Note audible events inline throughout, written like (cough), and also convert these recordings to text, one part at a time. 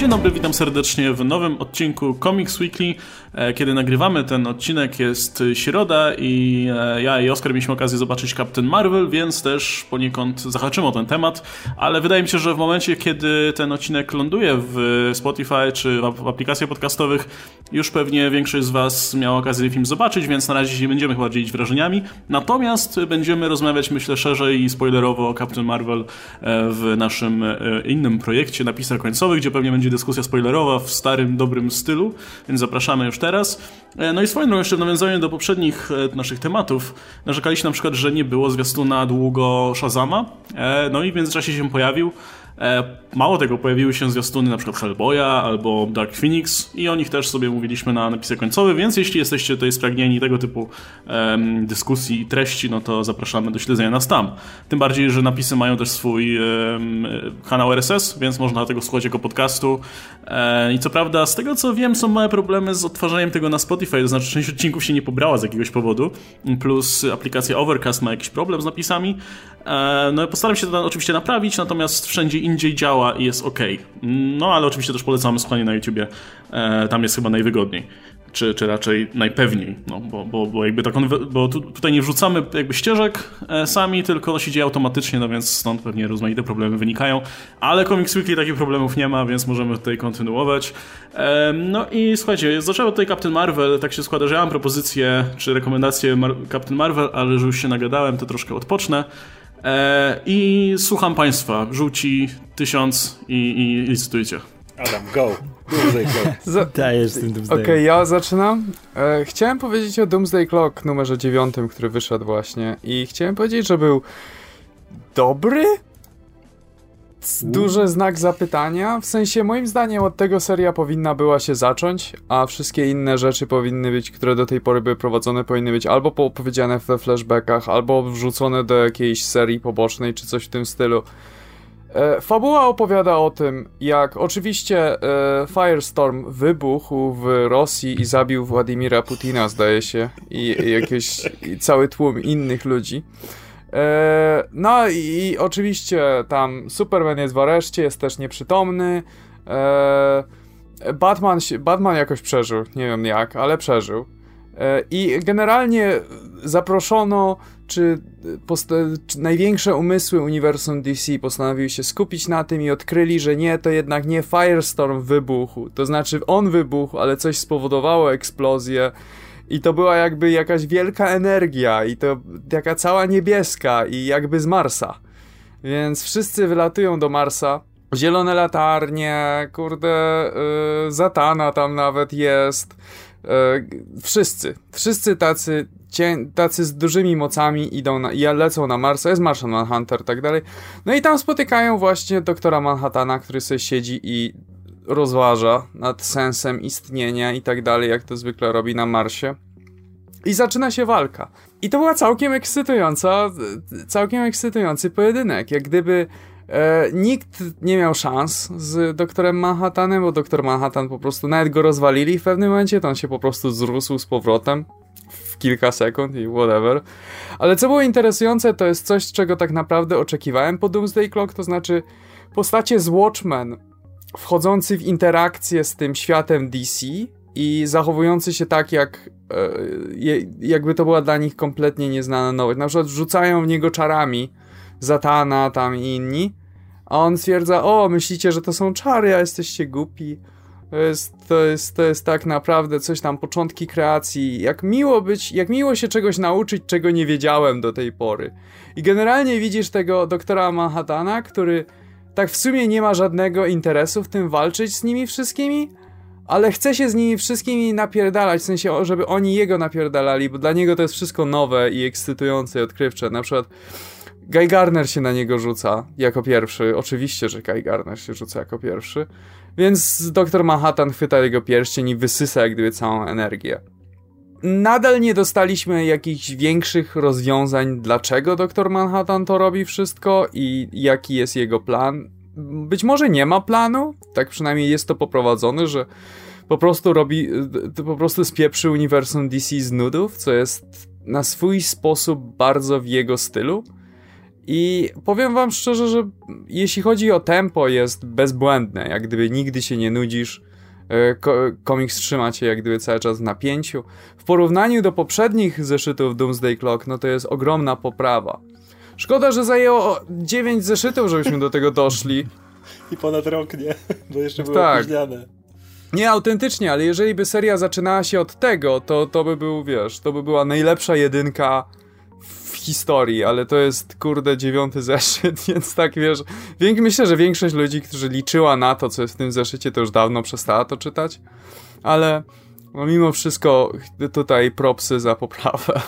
Dzień dobry, witam serdecznie w nowym odcinku Comics Weekly. E, kiedy nagrywamy ten odcinek jest środa i e, ja i Oskar mieliśmy okazję zobaczyć Captain Marvel, więc też poniekąd zahaczymy o ten temat, ale wydaje mi się, że w momencie, kiedy ten odcinek ląduje w Spotify czy w aplikacjach podcastowych, już pewnie większość z Was miała okazję film zobaczyć, więc na razie nie będziemy chyba dzielić wrażeniami. Natomiast będziemy rozmawiać, myślę, szerzej i spoilerowo o Captain Marvel e, w naszym innym projekcie, napisach końcowych, gdzie pewnie będzie dyskusja spoilerowa w starym, dobrym stylu, więc zapraszamy już teraz. E, no i swoją drogą jeszcze w nawiązaniu do poprzednich e, naszych tematów, narzekaliście na przykład, że nie było zwiastuna długo Shazama, e, no i w międzyczasie się pojawił. E, mało tego, pojawiły się zwiastuny na przykład Hellboya albo Dark Phoenix i o nich też sobie mówiliśmy na napisach końcowych, więc jeśli jesteście tutaj spragnieni tego typu um, dyskusji i treści, no to zapraszamy do śledzenia nas tam. Tym bardziej, że napisy mają też swój um, kanał RSS, więc można tego słuchać jako podcastu. E, I co prawda, z tego co wiem, są małe problemy z odtwarzaniem tego na Spotify, to znaczy część odcinków się nie pobrała z jakiegoś powodu, plus aplikacja Overcast ma jakiś problem z napisami. E, no postaram się to oczywiście naprawić, natomiast wszędzie indziej działa i jest ok. No ale oczywiście też polecamy słuchanie na YouTubie, e, tam jest chyba najwygodniej. Czy, czy raczej najpewniej, no, bo, bo, bo jakby tak on, bo tu, tutaj nie wrzucamy jakby ścieżek e, sami, tylko to się dzieje automatycznie, no więc stąd pewnie rozmaite problemy wynikają, ale Comics Weekly takich problemów nie ma, więc możemy tutaj kontynuować. E, no i słuchajcie, zaczęło tutaj Captain Marvel, tak się składa, że ja mam propozycję, czy rekomendację Mar Captain Marvel, ale że już się nagadałem, to troszkę odpocznę. E, I słucham Państwa. Żółci tysiąc i, i licytujcie. Adam, go. Doomsday Clock. (laughs) Dajesz tym Doomsday. Okej, okay, ja zaczynam. E, chciałem powiedzieć o Doomsday Clock numerze dziewiątym, który wyszedł właśnie. I chciałem powiedzieć, że był dobry? Duży znak zapytania. W sensie, moim zdaniem, od tego seria powinna była się zacząć, a wszystkie inne rzeczy powinny być, które do tej pory były prowadzone, powinny być albo opowiedziane we flashbackach, albo wrzucone do jakiejś serii pobocznej, czy coś w tym stylu. E, fabuła opowiada o tym, jak oczywiście e, Firestorm wybuchł w Rosji i zabił Władimira Putina, zdaje się, i, i jakieś i cały tłum innych ludzi. E, no i oczywiście tam Superman jest w areszcie, jest też nieprzytomny. E, Batman, Batman jakoś przeżył, nie wiem jak, ale przeżył. E, I generalnie zaproszono, czy, czy, największe umysły uniwersum DC postanowiły się skupić na tym i odkryli, że nie, to jednak nie Firestorm wybuchł. To znaczy on wybuchł, ale coś spowodowało eksplozję i to była jakby jakaś wielka energia i to taka cała niebieska i jakby z Marsa. Więc wszyscy wylatują do Marsa. Zielone latarnie, kurde, yy, Zatana tam nawet jest. Yy, wszyscy, wszyscy tacy, tacy z dużymi mocami idą na, i lecą na Marsa, jest Martian Manhunter i tak dalej. No i tam spotykają właśnie doktora Manhattana, który sobie siedzi i rozważa nad sensem istnienia i tak dalej, jak to zwykle robi na Marsie. I zaczyna się walka. I to była całkiem ekscytująca, całkiem ekscytujący pojedynek. Jak gdyby e, nikt nie miał szans z doktorem Manhattanem, bo doktor Manhattan po prostu nawet go rozwalili w pewnym momencie, to on się po prostu zrósł z powrotem w kilka sekund i whatever. Ale co było interesujące, to jest coś, czego tak naprawdę oczekiwałem po Doomsday Clock, to znaczy postacie z Watchmen wchodzący w interakcję z tym światem DC i zachowujący się tak, jak e, jakby to była dla nich kompletnie nieznana nowość. Na przykład rzucają w niego czarami Zatana tam i inni, a on stwierdza, o, myślicie, że to są czary, a jesteście głupi. To jest, to jest, to jest tak naprawdę coś tam, początki kreacji. Jak miło być, jak miło się czegoś nauczyć, czego nie wiedziałem do tej pory. I generalnie widzisz tego doktora Manhattana, który tak w sumie nie ma żadnego interesu w tym walczyć z nimi wszystkimi, ale chce się z nimi wszystkimi napierdalać, w sensie, żeby oni jego napierdalali, bo dla niego to jest wszystko nowe i ekscytujące i odkrywcze. Na przykład Guy Garner się na niego rzuca jako pierwszy. Oczywiście, że Guy Garner się rzuca jako pierwszy. Więc doktor Manhattan chwyta jego pierścień i wysysa jak gdyby całą energię. Nadal nie dostaliśmy jakichś większych rozwiązań, dlaczego doktor Manhattan to robi wszystko i jaki jest jego plan. Być może nie ma planu, tak przynajmniej jest to poprowadzone, że po prostu robi, po prostu spieprzy uniwersum DC z nudów, co jest na swój sposób bardzo w jego stylu. I powiem wam szczerze, że jeśli chodzi o tempo, jest bezbłędne. Jak gdyby nigdy się nie nudzisz. E, komiks trzyma cię jak gdyby cały czas w napięciu. W porównaniu do poprzednich zeszytów Doomsday Clock, no to jest ogromna poprawa. Szkoda, że zajęło 9 zeszytów, żebyśmy do tego doszli. I ponad rok, nie? Bo jeszcze było tak. opóźniane. Nie, autentycznie, ale jeżeli by seria zaczynała się od tego, to, to by był, wiesz, to by była najlepsza jedynka w historii, ale to jest, kurde, dziewiąty zeszyt, (laughs) więc tak, wiesz, myślę, że większość ludzi, którzy liczyła na to, co jest w tym zeszycie, to już dawno przestała to czytać, ale no, mimo wszystko tutaj propsy za poprawę.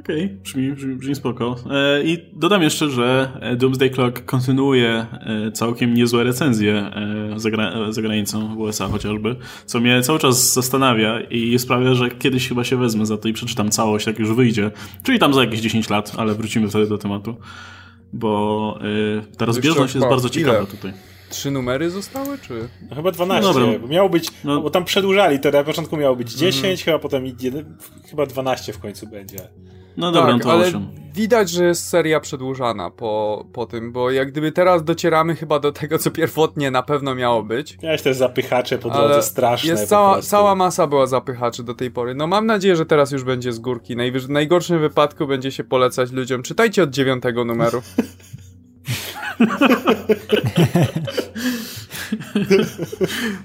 Okej, okay, brzmi, brzmi, brzmi spoko. E, I dodam jeszcze, że e, Doomsday Clock kontynuuje e, całkiem niezłe recenzje e, za, gra, za granicą w USA chociażby, co mnie cały czas zastanawia i sprawia, że kiedyś chyba się wezmę za to i przeczytam całość, jak już wyjdzie. Czyli tam za jakieś 10 lat, ale wrócimy wtedy do tematu. Bo e, ta rozbieżność jest bardzo ciekawa ile? tutaj. Trzy numery zostały, czy? No chyba 12. No dobra. Miało być, no. bo tam przedłużali, to na początku miało być 10, mm. chyba potem chyba 12 w końcu będzie. No dobra, tak, to ale 8. widać, że jest seria przedłużana po, po tym, bo jak gdyby teraz docieramy chyba do tego, co pierwotnie na pewno miało być. Miałeś też zapychacze po drodze straszne. Jest cała, cała masa była zapychaczy do tej pory. No mam nadzieję, że teraz już będzie z górki. Najwyż, w najgorszym wypadku będzie się polecać ludziom. Czytajcie od dziewiątego numeru. (laughs)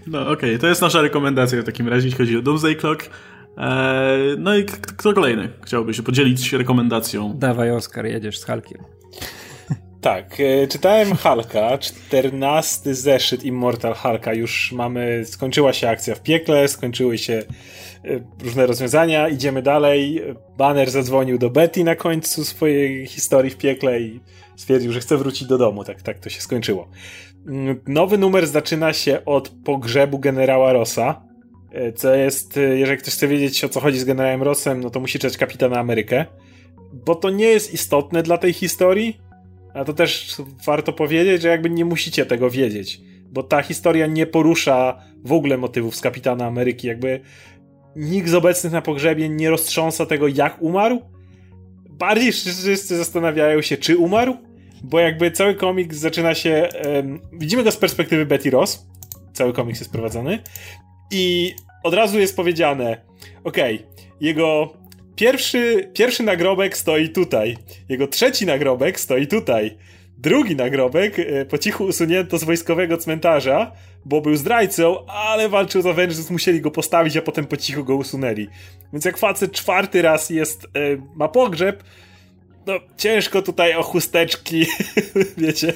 No okej, okay. to jest nasza rekomendacja w takim razie, jeśli chodzi o Doomsday Clock. Eee, no i kto kolejny chciałby się podzielić rekomendacją? Dawaj Oskar, jedziesz z Halkiem. (laughs) Tak, e, czytałem Halka, 14 zeszyt Immortal Halka, już mamy, skończyła się akcja w piekle, skończyły się e, różne rozwiązania, idziemy dalej. Banner zadzwonił do Betty na końcu swojej historii w piekle i stwierdził, że chce wrócić do domu, tak, tak to się skończyło. Mm, nowy numer zaczyna się od pogrzebu generała Rossa, E, co jest, e, jeżeli ktoś chce wiedzieć o co chodzi z generałem Rossem, no to musi czytać Kapitana Amerykę, bo to nie jest istotne dla tej historii, a to też warto powiedzieć, że jakby nie musicie tego wiedzieć, bo ta historia nie porusza w ogóle motywów z Kapitana Ameryki, jakby nikt z obecnych na pogrzebie nie roztrząsa tego, jak umarł. Bardziej wszyscy zastanawiają się, czy umarł, bo jakby cały komiks zaczyna się. Um, widzimy go z perspektywy Betty Ross. Cały komiks jest prowadzony. I od razu jest powiedziane, okej, okay, jego pierwszy, pierwszy nagrobek stoi tutaj, jego trzeci nagrobek stoi tutaj, drugi nagrobek e, po cichu usunięto z wojskowego cmentarza, bo był zdrajcą, ale walczył z Avengers, musieli go postawić, a potem po cichu go usunęli. Więc jak facet czwarty raz jest, e, ma pogrzeb, no ciężko tutaj o chusteczki, (laughs) wiecie,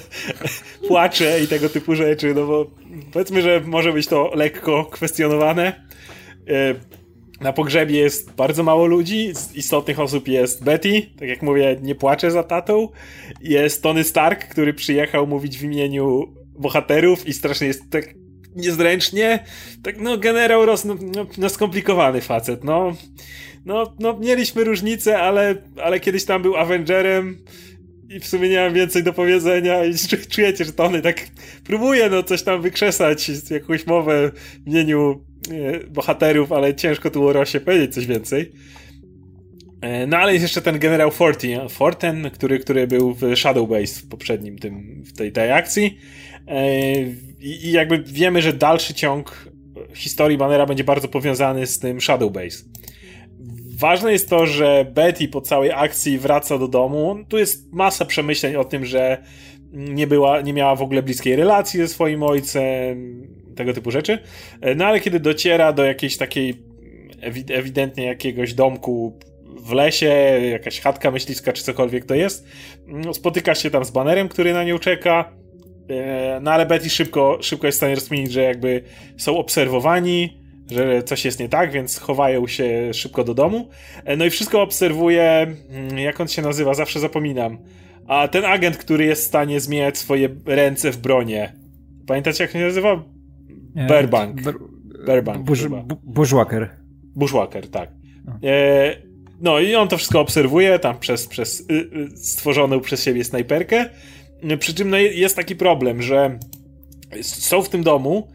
płacze i tego typu rzeczy, no bo powiedzmy, że może być to lekko kwestionowane. E, na pogrzebie jest bardzo mało ludzi, z istotnych osób jest Betty, tak jak mówię, nie płacze za tatą. Jest Tony Stark, który przyjechał mówić w imieniu bohaterów i strasznie jest tak niezręcznie. Tak, no, generał Ross, no, no, no skomplikowany facet, no no, no mieliśmy różnice, ale, ale kiedyś tam był Avengerem i w sumie nie mam więcej do powiedzenia i (laughs) czujecie, że Tony tak próbuje no coś tam wykrzesać, jakąś mowę w imieniu e, bohaterów, ale ciężko tu o Rosie powiedzieć coś więcej. E, no ale jest jeszcze ten generał Fortin, Forten, który, który był w Shadow Base w poprzednim tym, w tej, tej akcji. E, I, I jakby wiemy, że dalszy ciąg historii Bannera będzie bardzo powiązany z tym Shadow Base. Ważne jest to, że Betty po całej akcji wraca do domu. Tu jest masa przemyśleń o tym, że nie, była, nie miała w ogóle bliskiej relacji ze swoim ojcem, tego typu rzeczy. No ale kiedy dociera do jakiejś takiej ewidentnie jakiegoś domku w lesie, jakaś chatka myśliwska czy cokolwiek to jest, no, spotyka się tam z banerem, który na nią czeka. E, no ale Betty szybko, szybko jest w stanie rozkminić, że jakby są obserwowani, że coś jest nie tak, więc chowają się szybko do domu. E, no i wszystko obserwuje, mm, jak on się nazywa, zawsze zapominam. A ten agent, który jest w stanie zmieniać swoje ręce w bronię. Pamiętacie, jak się nazywa? Bearbank. Bearbank. Bushwhacker. Bushwhacker, tak. E, no i on to wszystko obserwuje, tam przez, przez y, y, stworzoną przez siebie snajperkę. Przy czym no, jest taki problem, że są w tym domu,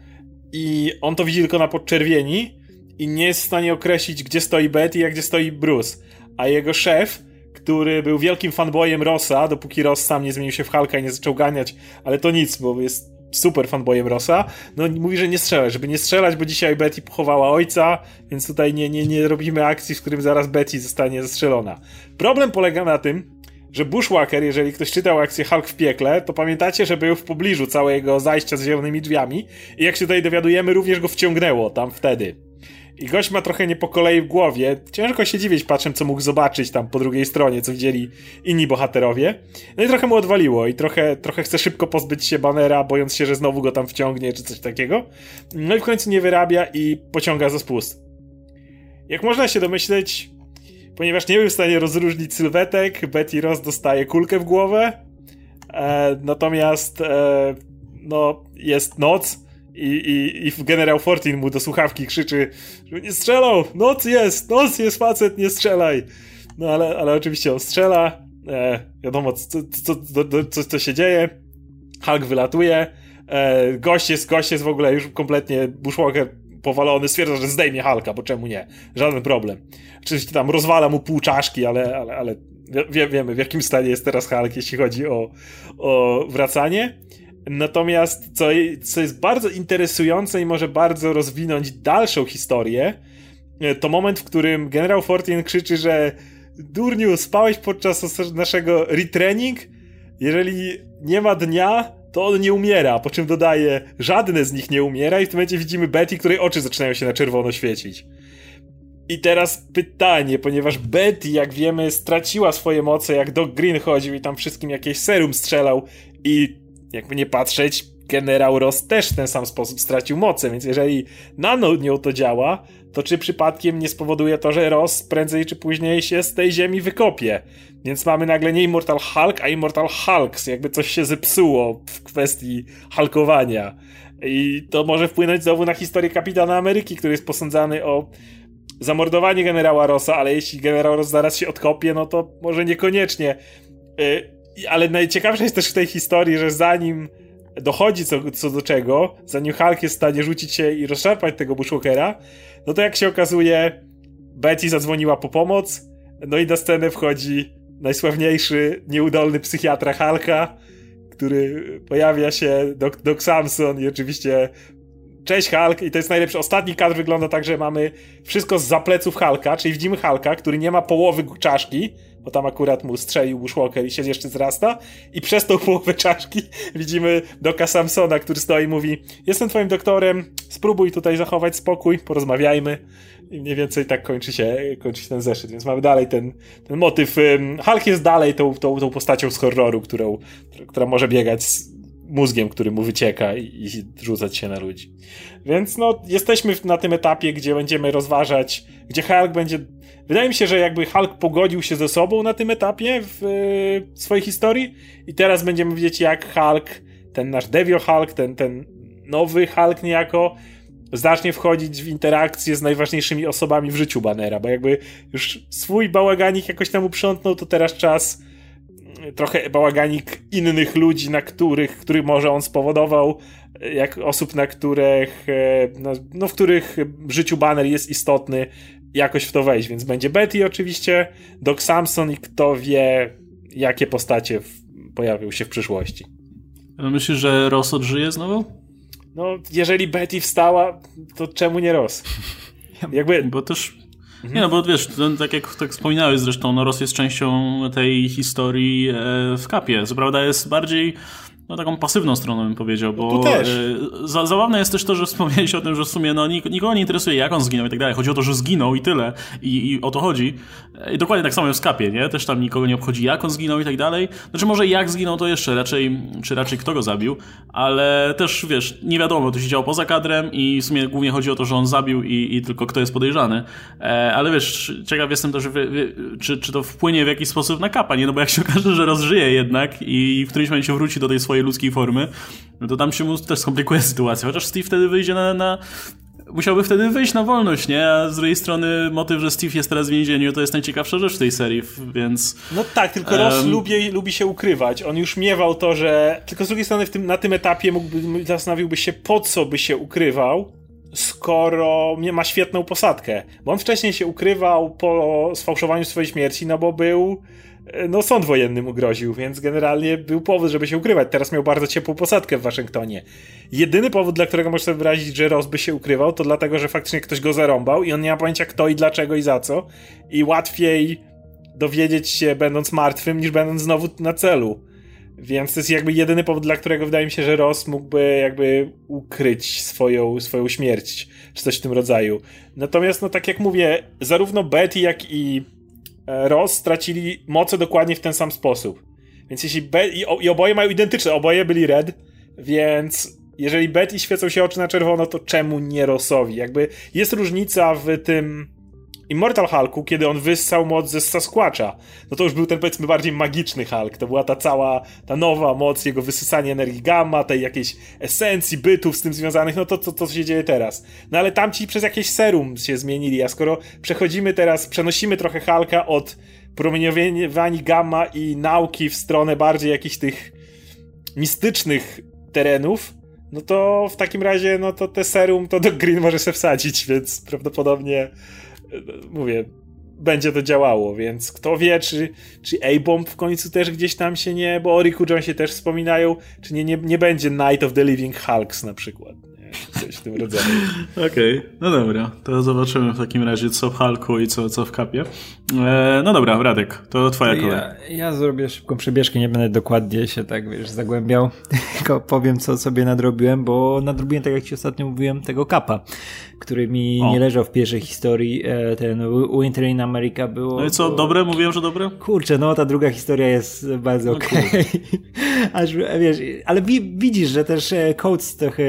i on to widzi tylko na podczerwieni i nie jest w stanie określić, gdzie stoi Betty, a gdzie stoi Bruce. A jego szef, który był wielkim fanboyem Rossa, dopóki Ross sam nie zmienił się w Hulka i nie zaczął ganiać, ale to nic, bo jest super fanboyem Rossa, no mówi, że nie strzelać, żeby nie strzelać, bo dzisiaj Betty pochowała ojca, więc tutaj nie, nie, nie robimy akcji, w którym zaraz Betty zostanie zastrzelona. Problem polega na tym, że Bushwhacker, jeżeli ktoś czytał akcję Hulk w piekle, to pamiętacie, że był w pobliżu całego zajścia z zielonymi drzwiami i jak się tutaj dowiadujemy, również go wciągnęło tam wtedy. I gość ma trochę nie po kolei w głowie. Ciężko się dziwić, patrzę, co mógł zobaczyć tam po drugiej stronie, co widzieli inni bohaterowie. No i trochę mu odwaliło i trochę, trochę chce szybko pozbyć się banera, bojąc się, że znowu go tam wciągnie, czy coś takiego. No i w końcu nie wyrabia i pociąga za spust. Jak można się domyśleć, ponieważ nie był w stanie rozróżnić sylwetek, Betty Ross dostaje kulkę w głowę. E, natomiast e, no, jest noc i, i, i generał Fortin mu do słuchawki krzyczy, że nie strzelał, noc jest, noc jest facet, nie strzelaj. No ale, ale oczywiście on strzela, e, wiadomo co, co, co, co, co się dzieje, Hulk wylatuje, e, gość, jest, gość jest w ogóle już kompletnie Bushwalker powalony, stwierdza, że zdejmie Hulka, bo czemu nie? Żaden problem. Oczywiście tam rozwala mu pół czaszki, ale, ale, ale wie, wiemy w jakim stanie jest teraz Hulk, jeśli chodzi o, o wracanie. Natomiast co, co jest bardzo interesujące i może bardzo rozwinąć dalszą historię, e, to moment, w którym generał Fortin krzyczy, że Durniu, spałeś podczas naszego retraining? Jeżeli nie ma dnia, to on nie umiera, po czym dodaje, żadne z nich nie umiera i w tym momencie widzimy Betty, której oczy zaczynają się na czerwono świecić. I teraz pytanie, ponieważ Betty, jak wiemy, straciła swoje moce, jak Doc Green chodził i tam wszystkim jakieś serum strzelał i jakby nie patrzeć, generał Ross też w ten sam sposób stracił moce, więc jeżeli nano nią to działa, to czy przypadkiem nie spowoduje to, że Ross prędzej czy później się z tej ziemi wykopie? Więc mamy nagle nie Immortal Hulk, a Immortal Hulks, jakby coś się zepsuło w kwestii halkowania. I to może wpłynąć znowu na historię Kapitana Ameryki, który jest posądzany o zamordowanie generała Rossa, ale jeśli generał Ross zaraz się odkopie, no to może niekoniecznie. Yy, ale najciekawsze jest też w tej historii, że zanim dochodzi co, co do czego, zanim Hulk jest w stanie rzucić się i rozszarpać tego Bushwalkera, no to jak się okazuje, Betty zadzwoniła po pomoc, no i na scenę wchodzi najsławniejszy, nieudolny psychiatra Hulka, który pojawia się, Doc, Doc Samson i oczywiście Cześć Hulk i to jest najlepszy. Ostatni kadr wygląda tak, że mamy wszystko z zapleców Hulka, czyli widzimy Hulka, który nie ma połowy czaszki, bo tam akurat mu strzelił Bushwalker i się jeszcze zrasta i przez tą połowę czaszki (laughs) widzimy Doka Samsona, który stoi i mówi jestem twoim doktorem, spróbuj tutaj zachować spokój, porozmawiajmy i mniej więcej tak kończy się, kończy się ten zeszyt, więc mamy dalej ten, ten motyw. Hulk jest dalej tą, tą, tą postacią z horroru, którą, która może biegać mózgiem, który mu wycieka i, i rzucać się na ludzi. Więc no, jesteśmy na tym etapie, gdzie będziemy rozważać, gdzie Hulk będzie. Wydaje mi się, że jakby Hulk pogodził się ze sobą na tym etapie w, w swojej historii, i teraz będziemy widzieć, jak Hulk, ten nasz Devil Hulk, ten, ten nowy Hulk niejako, zacznie wchodzić w interakcję z najważniejszymi osobami w życiu Banera, bo jakby już swój bałaganik jakoś tam uprzątnął, to teraz czas trochę bałaganik innych ludzi, na których, których może on spowodował, jak osób, na których, no, no, w których życiu Banner jest istotny, jakoś w to wejść, więc będzie Betty oczywiście, Doc Samson i kto wie, jakie postacie pojawią się w przyszłości. Myślisz, że Ross odżyje znowu? No, jeżeli Betty wstała, to czemu nie Ross? (laughs) Jakby... Bo też Nie no, bo wiesz, tak jak tak wspominałeś zresztą, no Ros jest częścią tej historii e, w kapie. Co prawda jest bardziej no, taką pasywną stroną bym powiedział, bo tu też. E, za, zabawne jest też to, że (laughs) wspomniałeś o tym, że w sumie no, nik nikogo nie interesuje jak on zginął i tak dalej. Chodzi o to, że zginął i tyle. I, i o to chodzi. I dokładnie tak samo w Skapie, nie? Też tam nikogo nie obchodzi jak on zginął i tak dalej. Znaczy może jak zginął to jeszcze raczej, czy raczej kto go zabił, ale też wiesz, nie wiadomo, to się działo poza kadrem i w sumie głównie chodzi o to, że on zabił i, i tylko kto jest podejrzany. E, ale wiesz, ciekaw jestem też, wie, wie, czy, czy to wpłynie w jakiś sposób na kapa, nie? No bo jak się okaże, że rozżyje jednak i w którymś momencie wróci do tej swojej ludzkiej formy, no to tam się mu też skomplikuje (laughs) sytuacja. Chociaż Steve wtedy wyjdzie na, na musiałby wtedy wyjść na wolność, nie? A z drugiej strony motyw, że Steve jest teraz w więzieniu, to jest najciekawsza rzecz w tej serii, więc... No tak, tylko um... Ross lubi, lubi się ukrywać. On już miewał to, że... Tylko z drugiej strony tym, na tym etapie mógłby, zastanowiłby się, po co by się ukrywał, skoro ma świetną posadkę. Bo on wcześniej się ukrywał po sfałszowaniu swojej śmierci, no bo był no sąd wojenny mu groził, więc generalnie był powód, żeby się ukrywać. Teraz miał bardzo ciepłą posadkę w Waszyngtonie. Jedyny powód, dla którego można wyrazić, że Ross by się ukrywał, to dlatego, że faktycznie ktoś go zarąbał i on nie ma pojęcia kto i dlaczego i za co. I łatwiej dowiedzieć się będąc martwym, niż będąc znowu na celu. Więc to jest jakby jedyny powód, dla którego wydaje mi się, że Ross mógłby jakby ukryć swoją, swoją śmierć, czy coś w tym rodzaju. Natomiast, no tak jak mówię, zarówno Betty, jak i e, Ross stracili moce dokładnie w ten sam sposób. Więc jeśli Be i, i oboje mają identyczne, oboje byli red, więc jeżeli Betty świecą się oczy na czerwono, to czemu nie Rossowi? Jakby jest różnica w tym Immortal Hulku, kiedy on wyssał moc ze Sasquatcha, no to już był ten powiedzmy bardziej magiczny Hulk. To była ta cała, ta nowa moc, jego wysysanie energii gamma, tej jakiejś esencji, bytów z tym związanych, no to co to, to się dzieje teraz. No ale tamci przez jakieś serum się zmienili, a skoro przechodzimy teraz, przenosimy trochę Hulka od promieniowania gamma i nauki w stronę bardziej jakichś tych mistycznych terenów, no to w takim razie, no to te serum to do Green może się wsadzić, więc prawdopodobnie mówię, będzie to działało, więc kto wie, czy, czy A-Bomb w końcu też gdzieś tam się nie, bo o Riku Jonesie też wspominają, czy nie, nie, nie będzie Night of the Living Hulks na przykład. Coś w tym rodzaju. (laughs) Okej, okay. no dobra. To zobaczymy w takim razie co w Hulku i co, co w Kapie. E, no dobra, Radek, to twoja kolej. Ja, ja zrobię szybką przebieżkę, nie będę dokładnie się tak, wiesz, zagłębiał, (laughs) tylko powiem co sobie nadrobiłem, bo nadrobiłem, tak jak ci ostatnio mówiłem, tego Kapa który mi o. nie leżał w pierwszej historii, e, ten Winter in America było... No i co, dobre? Mówiłem, że dobre? Kurczę, no ta druga historia jest bardzo no okej. Okay. (laughs) Aż, wiesz, ale widzisz, że też e, Coates trochę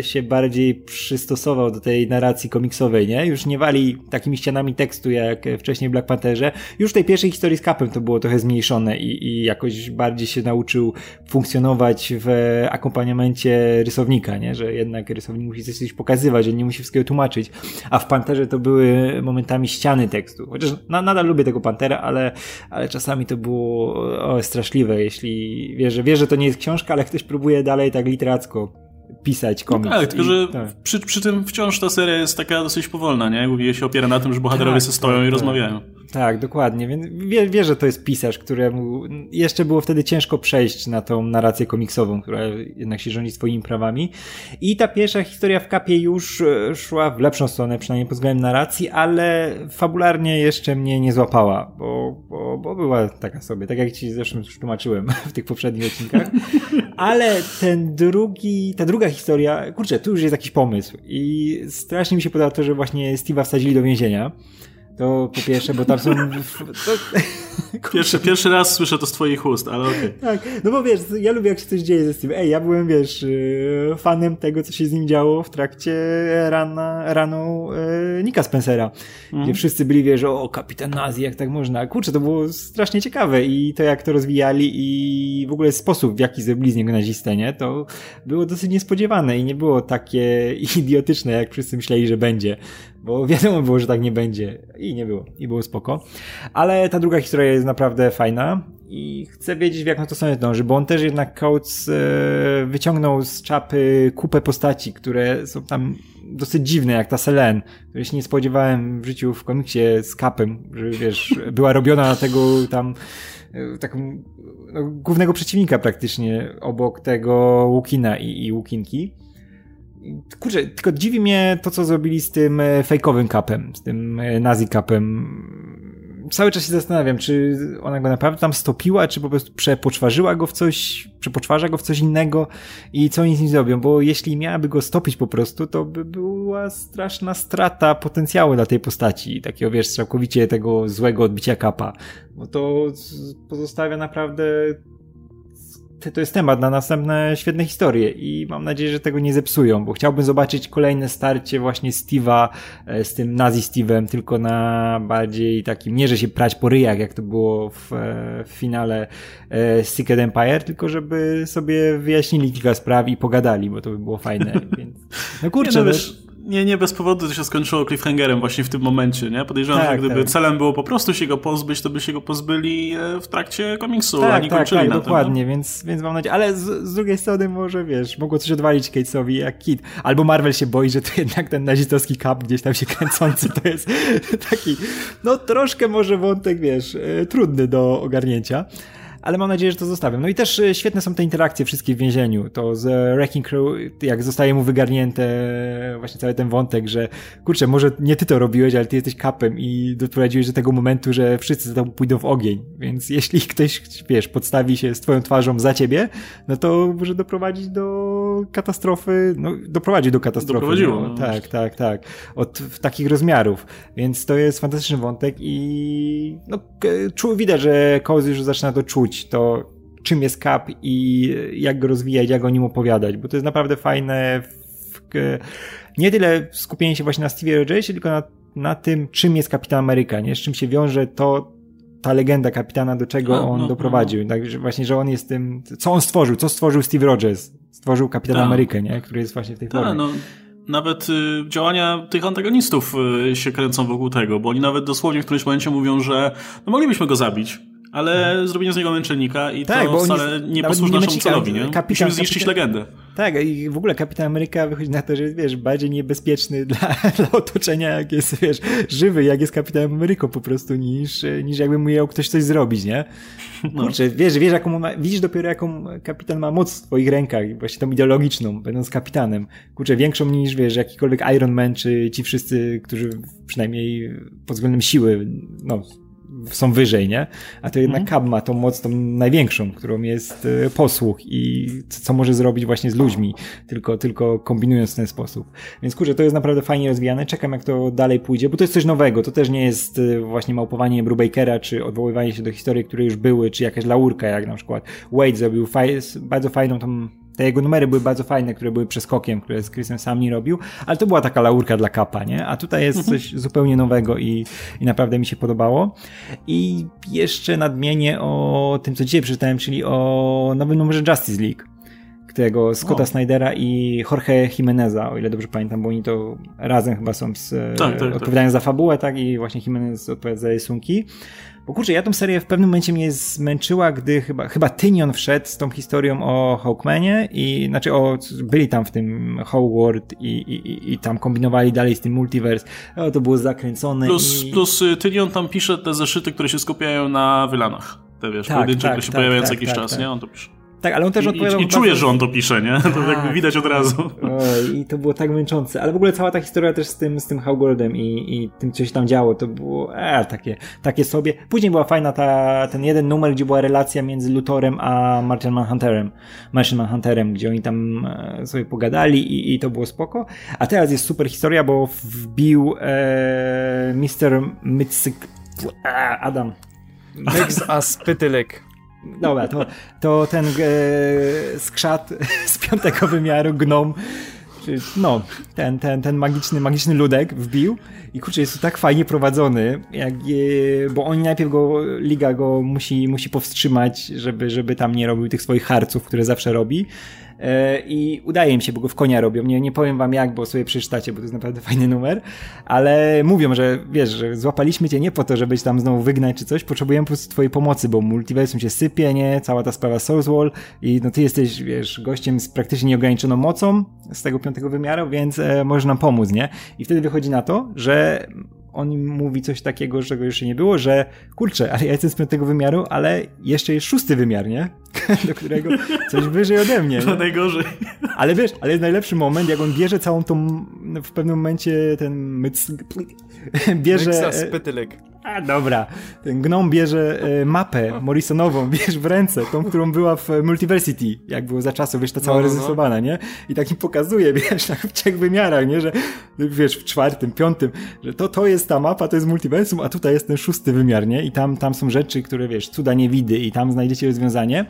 się bardziej przystosował do tej narracji komiksowej, nie? Już nie wali takimi ścianami tekstu jak wcześniej w Black Pantherze. Już w tej pierwszej historii z Capem to było trochę zmniejszone i, i jakoś bardziej się nauczył funkcjonować w akompaniamencie rysownika, nie? Że jednak rysownik musi coś pokazywać, że nie musi wszystkiego tłumaczyć. A w Panterze to były momentami ściany tekstu. Chociaż na, nadal lubię tego Pantera, ale, ale czasami to było o, straszliwe, jeśli wiesz, że wiesz, że to nie jest książka, ale ktoś próbuje dalej tak literacko pisać komiks. No tak, tylko że tak. Przy, przy tym wciąż ta seria jest taka dosyć powolna, nie? Głównie się opiera na tym, że bohaterowie tak, stoją tak, i tak. rozmawiają. Tak, dokładnie, więc wie, wie, że to jest pisarz, któremu jeszcze było wtedy ciężko przejść na tą narrację komiksową, która jednak się rządzi swoimi prawami. I ta pierwsza historia w kapie już e, szła w lepszą stronę, przynajmniej pod względem narracji, ale fabularnie jeszcze mnie nie złapała, bo, bo, bo była taka sobie, tak jak ci zresztą już tłumaczyłem (laughs) w tych poprzednich odcinkach. Ale ten drugi, ta druga historia, kurczę, tu już jest jakiś pomysł i strasznie mi się podoba to, że właśnie Steve'a wsadzili do więzienia. To po pierwsze, bo tam są... To... Pierwszy, pierwszy raz słyszę to z twoich ust, ale okej. Okay. Tak, no bo wiesz, ja lubię jak się coś dzieje ze Steve. Ej, ja byłem, wiesz, y, fanem tego, co się z nim działo w trakcie rana, raną e, Nika Spencera, mm. gdzie wszyscy byli, wiesz, o, kapitan Nazi, jak tak można. Kurczę, to było strasznie ciekawe i to, jak to rozwijali i w ogóle sposób, w jaki zrobili z niego nazistę, nie? To było dosyć niespodziewane i nie było takie (laughs) idiotyczne, jak wszyscy myśleli, że będzie bo (laughs) wiadomo było, że tak nie będzie i nie było, i było spoko. Ale ta druga historia jest naprawdę fajna i chcę wiedzieć, w jak na to sobie dąży, bo on też jednak Coates e, wyciągnął z czapy kupę postaci, które są tam dosyć dziwne, jak ta Selene, której się nie spodziewałem w życiu w komiksie z Capem, że wiesz, (laughs) była robiona na tego tam e, taką no, głównego przeciwnika praktycznie obok tego Łukina i, i Łukinki. Kurczę, tylko dziwi mnie to, co zrobili z tym e, fejkowym kapem, z tym e, nazi kapem. Cały czas się zastanawiam, czy ona go naprawdę tam stopiła, czy po prostu przepoczwarzyła go w coś, przepoczwarza go w coś innego i co oni z nim zrobią, bo jeśli miałaby go stopić po prostu, to by była straszna strata potencjału dla tej postaci, takiego wiesz, całkowicie tego złego odbicia kapa, bo to pozostawia naprawdę to jest temat na następne świetne historie i mam nadzieję, że tego nie zepsują, bo chciałbym zobaczyć kolejne starcie właśnie Steve'a e, z tym nazi Steve'em, tylko na bardziej takim, nie że się prać po ryjach, jak to było w, e, w finale e, Secret Empire, tylko żeby sobie wyjaśnili kilka spraw i pogadali, bo to by było fajne, (laughs) więc no kurczę, nie, no, wiesz, nie, nie bez powodu to się skończyło cliffhangerem właśnie w tym momencie, nie? Podejrzewam, tak, że gdyby tak. celem było po prostu się go pozbyć, to by się go pozbyli e, w trakcie komiksu, tak, a nie tak, kończyli tak, na dokładnie, tym, więc, więc mam nadzieję, ale z, z, drugiej strony może, wiesz, mogło coś odwalić Catesowi jak Kit, albo Marvel się boi, że to jednak ten nazistowski kap gdzieś tam się kręcący to jest (laughs) taki, no troszkę może wątek, wiesz, e, trudny do ogarnięcia ale mam nadzieję, że to zostawiam. No i też e, świetne są te interakcje wszystkie w więzieniu. To z Wrecking Crew, jak zostaje mu wygarnięte właśnie cały ten wątek, że kurczę, może nie ty to robiłeś, ale ty jesteś kapem i doprowadziłeś do tego momentu, że wszyscy tam pójdą w ogień. Więc (laughs) jeśli ktoś, wiesz, podstawi się z twoją twarzą za ciebie, no to może doprowadzić do katastrofy, no doprowadzi do katastrofy. Doprowadziło. No, no, tak, tak, tak. Od takich rozmiarów. Więc to jest fantastyczny wątek i no, czu, widać, że Cozy już zaczyna to czuć to czym jest Cap i jak go rozwijać, jak o nim opowiadać, bo to jest naprawdę fajne w, nie tyle skupienie się właśnie na Stevie Rogersie, tylko na, na tym, czym jest Kapitan Ameryka, nie? Z czym się wiąże to, ta legenda kapitana, do czego A, on no, doprowadził. No. Tak, właśnie, że on jest tym, co on stworzył, co stworzył Steve Rogers. Stworzył Kapitana Amerykę, nie? Który jest właśnie w tej Ta, formie. No nawet y, działania tych antagonistów y, się kręcą wokół tego, bo oni nawet dosłownie w którymś momencie mówią, że no moglibyśmy go zabić, ale zrobienie z niego męczennika i tak, to wcale nie posłuży naszemu celowi, nie? Kapitan, Musimy zniszczyć kapitan, legendę. Tak, i w ogóle Kapitan Ameryka wychodzi na to, że jest, wiesz, bardziej niebezpieczny (laughs) dla, dla otoczenia, jak jest, wiesz, żywy, jak jest Kapitan Ameryką po prostu, niż, niż jakby mu miał ktoś coś zrobić, nie? (laughs) No. Kurczę, wiesz, wiesz jaką ma, widzisz dopiero jaką kapitan ma moc w twoich rękach, właśnie tą ideologiczną, będąc kapitanem. Kurczę, większą niż, wiesz, jakikolwiek Iron Man, czy ci wszyscy, którzy przynajmniej pod względem siły, no, są wyżej, nie? A to jednak mhm. Cab ma tą moc tą największą, którą jest e, posłuch i co może zrobić właśnie z ludźmi, tylko, tylko kombinując w ten sposób. Więc kurczę, to jest naprawdę fajnie rozwijane. Czekam jak to dalej pójdzie, bo to jest coś nowego. To też nie jest e, właśnie małpowanie Brubakera, czy odwoływanie się do historii, które już były, czy jakaś laurka, jak na przykład Wade zrobił faj bardzo fajną tą te jego numery były bardzo fajne, które były przeskokiem, które z Chrisem sam nie robił, ale to była taka laurka dla kapa, nie? A tutaj jest coś (laughs) zupełnie nowego i, i naprawdę mi się podobało. I jeszcze nadmienię o tym, co dzisiaj przeczytałem, czyli o nowym numerze Justice League tego Scotta o. Snydera i Jorge Jimeneza, o ile dobrze pamiętam, bo oni to razem chyba są z, tak, tak, tak. odpowiadają tak. za fabułę, tak, i właśnie Jimenez odpowiada za rysunki. Bo kurczę, ja tą serię w pewnym momencie mnie zmęczyła, gdy chyba, chyba Tynion wszedł z tą historią o Hawkmanie i znaczy o, byli tam w tym Hogwarts i, i, i tam kombinowali dalej z tym multiverse. O, to było zakręcone. Plus, i... plus y, Tynion tam pisze te zeszyty, które się skupiają na wylanach. Te wiesz, tak, pojedyncze, tak, które się tak, pojawiają tak, co jakiś tak, czas, tak. nie? On to pisze. Tak, ale on też odpowiadał... I, i czujesz, że on to pisze, nie? (laughs) To tak, jakby widać od razu. Oj, I to było tak męczące. Ale w ogóle cała ta historia też z tym, z tym Howgordem i, i tym, co się tam działo, to było e, takie, takie sobie. Później była fajna ta, ten jeden numer, gdzie była relacja między Lutorem a Martin Manhunterem. Martin Manhunterem, gdzie oni tam e, sobie pogadali i, i to było spoko. A teraz jest super historia, bo wbił e, Mr. Mytsyk... Adam. Myx a Spytylek. Dobra, to, to ten e, skrzat z piątego wymiaru, gnom, no, ten, ten, ten magiczny, magiczny ludek wbił. I kurczę, jest to tak fajnie prowadzony, jak, e, bo oni najpierw go, liga go musi, musi powstrzymać, żeby, żeby tam nie robił tych swoich harców, które zawsze robi, i udaje im się, bo go w konia robią. Nie, nie powiem wam jak, bo sobie przeczytacie, bo to jest naprawdę (laughs) fajny numer, ale mówią, że wiesz, że złapaliśmy cię nie po to, żebyś tam znowu wygnać czy coś, potrzebujemy po prostu twojej pomocy, bo multiversum się sypie, nie? Cała ta sprawa Soulswall i no ty jesteś, wiesz, gościem z praktycznie nieograniczoną mocą z tego piątego wymiaru, więc e, możesz nam pomóc, nie? I wtedy wychodzi na to, że on mówi coś takiego, czego jeszcze nie było, że kurczę, ale ja jestem z piątego wymiaru, ale jeszcze jest szósty wymiar, nie? (laughs) Do którego coś wyżej ode mnie. (laughs) To najgorzej. Ale wiesz, ale jest najlepszy moment, jak on bierze całą tą, w pewnym momencie ten myc, (laughs) bierze... Myxa spytylek. A dobra, ten gnom bierze e, mapę Morrisonową, (laughs) wiesz, w ręce, tą, którą była w Multiversity, jak było za czasów, wiesz, ta cała no, no. no. nie? I tak im pokazuje, (laughs) wiesz, tak w trzech wymiarach, nie? Że, wiesz, w czwartym, piątym, że to, to jest ta mapa, to jest multiversum, a tutaj jest ten szósty wymiar, nie? I tam, tam są rzeczy, które, wiesz, cuda nie widy i tam znajdziecie rozwiązanie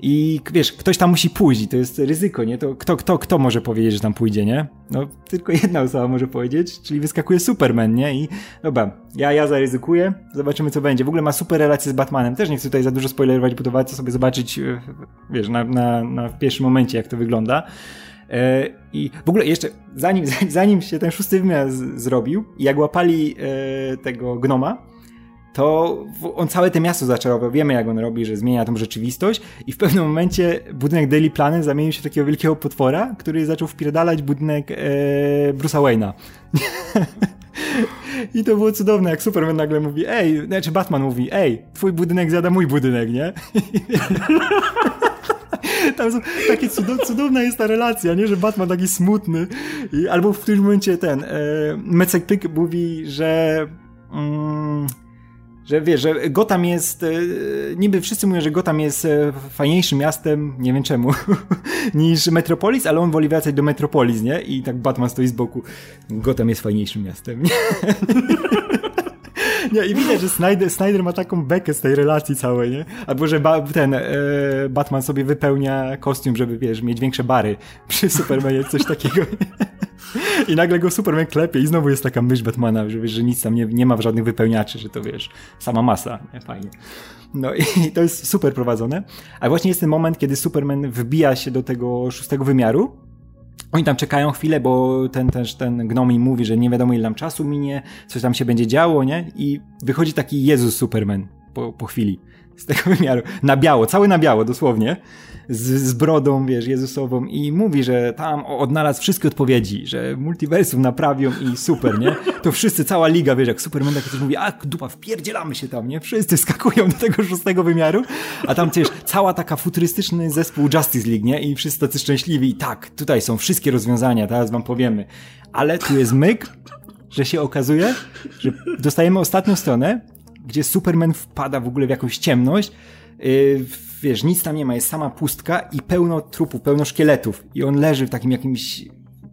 i wiesz, ktoś tam musi pójść to jest ryzyko, nie? To kto, kto, kto może powiedzieć, że tam pójdzie, nie? No, tylko jedna osoba może powiedzieć, czyli wyskakuje Superman, nie? I dobra, ja, ja zaryzykuję, zobaczymy co będzie. W ogóle ma super relację z Batmanem, też nie chcę tutaj za dużo spoilerować, bo to warto sobie zobaczyć, e, wiesz, na, na, na pierwszym momencie, jak to wygląda. E, I w ogóle jeszcze, zanim, (laughs) zanim się ten szósty wymiar z, zrobił, jak łapali e, tego gnoma, to on całe to miasto zaczarował. Wiemy, jak on robi, że zmienia tą rzeczywistość i w pewnym momencie budynek Daily Planet zamienił się w takiego wielkiego potwora, który zaczął wpierdalać budynek e, Bruce'a Wayne'a. (laughs) I to było cudowne, jak Superman nagle mówi, ej, znaczy Batman mówi, ej, twój budynek zjada mój budynek, nie? (laughs) Tam są, takie cudow, cudowna jest ta relacja, nie? Że Batman taki smutny. I, albo w którymś momencie ten e, Mecek Pyk mówi, że... Mm, że wiesz, że Gotham jest, e, niby wszyscy mówią, że Gotham jest e, fajniejszym miastem, nie wiem czemu, (laughs) niż Metropolis, ale on woli wracać do Metropolis, nie? I tak Batman stoi z boku, Gotham jest fajniejszym miastem, nie? (laughs) Nie, i widać, że Snyder, Snyder ma taką bekę z tej relacji całej, nie? Albo, że ba, ten e, Batman sobie wypełnia kostium, żeby, wiesz, mieć większe bary (laughs) przy Supermanie, coś takiego. I nagle go Superman klepie i znowu jest taka myśl Batmana, że wiesz, że nic tam nie, nie ma żadnych wypełniaczy, że to wiesz, sama masa, nie? Fajnie. No i (laughs) to jest super prowadzone. A właśnie jest ten moment, kiedy Superman wbija się do tego szóstego wymiaru oni tam czekają chwilę, bo ten też ten gnom mówi, że nie wiadomo ile tam czasu minie, coś tam się będzie działo, nie? I wychodzi taki Jezus Superman po, po chwili z tego wymiaru. Na biało, cały na biało, dosłownie z, z brodą, wiesz, Jezusową i mówi, że tam odnalazł wszystkie odpowiedzi, że multiversum naprawią i super, nie? To wszyscy, cała liga, wiesz, jak Superman tak coś mówi, a dupa, wpierdzielamy się tam, nie? Wszyscy skakują do tego szóstego wymiaru, a tam też cała taka futurystyczny zespół Justice League, nie? I wszyscy tacy szczęśliwi i tak, tutaj są wszystkie rozwiązania, teraz wam powiemy. Ale tu jest myk, że się okazuje, że dostajemy ostatnią stronę, gdzie Superman wpada w ogóle w jakąś ciemność, yy, wiesz, nic tam nie ma, jest sama pustka i pełno trupów, pełno szkieletów. I on leży w takim jakimś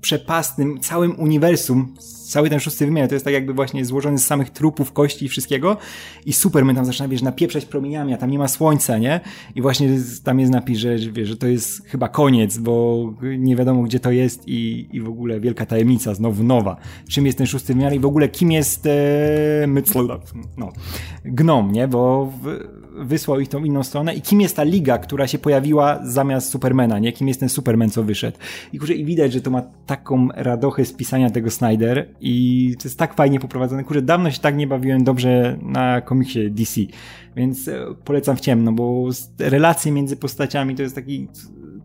przepastnym, całym uniwersum, cały ten szósty wymiar, to jest tak jakby właśnie złożony z samych trupów, kości i wszystkiego i Superman tam zaczyna, wiesz, napieprzać promieniami, a tam nie ma słońca, nie? I właśnie tam jest napis, że, wiesz, że to jest chyba koniec, bo nie wiadomo gdzie to jest i, i w ogóle wielka tajemnica, znowu nowa. Czym jest ten szósty wymiar i w ogóle kim jest e, no, Gnom, nie? Bo w, wysłał ich tą inną stronę i kim jest ta liga, która się pojawiła zamiast Supermana, nie? Kim jest ten Superman, co wyszedł. I kurczę, i widać, że to ma taką radochę z pisania tego Snyder i to jest tak fajnie poprowadzone. Kurczę, dawno się tak nie bawiłem dobrze na komiksie DC, więc e, polecam w ciemno, bo relacje między postaciami to jest taki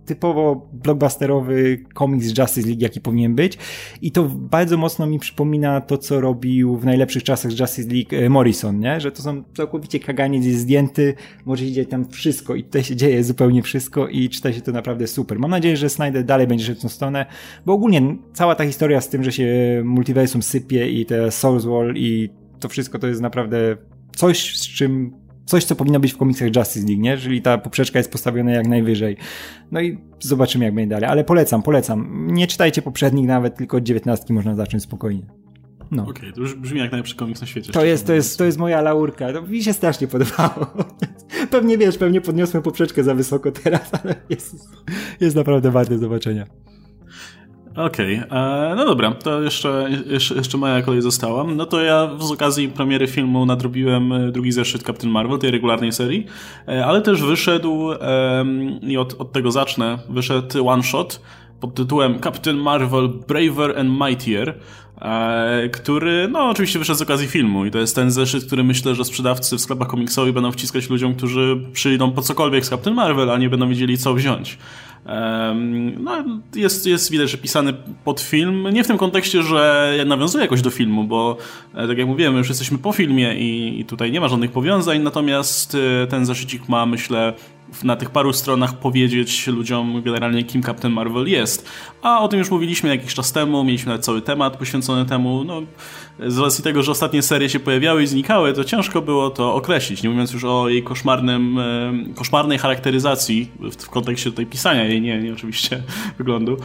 typowo blockbusterowy komiks Justice League, jaki powinien być. I to bardzo mocno mi przypomina to, co robił w najlepszych czasach Justice League e, Morrison, nie? Że to są całkowicie kaganiec jest zdjęty, może idzie tam wszystko i tutaj się dzieje zupełnie wszystko i czyta się to naprawdę super. Mam nadzieję, że Snyder dalej będzie szedł w tą stronę, bo ogólnie cała ta historia z tym, że się multiversum sypie i te Soulswall i to wszystko to jest naprawdę coś, z czym coś, co powinno być w komiksach Justice League, nie? Czyli ta poprzeczka jest postawiona jak najwyżej. No i zobaczymy, jak będzie dalej. Ale polecam, polecam. Nie czytajcie poprzednich nawet, tylko od 19 można zacząć spokojnie. No. Okej, okay, to już brzmi jak najlepszy komiks na świecie. To jest, to jest, to jest moja laurka. To mi się strasznie podobało. (laughs) pewnie wiesz, pewnie podniosłem poprzeczkę za wysoko teraz, (laughs) ale jest, jest naprawdę warte zobaczenia. Okej, okay. E, no dobra, to jeszcze, jeszcze, jeszcze moja kolej została. No to ja z okazji premiery filmu nadrobiłem e, drugi zeszyt Captain Marvel, tej regularnej serii, e, ale też wyszedł, i od, od tego zacznę, wyszedł one shot pod tytułem Captain Marvel Braver and Mightier, który, no oczywiście wyszedł z okazji filmu i to jest ten zeszyt, który myślę, że sprzedawcy w sklepach komiksowych będą wciskać ludziom, którzy przyjdą po cokolwiek z Captain Marvel, a nie będą wiedzieli co wziąć. No, jest, jest widać, że pisany pod film, nie w tym kontekście, że nawiązuje jakoś do filmu, bo e, tak jak mówiłem, już jesteśmy po filmie i, i tutaj nie ma żadnych powiązań, natomiast e, ten zeszycik ma, myślę, na tych paru stronach powiedzieć ludziom generalnie, kim Captain Marvel jest. A o tym już mówiliśmy jakiś czas temu, mieliśmy nawet cały temat poświęcony temu. No, z racji tego, że ostatnie serie się pojawiały i znikały, to ciężko było to określić, nie mówiąc już o jej koszmarnym, koszmarnej charakteryzacji w, kontekście tutaj pisania jej, nie, nie oczywiście (laughs) wyglądu, e,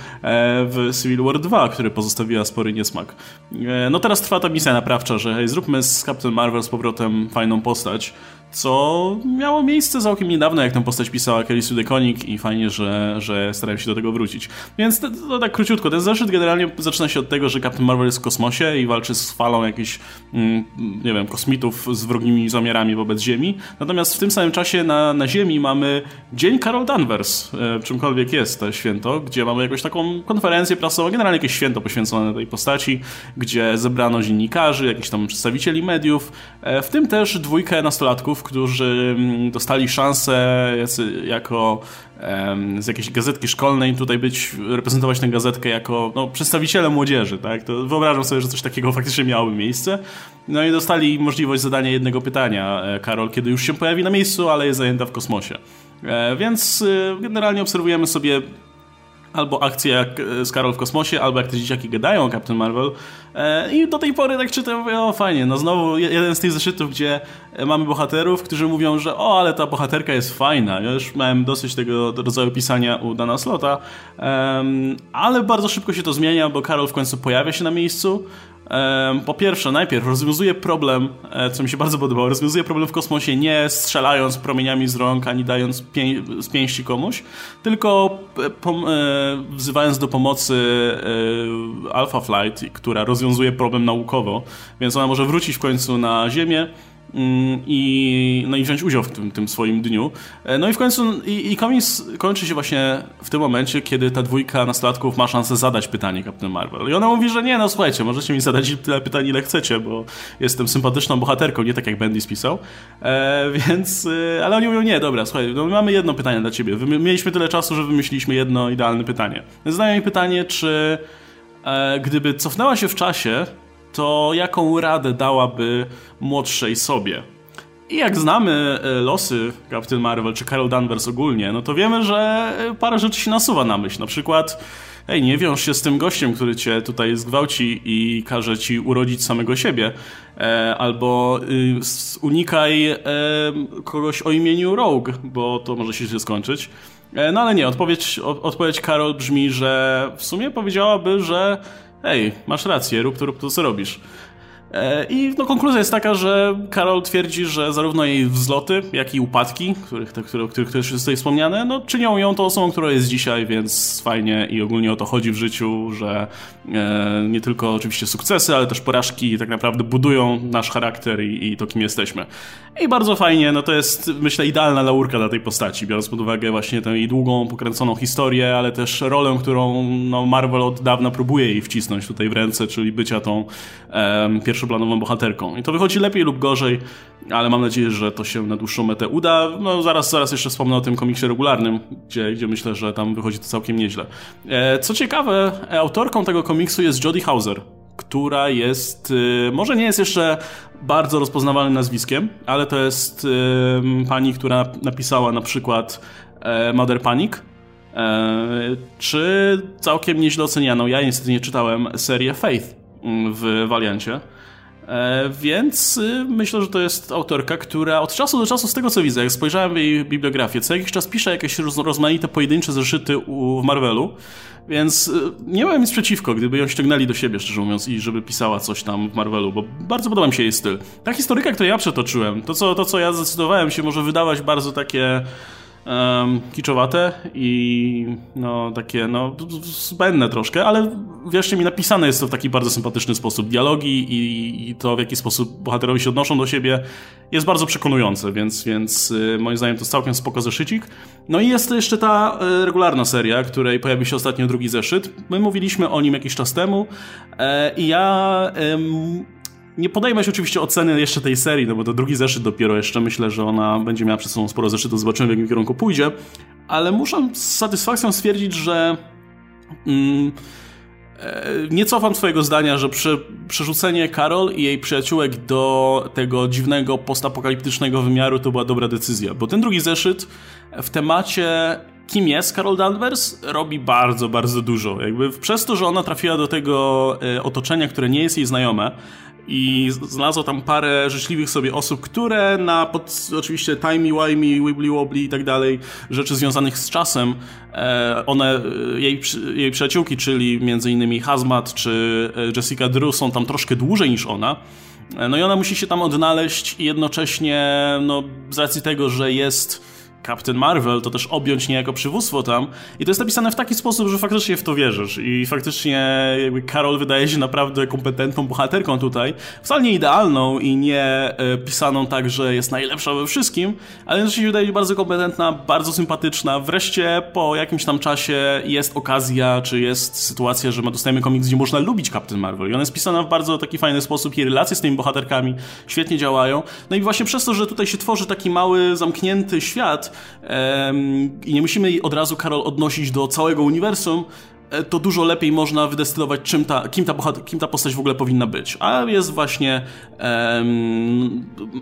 w Civil War 2, który pozostawiła spory niesmak. E, no teraz trwa ta misja naprawcza, że hej, zróbmy z Captain Marvel z powrotem fajną postać, co miało miejsce całkiem niedawno, jak tę postać pisała Kelly Sue DeConnick i fajnie, że, że starałem się do tego wrócić. Więc to, to, tak króciutko, ten zeszyt generalnie zaczyna się od tego, że Captain Marvel jest w kosmosie i walczy z falą jakichś, mm, nie wiem, kosmitów z wrogimi zamiarami wobec Ziemi. Natomiast w tym samym czasie na, na Ziemi mamy Dzień Carol Danvers, e, czymkolwiek jest to święto, gdzie mamy jakąś taką konferencję prasową, generalnie jakieś święto poświęcone tej postaci, gdzie zebrano dziennikarzy, jakichś tam przedstawicieli mediów, e, w tym też dwójkę nastolatków, którzy mm, dostali szansę jako z jakiejś gazetki szkolnej tutaj być, reprezentować tę gazetkę jako no, przedstawiciele młodzieży, tak? To wyobrażam sobie, że coś takiego (laughs) faktycznie miałoby miejsce. No i dostali możliwość zadania jednego pytania e, Karol, kiedy już się pojawi na miejscu, ale jest zajęta w kosmosie. E, więc e, generalnie obserwujemy sobie albo akcje jak z Karol w kosmosie, albo jak te dzieciaki gadają o Captain Marvel. I do tej pory tak czytam, mówię, o fajnie, no znowu jeden z tych zeszytów, gdzie mamy bohaterów, którzy mówią, że o, ale ta bohaterka jest fajna. Ja już miałem dosyć tego rodzaju pisania u Dana Slota, ale bardzo szybko się to zmienia, bo Karol w końcu pojawia się na miejscu, po pierwsze, najpierw rozwiązuje problem, e, co mi się bardzo podobało, rozwiązuje problem w kosmosie nie strzelając promieniami z rąk, ani dając pię z pięści komuś, tylko e, wzywając do pomocy e, Alpha Flight, która rozwiązuje problem naukowo, więc ona może wrócić w końcu na Ziemię, i, no i wziąć udział w tym, tym swoim dniu. E, no i w końcu i, i komiks kończy się właśnie w tym momencie, kiedy ta dwójka nastolatków ma szansę zadać pytanie Captain Marvel. I ona mówi, że nie, no słuchajcie, możecie mi zadać tyle pytań, ile chcecie, bo jestem sympatyczną bohaterką, nie tak jak Bendis pisał. E, więc, e, ale oni mówią, nie, dobra, słuchaj, no mamy jedno pytanie dla ciebie. Mieliśmy tyle czasu, że wymyśliliśmy jedno idealne pytanie. Zadaję mi pytanie, czy e, gdyby cofnęła się w czasie to jaką radę dałaby młodszej sobie? I jak znamy e, losy Captain Marvel czy Carol Danvers ogólnie, no to wiemy, że e, parę rzeczy się nasuwa na myśl. Na przykład, ej, nie wiąż się z tym gościem, który cię tutaj zgwałci i każe ci urodzić samego siebie. E, albo y, unikaj e, kogoś o imieniu Rogue, bo to może się źle skończyć. E, no ale nie, odpowiedź, odpowiedź Carol brzmi, że w sumie powiedziałaby, że Ej, masz rację, rób to, rób to, co robisz. E, I no, konkluzja jest taka, że Karol twierdzi, że zarówno jej wzloty, jak i upadki, których, te, które, których też jest tutaj wspomniane, no, czynią ją tą osobą, która jest dzisiaj, więc fajnie i ogólnie o to chodzi w życiu, że e, nie tylko oczywiście sukcesy, ale też porażki tak naprawdę budują nasz charakter i, i to, kim jesteśmy. I bardzo fajnie, no to jest myślę idealna laurka dla tej postaci, biorąc pod uwagę właśnie tę jej długą, pokręconą historię, ale też rolę, którą no, Marvel od dawna próbuje jej wcisnąć tutaj w ręce, czyli bycia tą um, pierwszoplanową bohaterką. I to wychodzi lepiej lub gorzej, ale mam nadzieję, że to się na dłuższą metę uda. No zaraz, zaraz jeszcze wspomnę o tym komiksie regularnym, gdzie, gdzie myślę, że tam wychodzi to całkiem nieźle. E, co ciekawe, autorką tego komiksu jest Jodie Hauser, która jest, y, może nie jest jeszcze bardzo rozpoznawalnym nazwiskiem, ale to jest pani, która napisała na przykład e, Mother Panic, e, czy całkiem nieźle ocenianą, ja niestety nie czytałem, serię Faith mm, w Valiancie. E, więc y, myślę, że to jest autorka, która od czasu do czasu, z tego co widzę, jak spojrzałem jej bibliografię, co jakiś czas pisze jakieś rozmaite pojedyncze zeszyty w Marvelu, więc y, nie miałem nic przeciwko, gdyby ją ściągnęli do siebie, szczerze mówiąc, i żeby pisała coś tam w Marvelu, bo bardzo podoba mi się jej styl. Ta historyka, którą ja przetoczyłem, to co, to co ja zdecydowałem się może wydawać bardzo takie um, kiczowate i no takie no zbędne troszkę, ale wierzcie mi, napisane jest to w taki bardzo sympatyczny sposób. Dialogi i, i to, w jaki sposób bohaterowie się odnoszą do siebie jest bardzo przekonujące, więc, więc y, moim zdaniem to jest całkiem spoko zeszycik. No i jest jeszcze ta y, regularna seria, której pojawił się ostatnio drugi zeszyt. My mówiliśmy o nim jakiś czas temu e, i ja nie podejmę się oczywiście oceny jeszcze tej serii, no bo to drugi zeszyt dopiero jeszcze. Myślę, że ona będzie miała przed sobą sporo zeszytów, zobaczymy w jakim kierunku pójdzie. Ale muszę z satysfakcją stwierdzić, że mm, e, nie cofam swojego zdania, że przy, przerzucenie Karol i jej przyjaciółek do tego dziwnego postapokaliptycznego wymiaru to była dobra decyzja, bo ten drugi zeszyt w temacie kim jest Carol Danvers, robi bardzo, bardzo dużo. Jakby przez to, że ona trafiła do tego e, otoczenia, które nie jest jej znajome, i znalazło tam parę życzliwych sobie osób, które na pod, oczywiście timey-wimey, wibbly-wobbly i tak dalej, rzeczy związanych z czasem, e, one, e, jej, jej przyjaciółki, czyli między innymi Hazmat czy e, Jessica Drew są tam troszkę dłużej niż ona, No i ona musi się tam odnaleźć i jednocześnie, no, z racji tego, że jest Captain Marvel, to też objąć niejako przywództwo tam. I to jest napisane w taki sposób, że faktycznie w to wierzysz. I faktycznie jakby Carol wydaje się naprawdę kompetentną bohaterką tutaj. Wcale nie idealną i nie e, pisaną tak, że jest najlepsza we wszystkim, ale się wydaje bardzo kompetentna, bardzo sympatyczna. Wreszcie po jakimś tam czasie jest okazja, czy jest sytuacja, że dostajemy komiks, gdzie można lubić Captain Marvel. I ona jest pisana w bardzo taki fajny sposób i relacje z tymi bohaterkami świetnie działają. No i właśnie przez to, że tutaj się tworzy taki mały, zamknięty świat, i nie musimy od razu, Karol, odnosić do całego uniwersum, e, to dużo lepiej można wydestylować, czym ta, kim, ta kim ta postać w ogóle powinna być. A jest właśnie,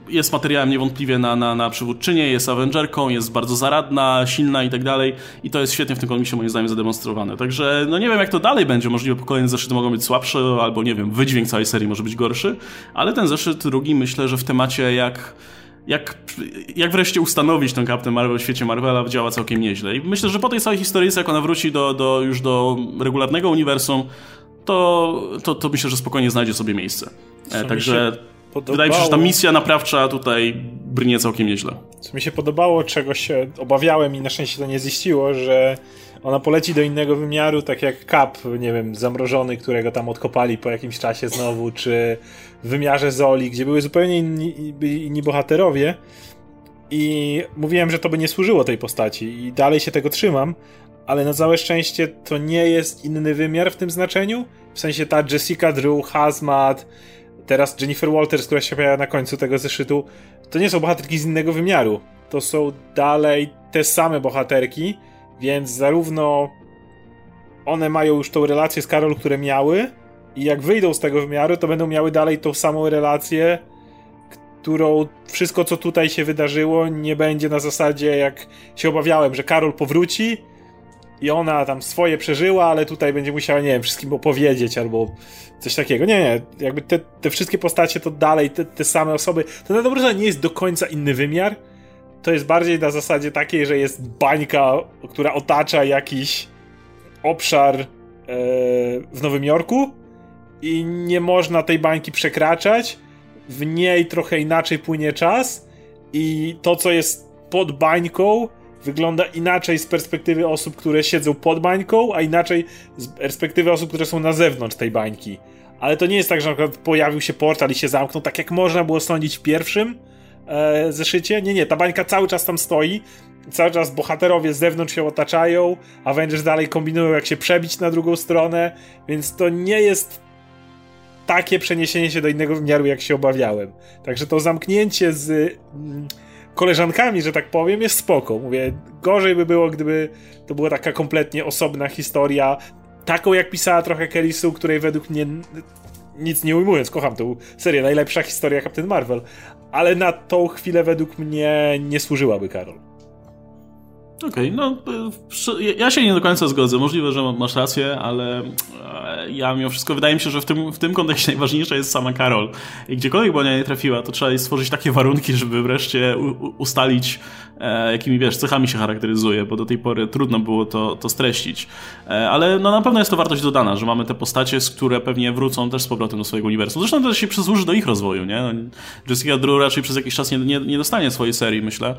jest materiałem niewątpliwie na, na, na przywódczynię, jest Avengerką, jest bardzo zaradna, silna i tak dalej. I to jest świetnie w tym komiksie moim zdaniem zademonstrowane. Także no nie wiem jak to dalej będzie, możliwe kolejne zeszyty mogą być słabsze, albo nie wiem, wydźwięk całej serii może być gorszy, ale ten zeszyt drugi myślę, że w temacie jak jak, jak wreszcie ustanowić ten Captain Marvel w świecie Marvela działa całkiem nieźle. I myślę, że po tej całej historii, jak ona wróci do, do, już do regularnego uniwersum, to, to, to myślę, że spokojnie znajdzie sobie miejsce. E, także wydaje mi się, że ta misja naprawcza tutaj brnie całkiem nieźle. Co mi się podobało, czego się obawiałem i na szczęście to nie ziściło, że ona poleci do innego wymiaru, tak jak Cap, nie wiem, zamrożony, którego tam odkopali po jakimś czasie znowu, czy w wymiarze Zoli, gdzie były zupełnie inni, inni bohaterowie. I mówiłem, że to by nie służyło tej postaci, i dalej się tego trzymam, ale na całe szczęście to nie jest inny wymiar w tym znaczeniu. W sensie ta Jessica Drew, Hazmat, teraz Jennifer Walters, która się pojawia na końcu tego zeszytu, to nie są bohaterki z innego wymiaru. To są dalej te same bohaterki, więc zarówno one mają już tą relację z Karol, które miały, i jak wyjdą z tego wymiaru, to będą miały dalej tą samą relację, którą wszystko, co tutaj się wydarzyło, nie będzie na zasadzie, jak się obawiałem, że Karol powróci i ona tam swoje przeżyła, ale tutaj będzie musiała, nie wiem, wszystkim opowiedzieć albo coś takiego. Nie, nie, jakby te, te wszystkie postacie to dalej te, te same osoby. To na dobrze nie jest do końca inny wymiar. To jest bardziej na zasadzie takiej, że jest bańka, która otacza jakiś obszar e, w Nowym Jorku i nie można tej bańki przekraczać. W niej trochę inaczej płynie czas i to, co jest pod bańką, wygląda inaczej z perspektywy osób, które siedzą pod bańką, a inaczej z perspektywy osób, które są na zewnątrz tej bańki. Ale to nie jest tak, że na przykład pojawił się portal i się zamknął, tak jak można było sądzić w pierwszym e, zeszycie. Nie, nie, ta bańka cały czas tam stoi. Cały czas bohaterowie z zewnątrz się otaczają, Avengers dalej kombinują, jak się przebić na drugą stronę, więc to nie jest takie przeniesienie się do innego wymiaru, jak się obawiałem. Także to zamknięcie z mm, koleżankami, że tak powiem, jest spoko. Mówię, gorzej by było, gdyby to była taka kompletnie osobna historia, taką jak pisała trochę Kelly Sue, której według mnie nic nie ujmując, kocham tę serię, najlepsza historia Captain Marvel, ale na tą chwilę według mnie nie służyłaby Karol. Okej, okay, no ja się nie do końca zgodzę. Możliwe, że masz rację, ale e, ja mimo wszystko wydaje mi się, że w tym, w tym kontekście (laughs) najważniejsza jest sama Karol. I gdziekolwiek by ona nie trafiła, to trzeba jej stworzyć takie warunki, żeby wreszcie ustalić, e, jakimi wiesz, cechami się charakteryzuje, bo do tej pory trudno było to, to streścić. E, ale no, na pewno jest to wartość dodana, że mamy te postacie, z które pewnie wrócą też z powrotem do swojego uniwersum. Zresztą to się przysłuży do ich rozwoju, nie? No, Jessica Drew raczej przez jakiś czas nie, nie, nie dostanie swojej serii, myślę.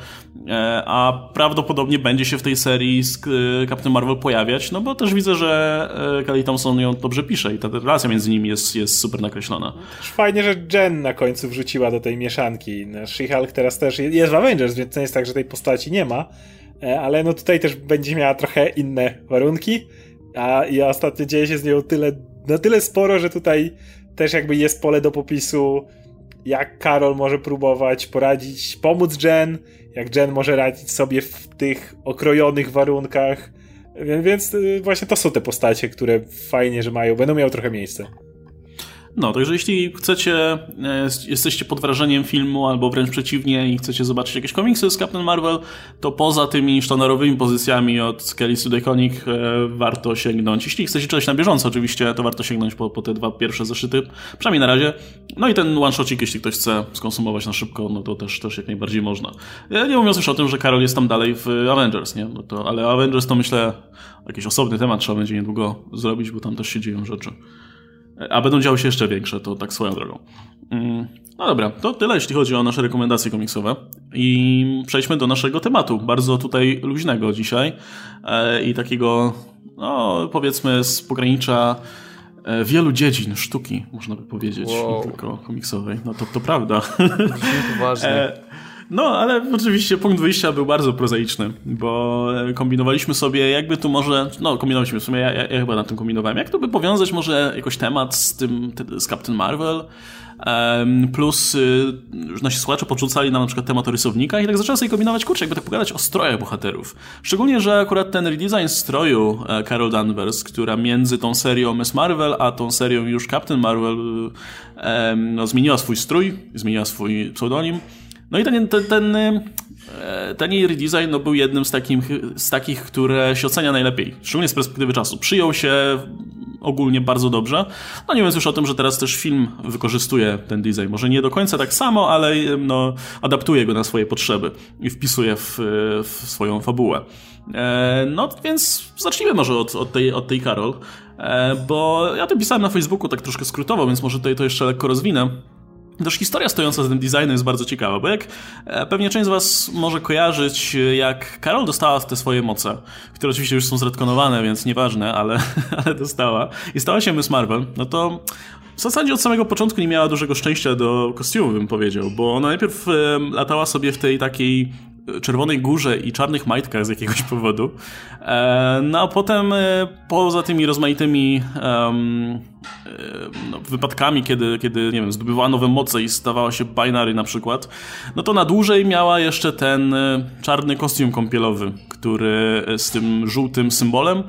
A prawdopodobnie będzie będzie się w tej serii z e, Captain Marvel pojawiać, no bo też widzę, że e, Kelly Thompson ją dobrze pisze i ta relacja między nimi jest, jest super nakreślona. Fajnie, że Jen na końcu wrzuciła do tej mieszanki. No, She-Hulk teraz też jest w Avengers, więc to nie jest tak, że tej postaci nie ma, e, ale no tutaj też będzie miała trochę inne warunki, a ja ostatnio dzieje się z nią tyle, na tyle sporo, że tutaj też jakby jest pole do popisu jak Karol może próbować poradzić, pomóc Jen, jak Jen może radzić sobie w tych okrojonych warunkach. Więc y, właśnie to są te postacie, które fajnie, że mają, będą miały trochę miejsca. No, także jeśli chcecie, e, jesteście pod wrażeniem filmu, albo wręcz przeciwnie i chcecie zobaczyć jakieś komiksy z Captain Marvel, to poza tymi sztandarowymi pozycjami od Kelly Sue DeConnick e, warto sięgnąć. Jeśli chcecie czytać na bieżąco oczywiście, to warto sięgnąć po, po te dwa pierwsze zeszyty, przynajmniej na razie. No i ten one-shotcik, jeśli ktoś chce skonsumować na szybko, no to też, też jak najbardziej można. Ja nie mówiąc już o tym, że Karol jest tam dalej w Avengers, nie? No to, ale Avengers to myślę jakiś osobny temat trzeba będzie niedługo zrobić, bo tam też się dzieją rzeczy. A będą działy się jeszcze większe, to tak swoją drogą. Mm, no dobra, to tyle jeśli chodzi o nasze rekomendacje komiksowe. I przejdźmy do naszego tematu, bardzo tutaj luźnego dzisiaj e, i takiego, no powiedzmy, z pogranicza e, wielu dziedzin sztuki, można by powiedzieć, Wow. nie tylko komiksowej. No to, to prawda. Poważnie. (laughs) No, ale oczywiście punkt wyjścia był bardzo prozaiczny, bo e, kombinowaliśmy sobie, jakby tu może, no kombinowaliśmy w sumie, ja, ja, ja chyba na tym kombinowałem, jak to by powiązać może jakoś temat z tym, z Captain Marvel, plus y, już nasi słuchacze podrzucali nam na przykład temat o rysownikach i tak zacząłem sobie kombinować, kurczę, jakby tak pogadać o strojach bohaterów. Szczególnie, że akurat ten redesign stroju e, Carol Danvers, która między tą serią Miss Marvel, a tą serią już Captain Marvel y, no, zmieniła swój strój, zmieniła swój pseudonim, no i ten, ten, ten, e, ten jej redesign no, był jednym z, takim, z takich, które się ocenia najlepiej, szczególnie z perspektywy czasu. Przyjął się ogólnie bardzo dobrze. No nie mówiąc już o tym, że teraz też film wykorzystuje ten design. Może nie do końca tak samo, ale no, adaptuje go na swoje potrzeby i wpisuje w, w swoją fabułę. E, No więc zacznijmy może od, od, tej, od tej Karol, e, bo ja to pisałem na Facebooku tak troszkę skrótowo, więc może tutaj to jeszcze lekko rozwinę. Też historia stojąca za tym designem jest bardzo ciekawa, bo jak e, pewnie część z Was może kojarzyć, e, jak Karol dostała te swoje moce, które oczywiście już są zredkonowane, więc nieważne, ale, (laughs) ale dostała, i stała się Miss Marvel, no to w zasadzie od samego początku nie miała dużego szczęścia do kostiumu, bym powiedział, bo ona najpierw e, latała sobie w tej takiej czerwonej górze i czarnych majtkach z jakiegoś (laughs) powodu. E, No a potem e, poza tymi rozmaitymi e, no, wypadkami, kiedy, kiedy nie wiem, zdobywała nowe moce i stawała się binary na przykład, no to na dłużej miała jeszcze ten czarny kostium kąpielowy, który z tym żółtym symbolem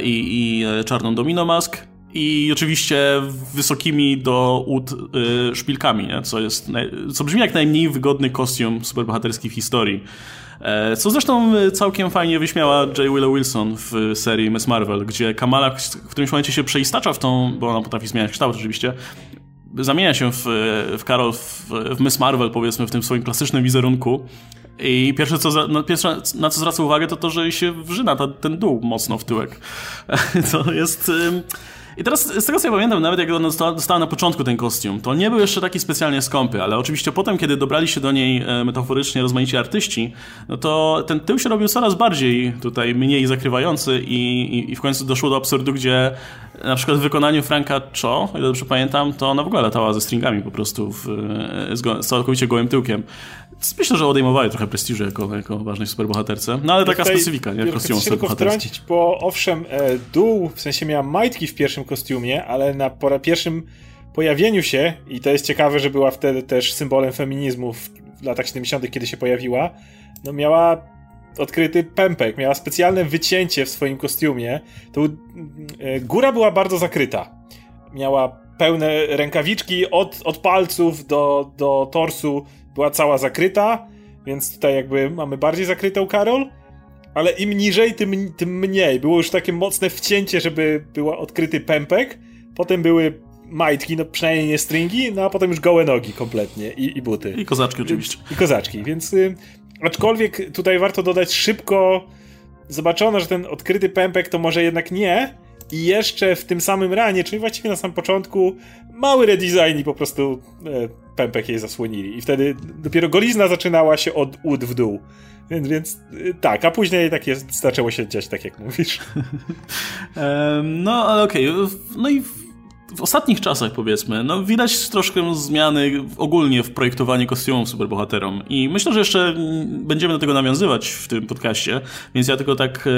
i, i czarną domino mask. I oczywiście wysokimi do ud y, szpilkami, nie? Co, jest co brzmi jak najmniej wygodny kostium superbohaterski w historii. E, co zresztą y, całkiem fajnie wyśmiała J. Willow Wilson w serii Miss Marvel, gdzie Kamala w którymś momencie się przeistacza w tą, bo ona potrafi zmieniać kształt oczywiście, zamienia się w, w Carol, w, w Miss Marvel, powiedzmy, w tym swoim klasycznym wizerunku. I pierwsze, co, no, pierwsze, na co zwraca uwagę, to to, że się wrzyna ta, ten dół mocno w tyłek. (laughs) To jest... ym, I teraz z tego co ja pamiętam, nawet jak ona dostała, na początku ten kostium, to nie był jeszcze taki specjalnie skąpy, ale oczywiście potem, kiedy dobrali się do niej e, metaforycznie rozmaici artyści, no to ten tył się robił coraz bardziej tutaj mniej zakrywający i, i, i w końcu doszło do absurdu, gdzie na przykład w wykonaniu Franka Cho, ile dobrze pamiętam, to ona w ogóle latała ze stringami po prostu w, e, z, go, z całkowicie gołym tyłkiem. Myślę, że odejmowały trochę prestiżu jako, jako ważnej superbohaterce. No ale taka specyfika, nie? chcę się tylko bo owszem, e, dół, w sensie miała majtki w pierwszym kostiumie, ale na po raz pierwszym pojawieniu się, i to jest ciekawe, że była wtedy też symbolem feminizmu w, w latach 70., kiedy się pojawiła, no miała odkryty pępek, miała specjalne wycięcie w swoim kostiumie. To, e, góra była bardzo zakryta. Miała pełne rękawiczki od, od palców do, do torsu, była cała zakryta, więc tutaj jakby mamy bardziej zakrytą Karol, ale im niżej, tym, tym mniej. Było już takie mocne wcięcie, żeby był odkryty pępek, potem były majtki, no przynajmniej nie stringi, no a potem już gołe nogi kompletnie i, i buty. I kozaczki oczywiście. I kozaczki, więc y, aczkolwiek tutaj warto dodać szybko zobaczono, że ten odkryty pępek to może jednak nie i jeszcze w tym samym ranie, czyli właściwie na samym początku mały redesign i po prostu e, pępek jej zasłonili i wtedy dopiero golizna zaczynała się od ud w dół. Więc, więc y, tak, a później tak jest, zaczęło się dziać tak jak mówisz. (laughs) No, ale okej. No i w, ostatnich czasach, powiedzmy, no widać troszkę zmiany ogólnie w projektowaniu kostiumów superbohaterom. I myślę, że jeszcze będziemy do tego nawiązywać w tym podcaście, więc ja tylko tak,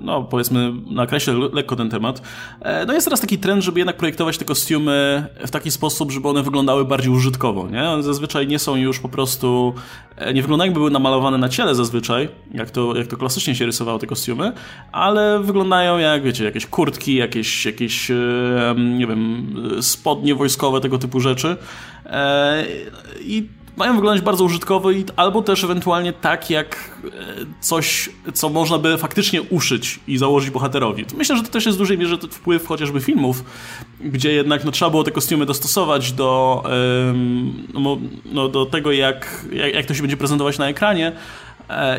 no powiedzmy, nakreślę le- lekko ten temat. E, No jest teraz taki trend, żeby jednak projektować te kostiumy w taki sposób, żeby one wyglądały bardziej użytkowo, nie? One zazwyczaj nie są już po prostu, e, nie wyglądają jakby były namalowane na ciele zazwyczaj, jak to, jak to klasycznie się rysowało te kostiumy, ale wyglądają jak, wiecie, jakieś kurtki, jakieś, jakieś e, nie wiem, spodnie wojskowe, tego typu rzeczy. E, I mają wyglądać bardzo użytkowo albo też ewentualnie tak jak e, coś, co można by faktycznie uszyć i założyć bohaterowi. Myślę, że to też jest w dużej mierze wpływ chociażby filmów, gdzie jednak no, trzeba było te kostiumy dostosować do, no, no, do tego, jak, jak, jak to się będzie prezentować na ekranie,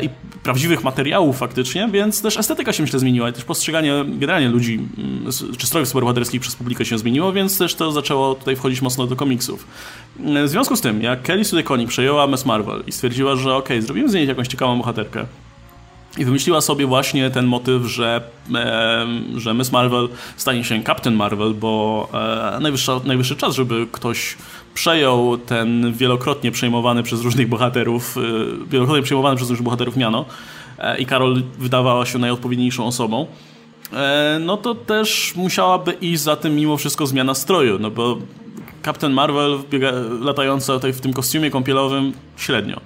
i prawdziwych materiałów faktycznie, więc też estetyka się myślę zmieniła i też postrzeganie generalnie ludzi mm, czy strojów superbohaterskich przez publikę się zmieniło, więc też to zaczęło tutaj wchodzić mocno do komiksów. W związku z tym, jak Kelly Sue DeConnick przejęła Miss Marvel i stwierdziła, że ok, zrobimy z niej jakąś ciekawą bohaterkę, i wymyśliła sobie właśnie ten motyw, że, e, że Miss Marvel stanie się Captain Marvel, bo e, najwyższy czas, żeby ktoś przejął ten wielokrotnie przejmowany przez różnych bohaterów, e, wielokrotnie przejmowany przez różnych bohaterów miano e, i Karol wydawała się najodpowiedniejszą osobą. E, no to też musiałaby iść za tym mimo wszystko zmiana stroju, no bo Captain Marvel biega, latająca tutaj w tym kostiumie kąpielowym średnio.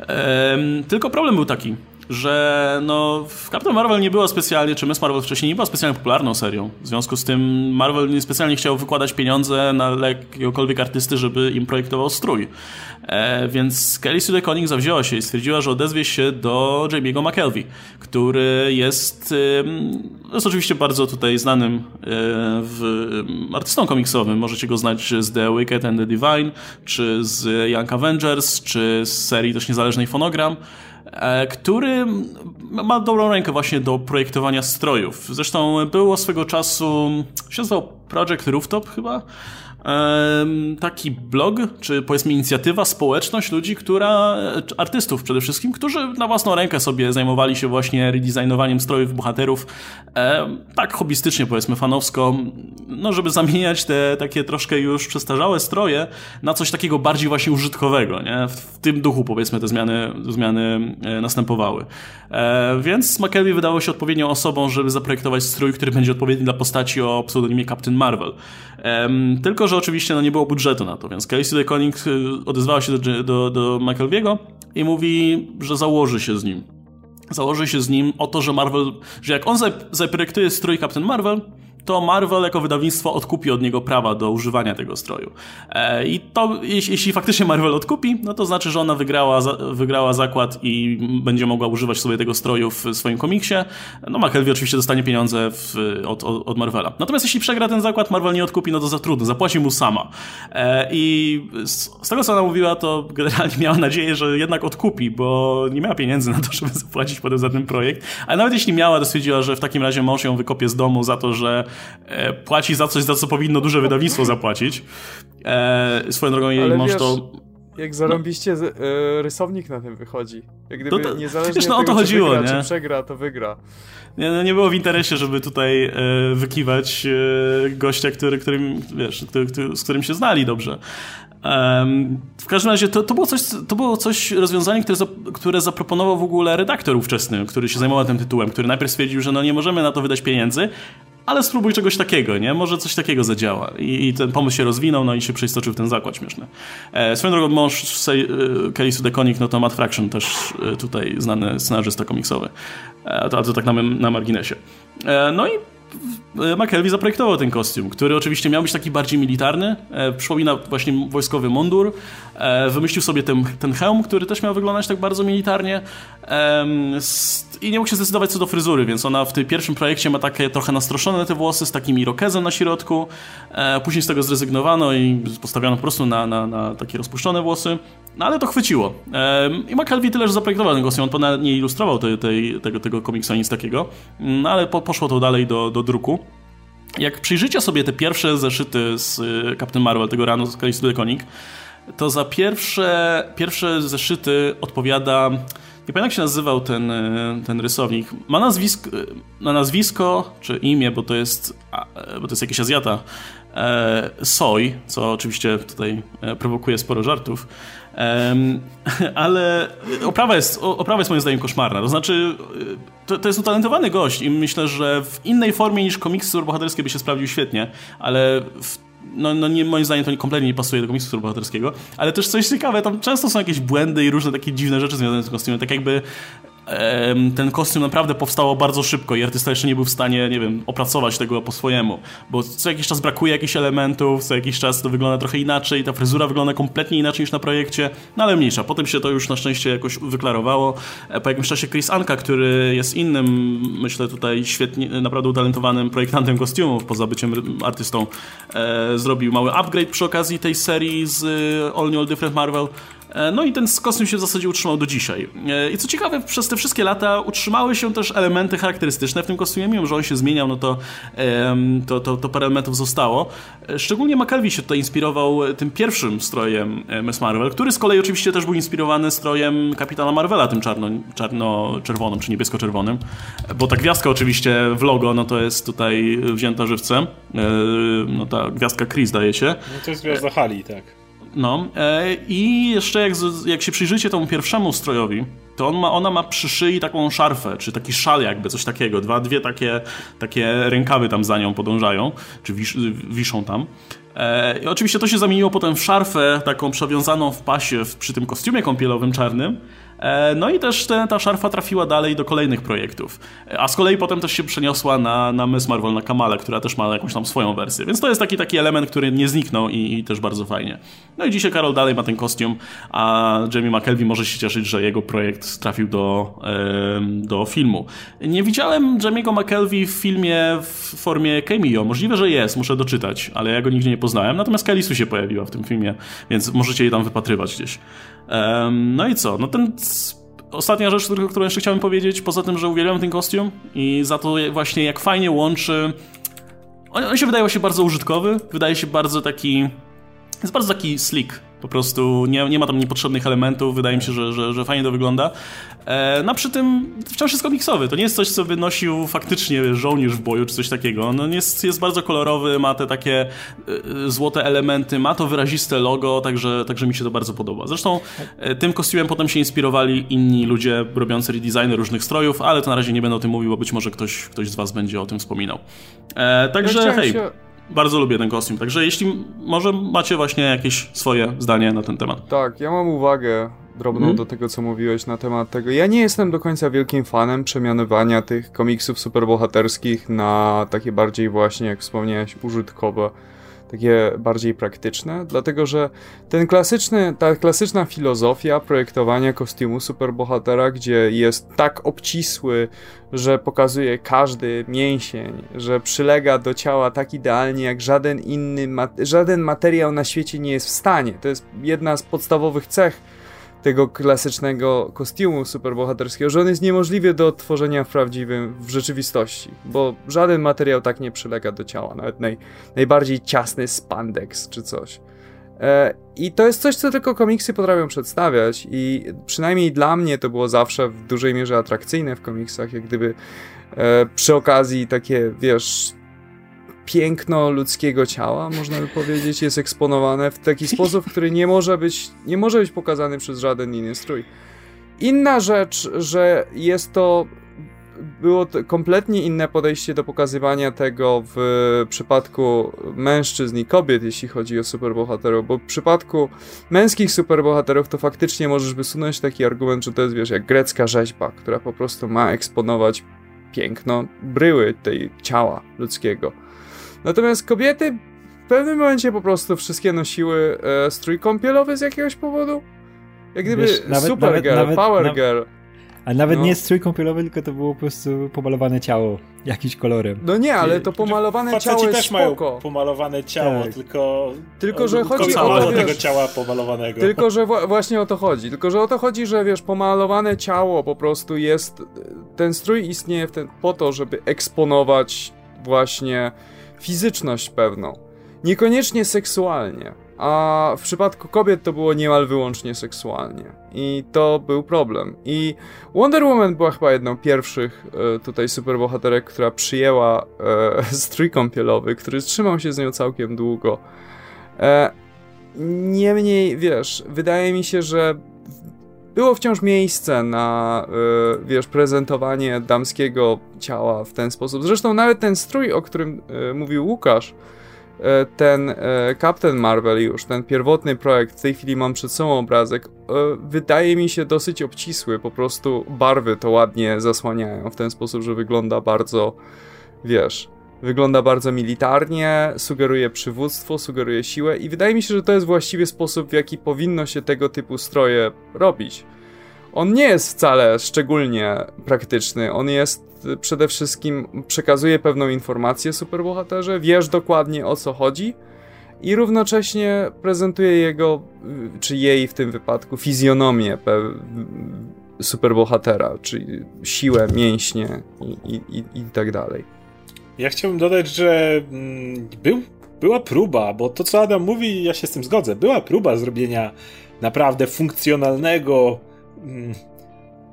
E, tylko problem był taki, że no, Captain Marvel nie była specjalnie, czy Miss Marvel wcześniej nie była specjalnie popularną serią. W związku z tym Marvel nie specjalnie chciał wykładać pieniądze na jakiegokolwiek artysty, żeby im projektował strój. E, więc Kelly Sue DeConnick zawzięła się i stwierdziła, że odezwie się do Jamie'ego McKelvey, który jest, jest oczywiście bardzo tutaj znanym e, w, artystą komiksowym. Możecie go znać z The Wicked and the Divine, czy z Young Avengers, czy z serii też niezależnej Fonogram. E, który ma dobrą rękę właśnie do projektowania strojów. Zresztą było swego czasu, się nazywał Project Rooftop chyba, taki blog, czy powiedzmy inicjatywa, społeczność ludzi, która, artystów przede wszystkim, którzy na własną rękę sobie zajmowali się właśnie redesignowaniem strojów bohaterów, tak hobbystycznie powiedzmy, fanowsko, no żeby zamieniać te takie troszkę już przestarzałe stroje na coś takiego bardziej właśnie użytkowego, nie? W tym duchu powiedzmy te zmiany, zmiany e, następowały. E, więc McKelvey wydało się odpowiednią osobą, żeby zaprojektować strój, który będzie odpowiedni dla postaci o pseudonimie Captain Marvel. Tylko, że oczywiście no, nie było budżetu na to, więc Casey DeConnick y, odezwała się do, do, do Michael i mówi, że założy się z nim. Założy się z nim o to, że Marvel, że jak on zaprojektuje strój Captain Marvel, to Marvel jako wydawnictwo odkupi od niego prawa do używania tego stroju. E, I to, jeśli, faktycznie Marvel odkupi, no to znaczy, że ona wygrała, wygrała zakład i będzie mogła używać sobie tego stroju w swoim komiksie. No McKelvey oczywiście dostanie pieniądze w, od, od, Marvela. Natomiast jeśli przegra ten zakład, Marvel nie odkupi, no to za trudno, zapłaci mu sama. E, I z, tego, co ona mówiła, to generalnie miała nadzieję, że jednak odkupi, bo nie miała pieniędzy na to, żeby zapłacić potem za ten projekt. Ale nawet jeśli miała, to stwierdziła, że w takim razie mąż ją wykopie z domu za to, że płaci za coś, za co powinno duże wydawnictwo zapłacić. E, swoją drogą jej Ale wiesz, to... Jak zarobiście no. rysownik na tym wychodzi. Jak gdyby to, niezależnie wiesz, no, od tego, o to chodziło, czy, wygra, nie? czy przegra, to wygra. Nie, no nie było w interesie, żeby tutaj e, wykiwać e, gościa, który, którym, wiesz, który, który, z którym się znali dobrze. Um, w każdym razie to, to, było coś, to było coś, rozwiązanie, które, za, które zaproponował w ogóle redaktor ówczesny, który się zajmował tym tytułem, który najpierw stwierdził, że no nie możemy na to wydać pieniędzy, ale spróbuj czegoś takiego, nie? Może coś takiego zadziała. I, i ten pomysł się rozwinął, no i się przeistoczył w ten zakład śmieszny. E, swoją drogą mąż e, no to Matt Fraction, też e, tutaj znany scenarzysta komiksowy. E, to, to tak na, na marginesie. E, no i E, McKelvey zaprojektował ten kostium, który oczywiście miał być taki bardziej militarny, e, przypomina właśnie wojskowy mundur, e, wymyślił sobie ten, ten hełm, który też miał wyglądać tak bardzo militarnie i nie mógł się zdecydować co do fryzury, więc ona w tym pierwszym projekcie ma takie trochę nastroszone te włosy z takim irokezem na środku, e, później z tego zrezygnowano i postawiono po prostu na, na, na takie rozpuszczone włosy, no ale to chwyciło. E, I McKelvey tyle, że zaprojektował ten kostium, on ponad nie ilustrował tej, tej, tego, tego komiksu, nic takiego, no ale po, poszło to dalej do, do druku. Jak przyjrzycie sobie te pierwsze zeszyty z y, Captain Marvel, tego ranu z Callisto Deconic, to za pierwsze, pierwsze zeszyty odpowiada... Nie pamiętam jak się nazywał ten, y, ten rysownik. Ma nazwisko, na nazwisko, czy imię, bo to jest, bo to jest jakiś Azjata, e, Soj, co oczywiście tutaj e, prowokuje sporo żartów. (laughs) ale oprawa jest, oprawa jest moim zdaniem koszmarna. To znaczy, to, to jest utalentowany gość i myślę, że w innej formie niż komiksy superbohaterskie by się sprawdził świetnie, ale w, no, no nie, moim zdaniem to kompletnie nie pasuje do komiksu superbohaterskiego, ale też coś ciekawe, tam często są jakieś błędy i różne takie dziwne rzeczy związane z kostiumem, tak jakby ten kostium naprawdę powstało bardzo szybko i artysta jeszcze nie był w stanie, nie wiem, opracować tego po swojemu, bo co jakiś czas brakuje jakichś elementów, co jakiś czas to wygląda trochę inaczej, ta fryzura wygląda kompletnie inaczej niż na projekcie, no ale mniejsza. Potem się to już na szczęście jakoś wyklarowało. E, po jakimś czasie Chris Anka, który jest innym, myślę tutaj świetnie, naprawdę utalentowanym projektantem kostiumów, poza byciem artystą, e, zrobił mały upgrade przy okazji tej serii z All New All Different Marvel E, no i ten kostium się w zasadzie utrzymał do dzisiaj. E, I co ciekawe, przez te wszystkie lata utrzymały się też elementy charakterystyczne w tym kostiumie, mimo że on się zmieniał, no to, to, to, to parę elementów zostało. E, szczególnie McKelvey się tutaj inspirował tym pierwszym strojem Miss Marvel, który z kolei oczywiście też był inspirowany strojem Kapitana Marvela, tym czarno, czarno-czerwonym, czy niebiesko-czerwonym, bo ta gwiazdka oczywiście w logo, no to jest tutaj wzięta żywcem, no ta gwiazdka Chris daje się. No to jest gwiazda Hali, tak. No e, i jeszcze jak, jak się przyjrzycie temu pierwszemu strojowi, to on ma, ona ma przy szyi taką szarfę, czy taki szal jakby, coś takiego. Dwa, dwie takie, takie rękawy tam za nią podążają, czy wisz, wiszą tam. E, I oczywiście to się zamieniło potem w szarfę taką przewiązaną w pasie w, przy tym kostiumie kąpielowym czarnym, no i też te, ta szarfa trafiła dalej do kolejnych projektów. E, a z kolei potem też się przeniosła na, na Miss Marvel, na Kamale, która też ma jakąś tam swoją wersję. Więc to jest taki, taki element, który nie zniknął i, i też bardzo fajnie. No i dzisiaj Karol dalej ma ten kostium, a Jamie McKelvey może się cieszyć, że jego projekt trafił do, do filmu. Nie widziałem Jamie'ego McKelvey w filmie w formie cameo. Możliwe, że jest, muszę doczytać, ale ja go nigdzie nie poznałem. Natomiast Kalisu się pojawiła w tym filmie, więc możecie jej tam wypatrywać gdzieś. No i co? No ten ostatnia rzecz, którą jeszcze chciałem powiedzieć, poza tym, że uwielbiam ten kostium i za to właśnie jak fajnie łączy. On, on się wydaje się bardzo użytkowy, wydaje się bardzo taki. Jest bardzo taki slick po prostu nie, nie ma tam niepotrzebnych elementów, wydaje mi się, że, że, że fajnie to wygląda. E, no przy tym wciąż jest komiksowy, to nie jest coś, co by nosił faktycznie żołnierz w boju, czy coś takiego. No jest, jest bardzo kolorowy, ma te takie e, złote elementy, ma to wyraziste logo, także, także mi się to bardzo podoba. Zresztą e, tym kostiumem potem się inspirowali inni ludzie robiący redesigny różnych strojów, ale to na razie nie będę o tym mówił, bo być może ktoś, ktoś z was będzie o tym wspominał. E, także ja hej... Się bardzo lubię ten kostium, także jeśli może macie właśnie jakieś swoje zdanie na ten temat. Tak, ja mam uwagę drobną hmm? do tego, co mówiłeś na temat tego. Ja nie jestem do końca wielkim fanem przemianowania tych komiksów superbohaterskich na takie bardziej właśnie, jak wspomniałeś, użytkowe takie bardziej praktyczne, dlatego że ten klasyczny, ta klasyczna filozofia projektowania kostiumu superbohatera, gdzie jest tak obcisły, że pokazuje każdy mięsień, że przylega do ciała tak idealnie, jak żaden inny, żaden materiał na świecie nie jest w stanie. To jest jedna z podstawowych cech tego klasycznego kostiumu superbohaterskiego, że on jest niemożliwy do odtworzenia w prawdziwym, w rzeczywistości, bo żaden materiał tak nie przylega do ciała, nawet naj, najbardziej ciasny spandex czy coś. E, I to jest coś, co tylko komiksy potrafią przedstawiać i przynajmniej dla mnie to było zawsze w dużej mierze atrakcyjne w komiksach, jak gdyby e, przy okazji takie, wiesz, piękno ludzkiego ciała, można by powiedzieć, jest eksponowane w taki sposób, który nie może być, nie może być pokazany przez żaden inny strój. Inna rzecz, że jest to było to kompletnie inne podejście do pokazywania tego w przypadku mężczyzn i kobiet, jeśli chodzi o superbohaterów, bo w przypadku męskich superbohaterów to faktycznie możesz wysunąć taki argument, że to jest, wiesz, jak grecka rzeźba, która po prostu ma eksponować piękno bryły tej ciała ludzkiego. Natomiast kobiety w pewnym momencie po prostu wszystkie nosiły e, strój kąpielowy z jakiegoś powodu. Jak gdyby Wiesz, nawet, Supergirl, nawet, Power nawet, Girl. A nawet no. nie strój kąpielowy, tylko to było po prostu pomalowane ciało jakimś kolorem. No nie, ale to pomalowane Faceci ciało jest też spoko. mają pomalowane ciało, tak. tylko... Tylko, że chodzi o to, tego ciała pomalowanego. Tylko, że właśnie o to chodzi. Tylko, że o to chodzi, że wiesz, pomalowane ciało po prostu jest... Ten strój istnieje ten, po to, żeby eksponować właśnie fizyczność pewną. Niekoniecznie seksualnie, a w przypadku kobiet to było niemal wyłącznie seksualnie. I to był problem. I Wonder Woman była chyba jedną pierwszych e, tutaj superbohaterek, która przyjęła e, (laughs) strój kąpielowy, który trzymał się z nią całkiem długo. E, niemniej, wiesz, wydaje mi się, że było wciąż miejsce na, y, wiesz, prezentowanie damskiego ciała w ten sposób. Zresztą nawet ten strój, o którym y, mówił Łukasz, y, ten Captain Marvel już, ten pierwotny projekt, w tej chwili mam przed sobą obrazek, wydaje mi się dosyć obcisły, po prostu barwy to ładnie zasłaniają w ten sposób, że wygląda bardzo, wiesz, wygląda bardzo militarnie, sugeruje przywództwo, sugeruje siłę i wydaje mi się, że to jest właściwie sposób, w jaki powinno się tego typu stroje robić. On nie jest wcale szczególnie praktyczny, on jest przede wszystkim, przekazuje pewną informację superbohaterze, wiesz dokładnie o co chodzi i równocześnie prezentuje jego, czy jej w tym wypadku, fizjonomię superbohatera, czyli siłę, mięśnie i, i, i, i tak dalej. Ja chciałbym dodać, że mm, był, była próba, bo to co Adam mówi, ja się z tym zgodzę, była próba zrobienia naprawdę funkcjonalnego mm,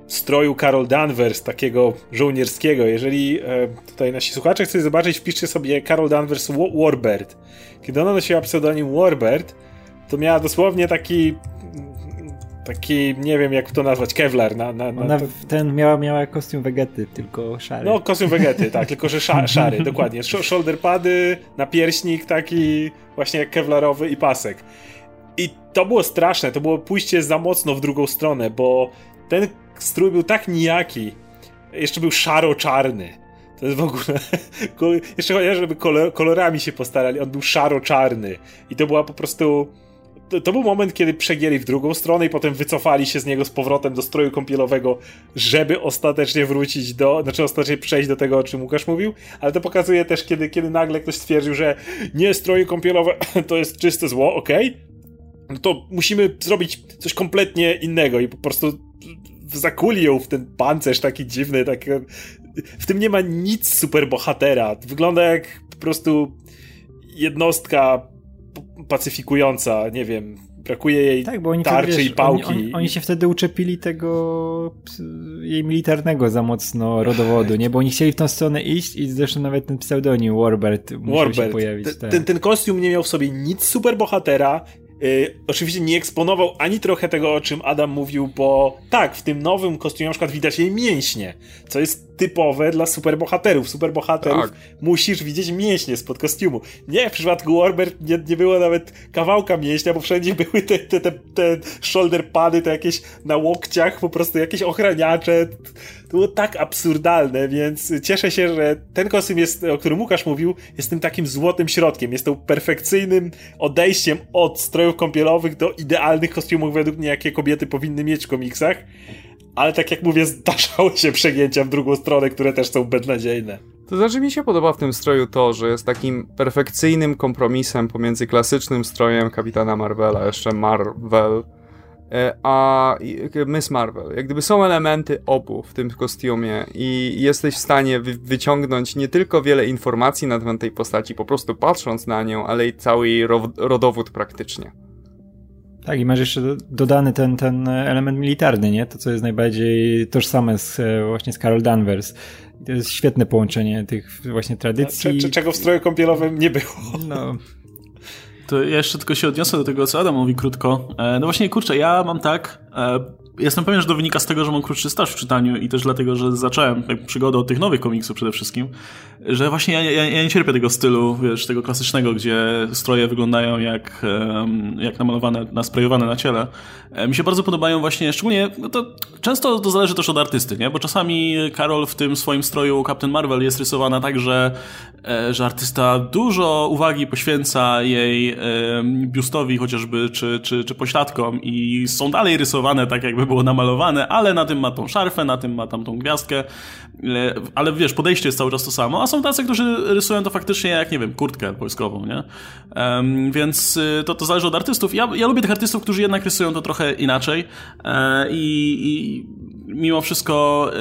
stroju Carol Danvers, takiego żołnierskiego. Jeżeli e, tutaj nasi słuchacze chcą zobaczyć, wpiszcie sobie Carol Danvers Warbird. Kiedy ona nosiła pseudonim Warbird, to miała dosłownie taki taki, nie wiem jak to nazwać, Kevlar. Na, na, na to... ten miała, miała kostium Vegety, tylko szary. No, kostium Vegety, tak, tylko że sza, (laughs) szary, dokładnie. Shoulder pady, napierśnik taki właśnie jak kevlarowy i pasek. I to było straszne, to było pójście za mocno w drugą stronę, bo ten strój był tak nijaki. Jeszcze był szaro-czarny. To jest w ogóle. (laughs) Jeszcze chociaż, żeby kolorami się postarali, on był szaro-czarny. I to była po prostu to, był moment, kiedy przegięli w drugą stronę i potem wycofali się z niego z powrotem do stroju kąpielowego, żeby ostatecznie wrócić do, znaczy ostatecznie przejść do tego, o czym Łukasz mówił, ale to pokazuje też, kiedy, kiedy nagle ktoś stwierdził, że nie, stroje kąpielowe (clears throat) to jest czyste zło, okej, okay? no to musimy zrobić coś kompletnie innego i po prostu zakuli ją w ten pancerz taki dziwny, tak, w tym nie ma nic super bohatera, wygląda jak po prostu jednostka pacyfikująca, nie wiem, brakuje jej tak, bo oni tarczy wiesz, i pałki. Oni, oni, oni, się wtedy uczepili tego jej militarnego za mocno rodowodu, nie? Bo oni chcieli w tą stronę iść i zresztą nawet ten pseudonim Warbird musiał się pojawić. Ten, tak. ten, ten kostium nie miał w sobie nic super bohatera, Yy, oczywiście nie eksponował ani trochę tego, o czym Adam mówił, bo tak, w tym nowym kostiumie na przykład widać jej mięśnie, co jest typowe dla superbohaterów. Superbohaterów tak. musisz widzieć mięśnie spod kostiumu. Nie, w przypadku Warbird nie, nie było nawet kawałka mięśnia, bo wszędzie (laughs) były te, te, te, te shoulder pady, te jakieś na łokciach, po prostu jakieś ochraniacze. To było tak absurdalne, więc cieszę się, że ten kostium jest, o którym Łukasz mówił, jest tym takim złotym środkiem. Jest tą perfekcyjnym odejściem od strojów kąpielowych do idealnych kostiumów według mnie, jakie kobiety powinny mieć w komiksach ale tak jak mówię, zdarzały się przegięcia w drugą stronę, które też są beznadziejne. To znaczy mi się podoba w tym stroju to, że jest takim perfekcyjnym kompromisem pomiędzy klasycznym strojem kapitana Marvela, jeszcze Marvel, e, a Miss Marvel. Jak gdyby są elementy obu w tym kostiumie i jesteś w stanie wy wyciągnąć nie tylko wiele informacji na temat tej postaci, po prostu patrząc na nią, ale i cały jej rodowód praktycznie. Tak, i masz jeszcze dodany ten, ten element militarny, nie? To, co jest najbardziej tożsame z, e, właśnie z Carol Danvers. to jest świetne połączenie tych właśnie tradycji. No, czego w stroju kąpielowym nie było. No. To ja jeszcze tylko się odniosę do tego, co Adam mówi krótko. E, no właśnie, kurczę, ja mam tak, e, jestem pewien, że to wynika z tego, że mam krótszy staż w czytaniu i też dlatego, że zacząłem przygodę od tych nowych komiksów przede wszystkim, że właśnie ja, ja, ja, nie cierpię tego stylu, wiesz, tego klasycznego, gdzie stroje wyglądają jak, jak namalowane, nasprejowane na ciele. E, mi się bardzo podobają właśnie, szczególnie, no to często to zależy też od artysty, nie? Bo czasami Karol w tym swoim stroju Captain Marvel jest rysowana tak, że, e, że artysta dużo uwagi poświęca jej biustowi chociażby, czy, czy, czy pośladkom i są dalej rysowane tak, jakby było namalowane, ale na tym ma tą szarfę, na tym ma tam tą gwiazdkę, e, ale wiesz, podejście jest cały czas to samo, są tacy, którzy rysują to faktycznie jak, nie wiem, kurtkę wojskową, nie? Um, więc y, to, to zależy od artystów. Ja, ja lubię tych artystów, którzy jednak rysują to trochę inaczej e, i, i mimo wszystko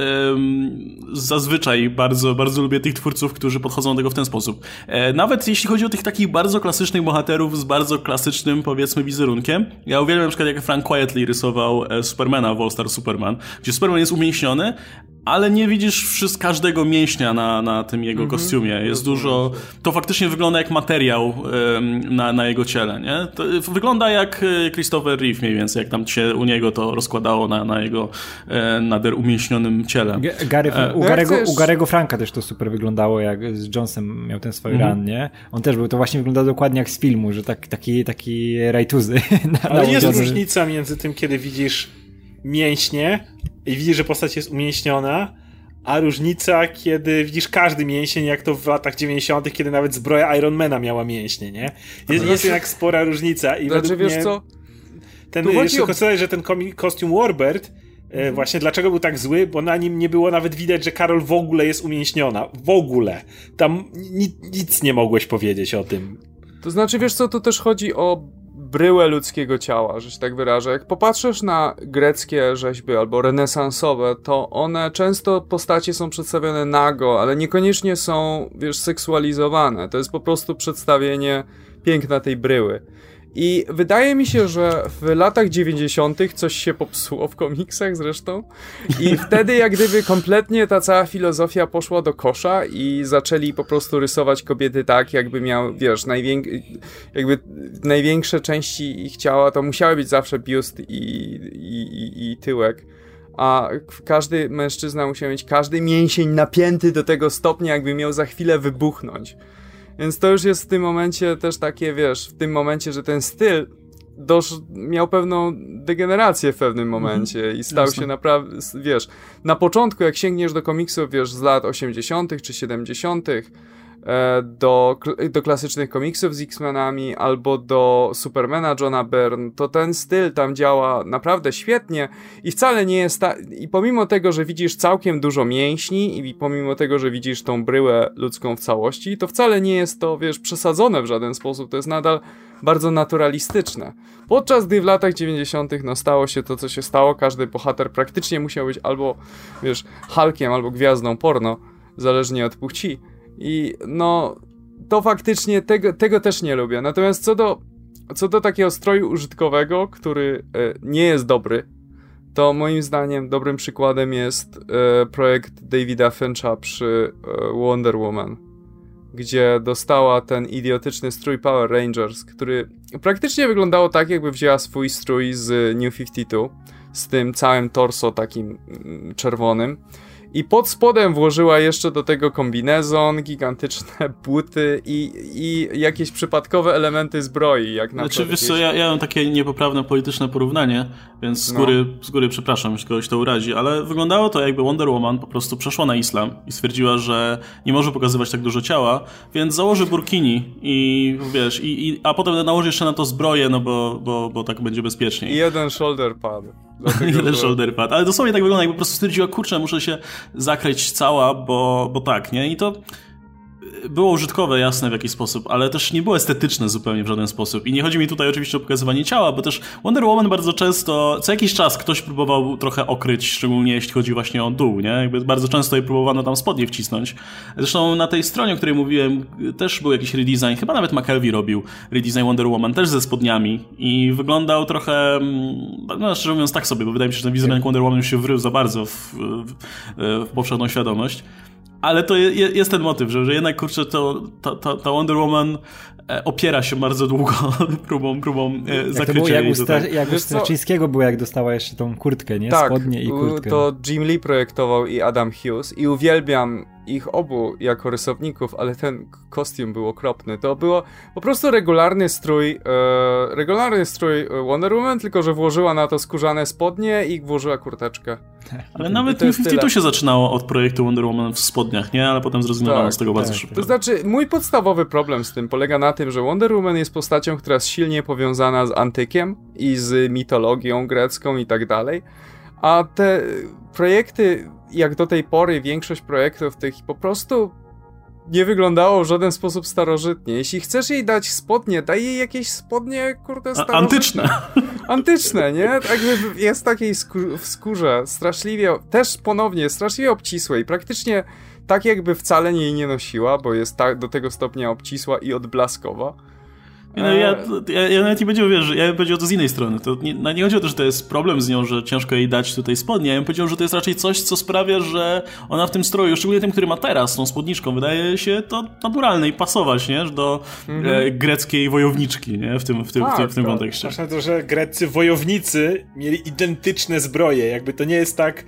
zazwyczaj bardzo, bardzo lubię tych twórców, którzy podchodzą do tego w ten sposób. E, nawet jeśli chodzi o tych takich bardzo klasycznych bohaterów z bardzo klasycznym, powiedzmy, wizerunkiem. Ja uwielbiam na przykład, jak Frank Quietly rysował e, Supermana w All Star Superman, gdzie Superman jest umięśniony, ale nie widzisz wszyst każdego mięśnia na, na tym jego mm -hmm. kostiumie. Jest dużo... To faktycznie wygląda jak materiał um, na, na jego ciele, nie? To wygląda jak e, Christopher Reeve mniej więcej, jak tam się u niego to rozkładało na, na jego e, nader umięśnionym ciele. Gary, e, u, Garego, u Garego Franka też to super wyglądało, jak z Jonesem miał ten swój mm -hmm. run, nie? On też był, to właśnie wygląda dokładnie jak z filmu, że tak, taki, taki rajtuzy. (laughs) Ale jest różnica między tym, kiedy widzisz mięśnie i widzisz, że postać jest umięśniona, a różnica, kiedy widzisz każdy mięsień, jak to w latach 90., kiedy nawet zbroja Ironmana miała mięśnie, nie? Jest, jest jednak spora różnica i znaczy, wiesz mnie, co? Ten, tu jeszcze o... że ten kostium Warbird mhm. właśnie dlaczego był tak zły, bo na nim nie było nawet widać, że Karol w ogóle jest umięśniona. W ogóle. Tam ni nic nie mogłeś powiedzieć o tym. To znaczy, wiesz co, tu też chodzi o bryłę ludzkiego ciała, że się tak wyrażę. Jak popatrzysz na greckie rzeźby albo renesansowe, to one często postacie są przedstawione nago, ale niekoniecznie są, wiesz, seksualizowane. To jest po prostu przedstawienie piękna tej bryły. I wydaje mi się, że w latach 90. coś się popsuło w komiksach zresztą. I (laughs) wtedy, jak gdyby kompletnie ta cała filozofia poszła do kosza i zaczęli po prostu rysować kobiety tak, jakby miał, wiesz, najwięk jakby największe części ich ciała to musiały być zawsze biust i, i, i, i tyłek a każdy mężczyzna musiał mieć każdy mięsień napięty do tego stopnia, jakby miał za chwilę wybuchnąć. Więc to już jest w tym momencie też takie, wiesz, w tym momencie, że ten styl dosz, miał pewną degenerację w pewnym mhm. momencie i stał Jasne. się naprawdę, wiesz, na początku jak sięgniesz do komiksów, wiesz, z lat 80. czy 70., E, do, do klasycznych komiksów z X-Menami albo do Supermana Johna Byrne, to ten styl tam działa naprawdę świetnie i wcale nie jest ta... i pomimo tego, że widzisz całkiem dużo mięśni i pomimo tego, że widzisz tą bryłę ludzką w całości, to wcale nie jest to, wiesz, przesadzone w żaden sposób, to jest nadal bardzo naturalistyczne. Podczas gdy w latach 90. no stało się to, co się stało, każdy bohater praktycznie musiał być albo, wiesz, Hulkiem, albo gwiazdą porno, zależnie od płci. I no, to faktycznie tego, tego też nie lubię. Natomiast co do, co do takiego stroju użytkowego, który e, nie jest dobry, to moim zdaniem dobrym przykładem jest e, projekt Davida Fincha przy e, Wonder Woman, gdzie dostała ten idiotyczny strój Power Rangers, który praktycznie wyglądało tak, jakby wzięła swój strój z New 52, z tym całym torso takim mm, czerwonym i pod spodem włożyła jeszcze do tego kombinezon, gigantyczne (laughs) buty i, i jakieś przypadkowe elementy zbroi, jak na Znaczy, wiesz co, ja, ja mam takie niepoprawne polityczne porównanie, więc z góry, no. z góry przepraszam, jeśli kogoś to urazi, ale wyglądało to jakby Wonder Woman po prostu przeszła na islam i stwierdziła, że nie może pokazywać tak dużo ciała, więc założy burkini i wiesz, i, i, a potem nałoży jeszcze na to zbroję, no bo, bo, bo tak będzie bezpieczniej. I jeden shoulder pad. (laughs) Jeden shoulder pad. Ale dosłownie tak wygląda, jakby po prostu stwierdziła, kurczę, muszę się zakryć cała, bo, bo tak, nie? I to było użytkowe, jasne w jakiś sposób, ale też nie było estetyczne zupełnie w żaden sposób. I nie chodzi mi tutaj oczywiście o pokazywanie ciała, bo też Wonder Woman bardzo często, co jakiś czas ktoś próbował trochę okryć, szczególnie jeśli chodzi właśnie o dół, nie? Jakby bardzo często jej próbowano tam spodnie wcisnąć. Zresztą na tej stronie, o której mówiłem, też był jakiś redesign, chyba nawet McKelvey robił redesign Wonder Woman, też ze spodniami i wyglądał trochę, mm, no szczerze mówiąc tak sobie, bo wydaje mi się, że ten wizerunek Wonder Woman już się wrył za bardzo w, w, w powszechną świadomość. Ale to je, jest ten motyw, że, że jednak kurczę, to, ta, ta, ta Wonder Woman e, opiera się bardzo długo (laughs) próbą, próbą e, zakrycia to było, jak jak u Straczyńskiego było, jak dostała jeszcze tą kurtkę, nie? Tak, Spodnie i kurtkę. to Jim Lee projektował i Adam Hughes i uwielbiam ich obu jako rysowników, ale ten kostium był okropny. To było po prostu regularny strój, e, regularny strój Wonder Woman, tylko że włożyła na to skórzane spodnie i włożyła kurteczkę. (laughs) Ale nawet New 52 się zaczynało od projektu Wonder Woman w spodniach, nie? Ale potem zrezygnowano tak, z tego bardzo tak, szybko. To znaczy, mój podstawowy problem z tym polega na tym, że Wonder Woman jest postacią, która jest silnie powiązana z antykiem i z mitologią grecką i tak dalej. A te projekty, jak do tej pory, większość projektów tych po prostu nie wyglądało w żaden sposób starożytnie. Jeśli chcesz jej dać spodnie, daj jej jakieś spodnie, kurde, starożytne. Antyczne. (laughs) Antyczne, nie? Tak jest takiej w skórze, straszliwie, też ponownie, straszliwie obcisłej, praktycznie tak jakby wcale jej nie nosiła, bo jest tak do tego stopnia obcisła i odblaskowa. No, ja, ja, ja nawet nie powiedział, wiesz, ja bym powiedział to z innej strony. To nie, no nie chodzi o to, że to jest problem z nią, że ciężko jej dać tutaj spodnie. Ja bym powiedział, że to jest raczej coś, co sprawia, że ona w tym stroju, szczególnie tym, który ma teraz, tą spódniczką, wydaje się to naturalne i pasować, nie? Do mhm. e, greckiej wojowniczki, nie? W tym, w tym, tak, w tym, w tym kontekście. Ważne to, że greccy wojownicy mieli identyczne zbroje. Jakby to nie jest tak...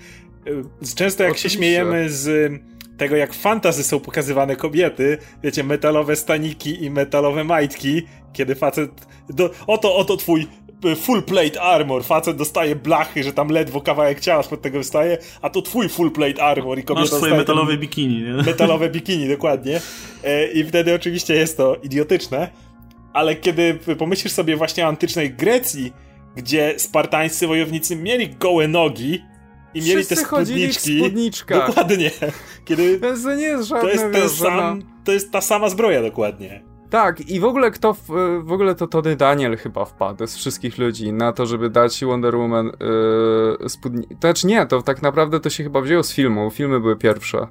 E, często jak Oczywiście. się śmiejemy z tego, jak fantazy są pokazywane kobiety, wiecie, metalowe staniki i metalowe majtki, kiedy facet, do, oto, oto twój y, full plate armor, facet dostaje blachy, że tam ledwo kawałek ciała spod tego wystaje, a to twój full plate armor i kobieta Masz swoje metalowe bikini, nie? Metalowe bikini, dokładnie. E, I wtedy oczywiście jest to idiotyczne, ale kiedy pomyślisz sobie właśnie o antycznej Grecji, gdzie spartańscy wojownicy mieli gołe nogi, i mieli te spódniczki. Dokładnie. Kiedy to nie jest żadne, to jest, ten sam, to jest ta sama zbroja dokładnie. Tak, i w ogóle kto, w, ogóle to Tony Daniel chyba wpadł z wszystkich ludzi na to, żeby dać Wonder Woman yy, spódnicę. To znaczy nie, to tak naprawdę to się chyba wzięło z filmu, filmy były pierwsze.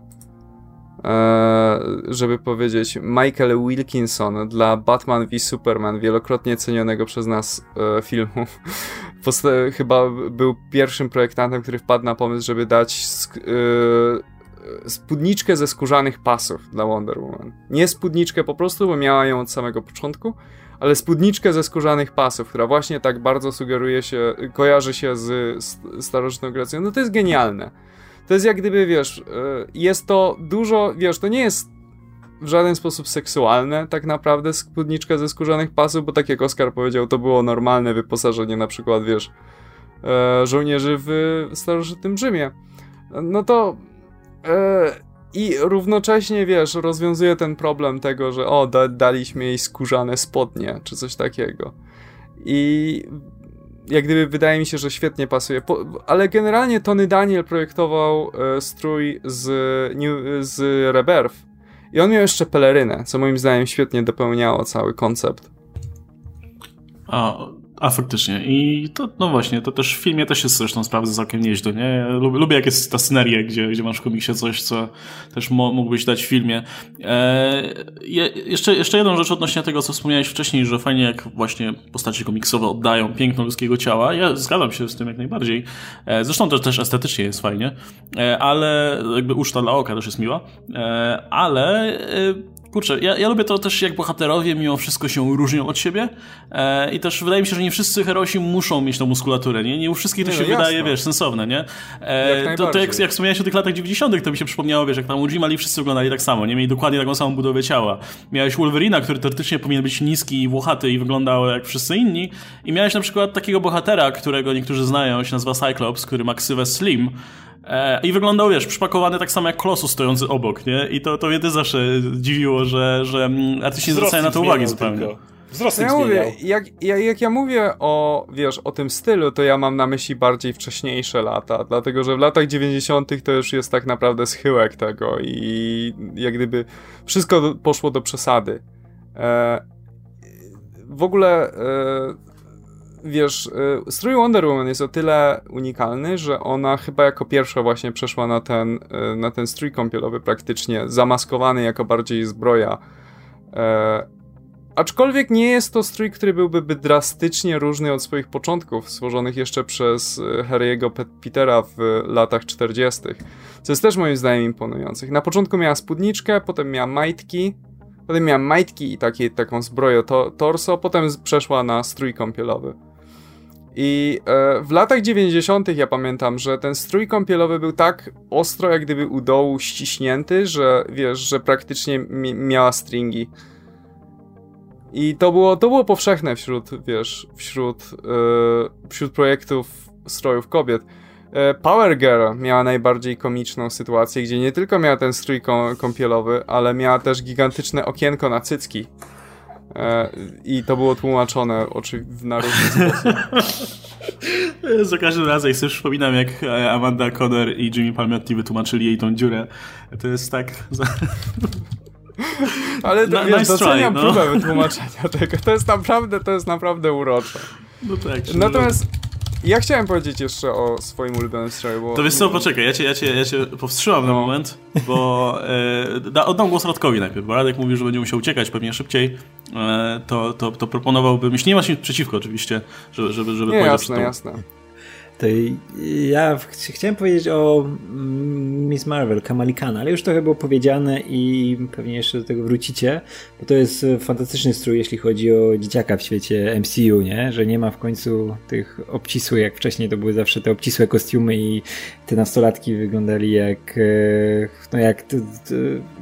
Eee, żeby powiedzieć, Michael Wilkinson dla Batman v Superman, wielokrotnie cenionego przez nas e, filmu. (laughs) Chyba był pierwszym projektantem, który wpadł na pomysł, żeby dać e, spódniczkę ze skórzanych pasów dla Wonder Woman. Nie spódniczkę po prostu, bo miała ją od samego początku, ale spódniczkę ze skórzanych pasów, która właśnie tak bardzo sugeruje się, kojarzy się z, starożytną Grecją. No to jest genialne. To jest jak gdyby, wiesz, e, jest to dużo, wiesz, to nie jest w żaden sposób seksualne, tak naprawdę, spódniczka ze skórzanych pasów, bo tak jak Oskar powiedział, to było normalne wyposażenie, na przykład, wiesz, e, żołnierzy w starożytnym Rzymie. No to i równocześnie, wiesz, rozwiązuje ten problem tego, że o, da, daliśmy jej skórzane spodnie, czy coś takiego. I jak gdyby wydaje mi się, że świetnie pasuje. Po, ale generalnie Tony Daniel projektował e, strój z, z Rebirth. I on miał jeszcze pelerynę, co moim zdaniem świetnie dopełniało cały koncept. A, a faktycznie. I to, no właśnie, to też w filmie też jest zresztą sprawdzę całkiem nieźle, nie? Lubię, lubię jak jest ta sceneria, gdzie, gdzie masz w komiksie coś, co też mógłbyś dać w filmie. E, je, jeszcze, jeszcze jedną rzecz odnośnie tego, co wspomniałeś wcześniej, że fajnie jak właśnie postacie komiksowe oddają piękno ludzkiego ciała. Ja zgadzam się z tym jak najbardziej. E, zresztą to też estetycznie jest fajnie, e, ale jakby uczta dla oka też jest miła. E, ale e, Kurczę, ja, ja lubię to też, jak bohaterowie mimo wszystko się różnią od siebie e, i też wydaje mi się, że nie wszyscy herosi muszą mieć tą muskulaturę, nie? Nie u wszystkich to Nie, się no wydaje, wiesz, sensowne, nie? Jak E, to, to najbardziej. jak, jak wspomniałeś o tych latach 90., to mi się przypomniało, wiesz, jak tam Ujimali wszyscy wyglądali tak samo, nie? Mieli dokładnie taką samą budowę ciała. Miałeś Wolverina, który teoretycznie powinien być niski i włochaty i wyglądał jak wszyscy inni i miałeś na przykład takiego bohatera, którego niektórzy znają, się nazywa Cyclops, który ma ksywę Slim, I wyglądał, wiesz, przypakowany tak samo jak Kolosus stojący obok, nie? I to, to mnie też zawsze dziwiło, że, że mm, artyści nie zwracają na to uwagi zupełnie. Tylko. Wzrost Ja mówię, jak, jak, jak ja mówię o, wiesz, o tym stylu, to ja mam na myśli bardziej wcześniejsze lata, dlatego że w latach 90. to już jest tak naprawdę schyłek tego i jak gdyby wszystko poszło do przesady. E, w ogóle, e, wiesz, e, strój Wonder Woman jest o tyle unikalny, że ona chyba jako pierwsza właśnie przeszła na ten, e, na ten strój kąpielowy praktycznie, zamaskowany jako bardziej zbroja. E, Aczkolwiek nie jest to strój, który byłby drastycznie różny od swoich początków, stworzonych jeszcze przez e, Harry'ego Pe- Petera w latach 40. Co jest też moim zdaniem imponujących. Na początku miała spódniczkę, potem miała majtki, potem miała majtki i takie, taką zbroję to, torso, potem przeszła na strój kąpielowy. I e, w latach 90. ja pamiętam, że ten strój kąpielowy był tak ostro, jak gdyby u dołu ściśnięty, że wiesz, że praktycznie mi- miała stringi. I to było, to było powszechne wśród, wiesz, wśród, e, wśród projektów strojów kobiet. E, Power Girl miała najbardziej komiczną sytuację, gdzie nie tylko miała ten strój ką- kąpielowy, ale miała też gigantyczne okienko na cycki. E, I to było tłumaczone oczywiście na różny sposób. (laughs) Za każdym razem jak sobie przypominam, jak e, Amanda Conner i Jimmy Palmiotti wytłumaczyli jej tą dziurę. To jest tak... (laughs) Ale to, Na- wiesz, nice try, doceniam no. próbę wytłumaczenia (laughs) tego. To jest naprawdę, to jest naprawdę urocze. No tak. Natomiast ja chciałem powiedzieć jeszcze o swoim ulubionym stroju, bo... To wiesz co, poczekaj, ja cię, ja cię, ja cię powstrzymam na moment, bo e, da, oddam głos Radkowi najpierw, bo Radek mówił, że będzie musiał uciekać pewnie szybciej, to, to, to proponowałbym, jeśli nie masz nic przeciwko oczywiście, żeby, żeby, żeby Nie, jasne, tą- jasne. Ja ch chciałem powiedzieć o mm, Miss Marvel, Kamali Khan, ale już trochę było powiedziane i pewnie jeszcze do tego wrócicie, bo to jest fantastyczny strój, jeśli chodzi o dzieciaka w świecie MCU, nie? Że nie ma w końcu tych obcisłych, jak wcześniej to były zawsze te obcisłe kostiumy i te nastolatki wyglądali jak, e, no jak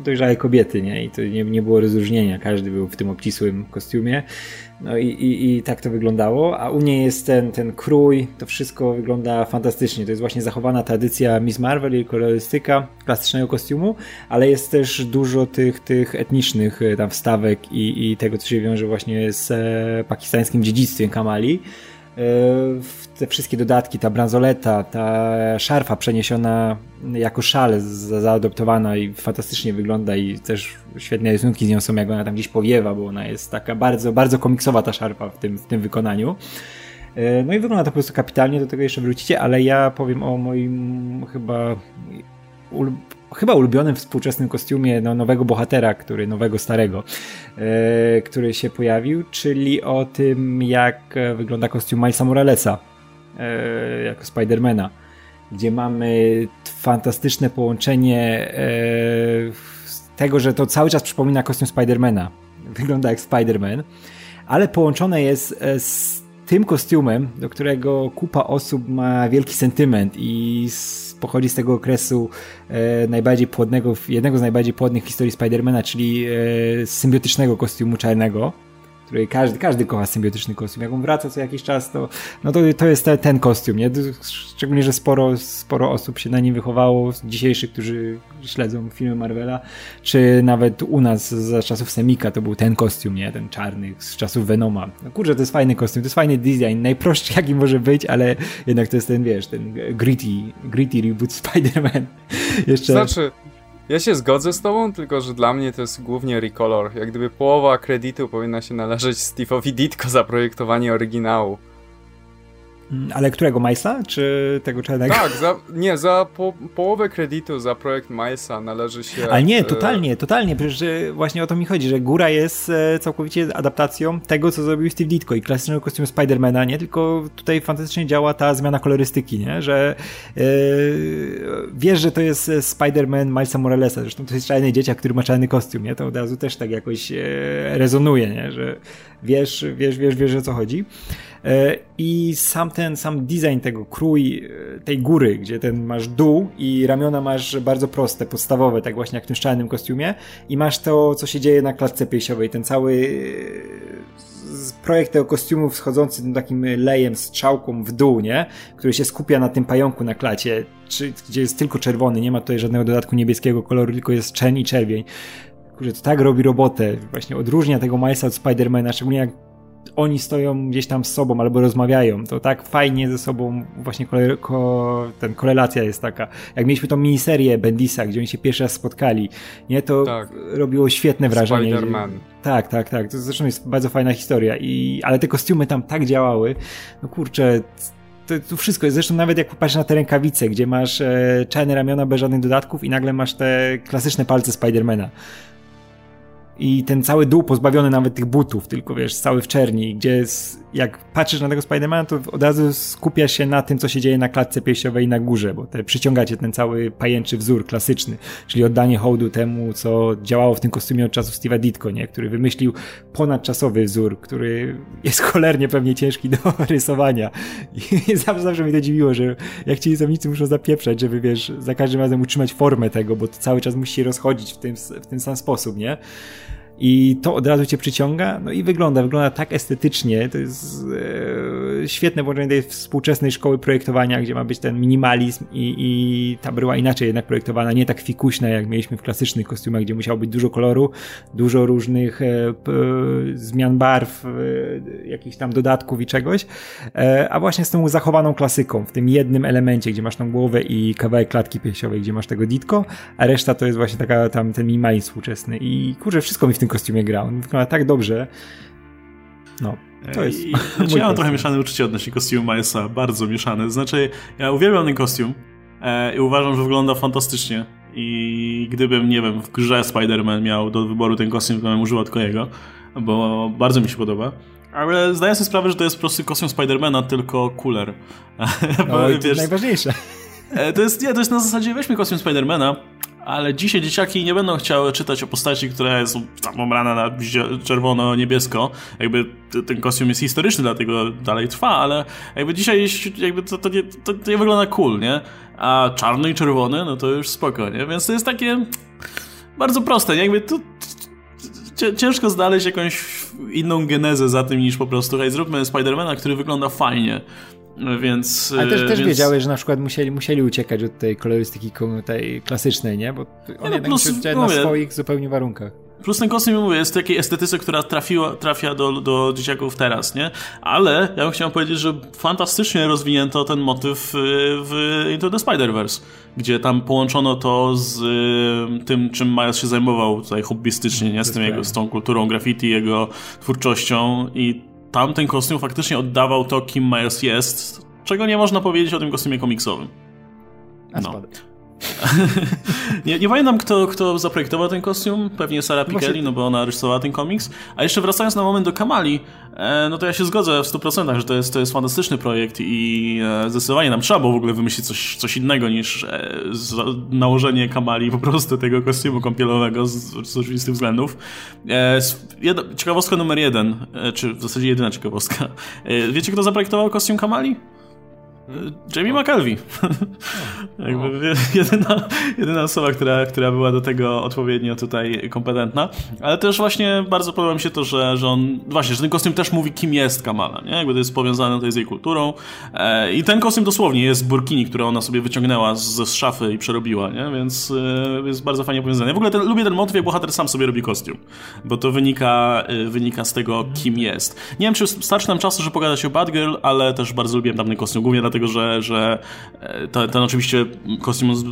dojrzałe kobiety, nie? I to nie, nie było rozróżnienia, każdy był w tym obcisłym kostiumie. No i, i, i tak to wyglądało, a u niej jest ten, ten krój, to wszystko wygląda fantastycznie. To jest właśnie zachowana tradycja Miss Marvel i kolorystyka klasycznego kostiumu, ale jest też dużo tych, tych etnicznych e, tam wstawek i, i tego, co się wiąże właśnie z e, pakistańskim dziedzictwem Kamali. Te wszystkie dodatki, ta bransoleta, ta szarfa przeniesiona jako szal, zaadoptowana i fantastycznie wygląda i też świetne rysunki z nią są, jak ona tam gdzieś powiewa, bo ona jest taka bardzo, bardzo komiksowa ta szarfa w tym, w tym wykonaniu. E, no i wygląda to po prostu kapitalnie, do tego jeszcze wrócicie, ale ja powiem o moim chyba chyba ulubionym współczesnym kostiumie no, nowego bohatera, który nowego starego, e, który się pojawił, czyli o tym jak wygląda kostium Milesa Moralesa e, jako Spidermana, gdzie mamy fantastyczne połączenie e, tego, że to cały czas przypomina kostium Spidermana. (laughs) Wygląda jak Spiderman, ale połączone jest z tym kostiumem, do którego kupa osób ma wielki sentyment i pochodzi z tego okresu e, najbardziej płodnego, jednego z najbardziej płodnych historii Spidermana, czyli e, symbiotycznego kostiumu czarnego której każdy, każdy kocha symbiotyczny kostium. Jak on wraca co jakiś czas, to, no to, to jest te, ten kostium, nie? Szczególnie, że sporo, sporo osób się na nim wychowało, dzisiejszych, którzy śledzą filmy Marvela, czy nawet u nas za czasów Semika to był ten kostium, nie? Ten czarny, z czasów Venoma. No kurczę, to jest fajny kostium, to jest fajny design, najprostszy jaki może być, ale jednak to jest ten, wiesz, ten gritty, gritty reboot Spider-Man. (laughs) Jeszcze... Znaczy, ja się zgodzę z tobą, tylko że dla mnie to jest głównie recolor. Jak gdyby połowa kredytu powinna się należeć Steve'owi Ditko za projektowanie oryginału. Mm, ale którego Milesa, czy tego czarnego? Tak, za, nie, za po, połowę kredytu za projekt Milesa należy się... Ale nie, e, totalnie, totalnie, przecież właśnie o to mi chodzi, że Góra jest e, całkowicie adaptacją tego, co zrobił Steve Ditko i klasycznego kostiumu Spidermana, nie? Tylko tutaj fantastycznie działa ta zmiana kolorystyki, nie? Że yy, wiesz, że to jest Spider-Man Milesa Moralesa, zresztą to jest czarny dzieciak, który ma czarny kostium, nie? To od razu też tak jakoś rezonuje, nie? Że wiesz, wiesz, wiesz, wiesz, o co chodzi. E, I sam ten, sam design tego, krój e, tej góry, gdzie ten masz dół i ramiona masz bardzo proste, podstawowe, tak właśnie jak w tym szczelnym kostiumie i masz to, co się dzieje na klatce piersiowej, ten cały e, projekt tego kostiumu wschodzący tym takim lejem, strzałką w dół, nie? Który się skupia na tym pająku na klacie, czy, gdzie jest tylko czerwony, nie ma tutaj żadnego dodatku niebieskiego koloru, tylko jest czerń i czerwień. Kurczę, to tak robi robotę, właśnie odróżnia tego Milesa od Spidermana, szczególnie jak oni stoją gdzieś tam z sobą albo rozmawiają, to tak fajnie ze sobą właśnie kole, ko, ten korelacja jest taka. Jak mieliśmy tą miniserię Bendisa, gdzie oni się pierwszy raz spotkali, nie, to tak. robiło świetne wrażenie. Spider-Man. Tak, tak, tak. To zresztą jest bardzo fajna historia. I, ale te kostiumy tam tak działały, no kurczę, to, to, wszystko jest. Zresztą nawet jak popatrzysz na te rękawice, gdzie masz e, czarne ramiona bez żadnych dodatków i nagle masz te klasyczne palce Spidermana i ten cały dół pozbawiony nawet tych butów, tylko wiesz, cały w czerni, gdzie jak patrzysz na tego Spidermana, to od razu skupiasz się na tym, co się dzieje na klatce piersiowej na górze, bo te przyciągacie ten cały pajęczy wzór klasyczny, czyli oddanie hołdu temu, co działało w tym kostiumie od czasów Steve'a Ditko, nie? który wymyślił ponadczasowy wzór, który jest cholernie pewnie ciężki do (laughs) rysowania. I (laughs) zawsze, zawsze mnie to dziwiło, że jak ci rysownicy muszą zapieprzać, żeby wiesz, za każdym razem utrzymać formę tego, bo to cały czas musi się rozchodzić w tym, w ten sam sposób, nie? I to od razu cię przyciąga, no i wygląda, wygląda tak estetycznie, to jest e, świetne połączenie tej współczesnej szkoły projektowania, gdzie ma być ten minimalizm i, i ta była inaczej jednak projektowana, nie tak fikuśna, jak mieliśmy w klasycznych kostiumach, gdzie musiało być dużo koloru, dużo różnych e, p, zmian barw, e, jakichś tam dodatków i czegoś, e, a właśnie z tą zachowaną klasyką, w tym jednym elemencie, gdzie masz tą głowę i kawałek klatki piersiowej, gdzie masz tego ditko, a reszta to jest właśnie taka tam ten minimalizm współczesny. I kurczę, wszystko mi w tym kostiumie gra. On wygląda tak dobrze. No, to jest. I, (laughs) znaczy, ja mam trochę mieszane uczucie odnośnie kostiumu Milesa, bardzo mieszane. Znaczy, ja uwielbiam ten kostium e, i uważam, że wygląda fantastycznie. I gdybym, nie wiem, w grze Spider-Man miał do wyboru ten kostium, to bym używał tylko jego, bo bardzo mi się podoba. Ale zdaję sobie sprawę, że to jest prosty kostium Spidermana, tylko cooler. (laughs) No, bo, wiesz, to najważniejsze. E, to jest, nie, to jest na zasadzie weźmy kostium Spidermana, ale dzisiaj dzieciaki nie będą chciały czytać o postaci, która jest tam ubrana na czerwono-niebiesko. Jakby ten kostium jest historyczny, dlatego dalej trwa, ale jakby dzisiaj jakby to, to, nie, to, to nie wygląda cool, nie? A czarny i czerwony, no to już spoko, nie? Więc to jest takie bardzo proste, nie? Jakby tu ciężko znaleźć jakąś inną genezę za tym niż po prostu hej, zróbmy Spidermana, który wygląda fajnie. Więc, Ale też, też więc... wiedziałeś, że na przykład musieli, musieli uciekać od tej kolorystyki tej klasycznej, nie? Bo on no, jednak plus, się na swoich zupełnie warunkach. Plus ten kostium, mówię, jest takiej estetyce, która trafiła, trafia do, do dzieciaków teraz, nie? Ale ja bym chciał powiedzieć, że fantastycznie rozwinięto ten motyw w Into the Spider-Verse, gdzie tam połączono to z y, tym, czym Miles się zajmował tutaj hobbystycznie, nie? Z, tym jego, z tą kulturą graffiti, jego twórczością i tam ten kostium faktycznie oddawał to, kim Miles jest, czego nie można powiedzieć o tym kostiumie komiksowym. No. (laughs) nie, nie pamiętam, kto, kto zaprojektował ten kostium. Pewnie Sarah Pikeli, no bo ona rysowała ten komiks. A jeszcze wracając na moment do Kamali, e, no to ja się zgodzę w 100%, że to jest, to jest fantastyczny projekt i e, zdecydowanie nam trzeba było w ogóle wymyślić coś, coś innego niż e, nałożenie Kamali po prostu tego kostiumu kąpielowego z, z oczywistych względów. Jedna, ciekawostka numer jeden, czy w zasadzie jedyna ciekawostka. Wiecie, kto zaprojektował kostium Kamali? Jamie McKelvey. (laughs) Jakby jedyna, jedyna osoba, która, która była do tego odpowiednio tutaj kompetentna. Ale też właśnie bardzo podoba mi się to, że, że on, właśnie, że ten kostium też mówi, kim jest Kamala, nie? Jakby to jest powiązane tutaj z jej kulturą. E, I ten kostium dosłownie jest z burkini, które ona sobie wyciągnęła z, z szafy i przerobiła, nie? Więc jest bardzo fajnie powiązane. Ja w ogóle ten, lubię ten motyw, jak bohater sam sobie robi kostium, bo to wynika, e, wynika z tego, kim jest. Nie wiem, czy starczy nam czasu, żeby pogadać o Batgirl, ale też bardzo lubiłem tamten kostium, głównie dlatego, dlatego że, że e, ten, ten oczywiście kostium z,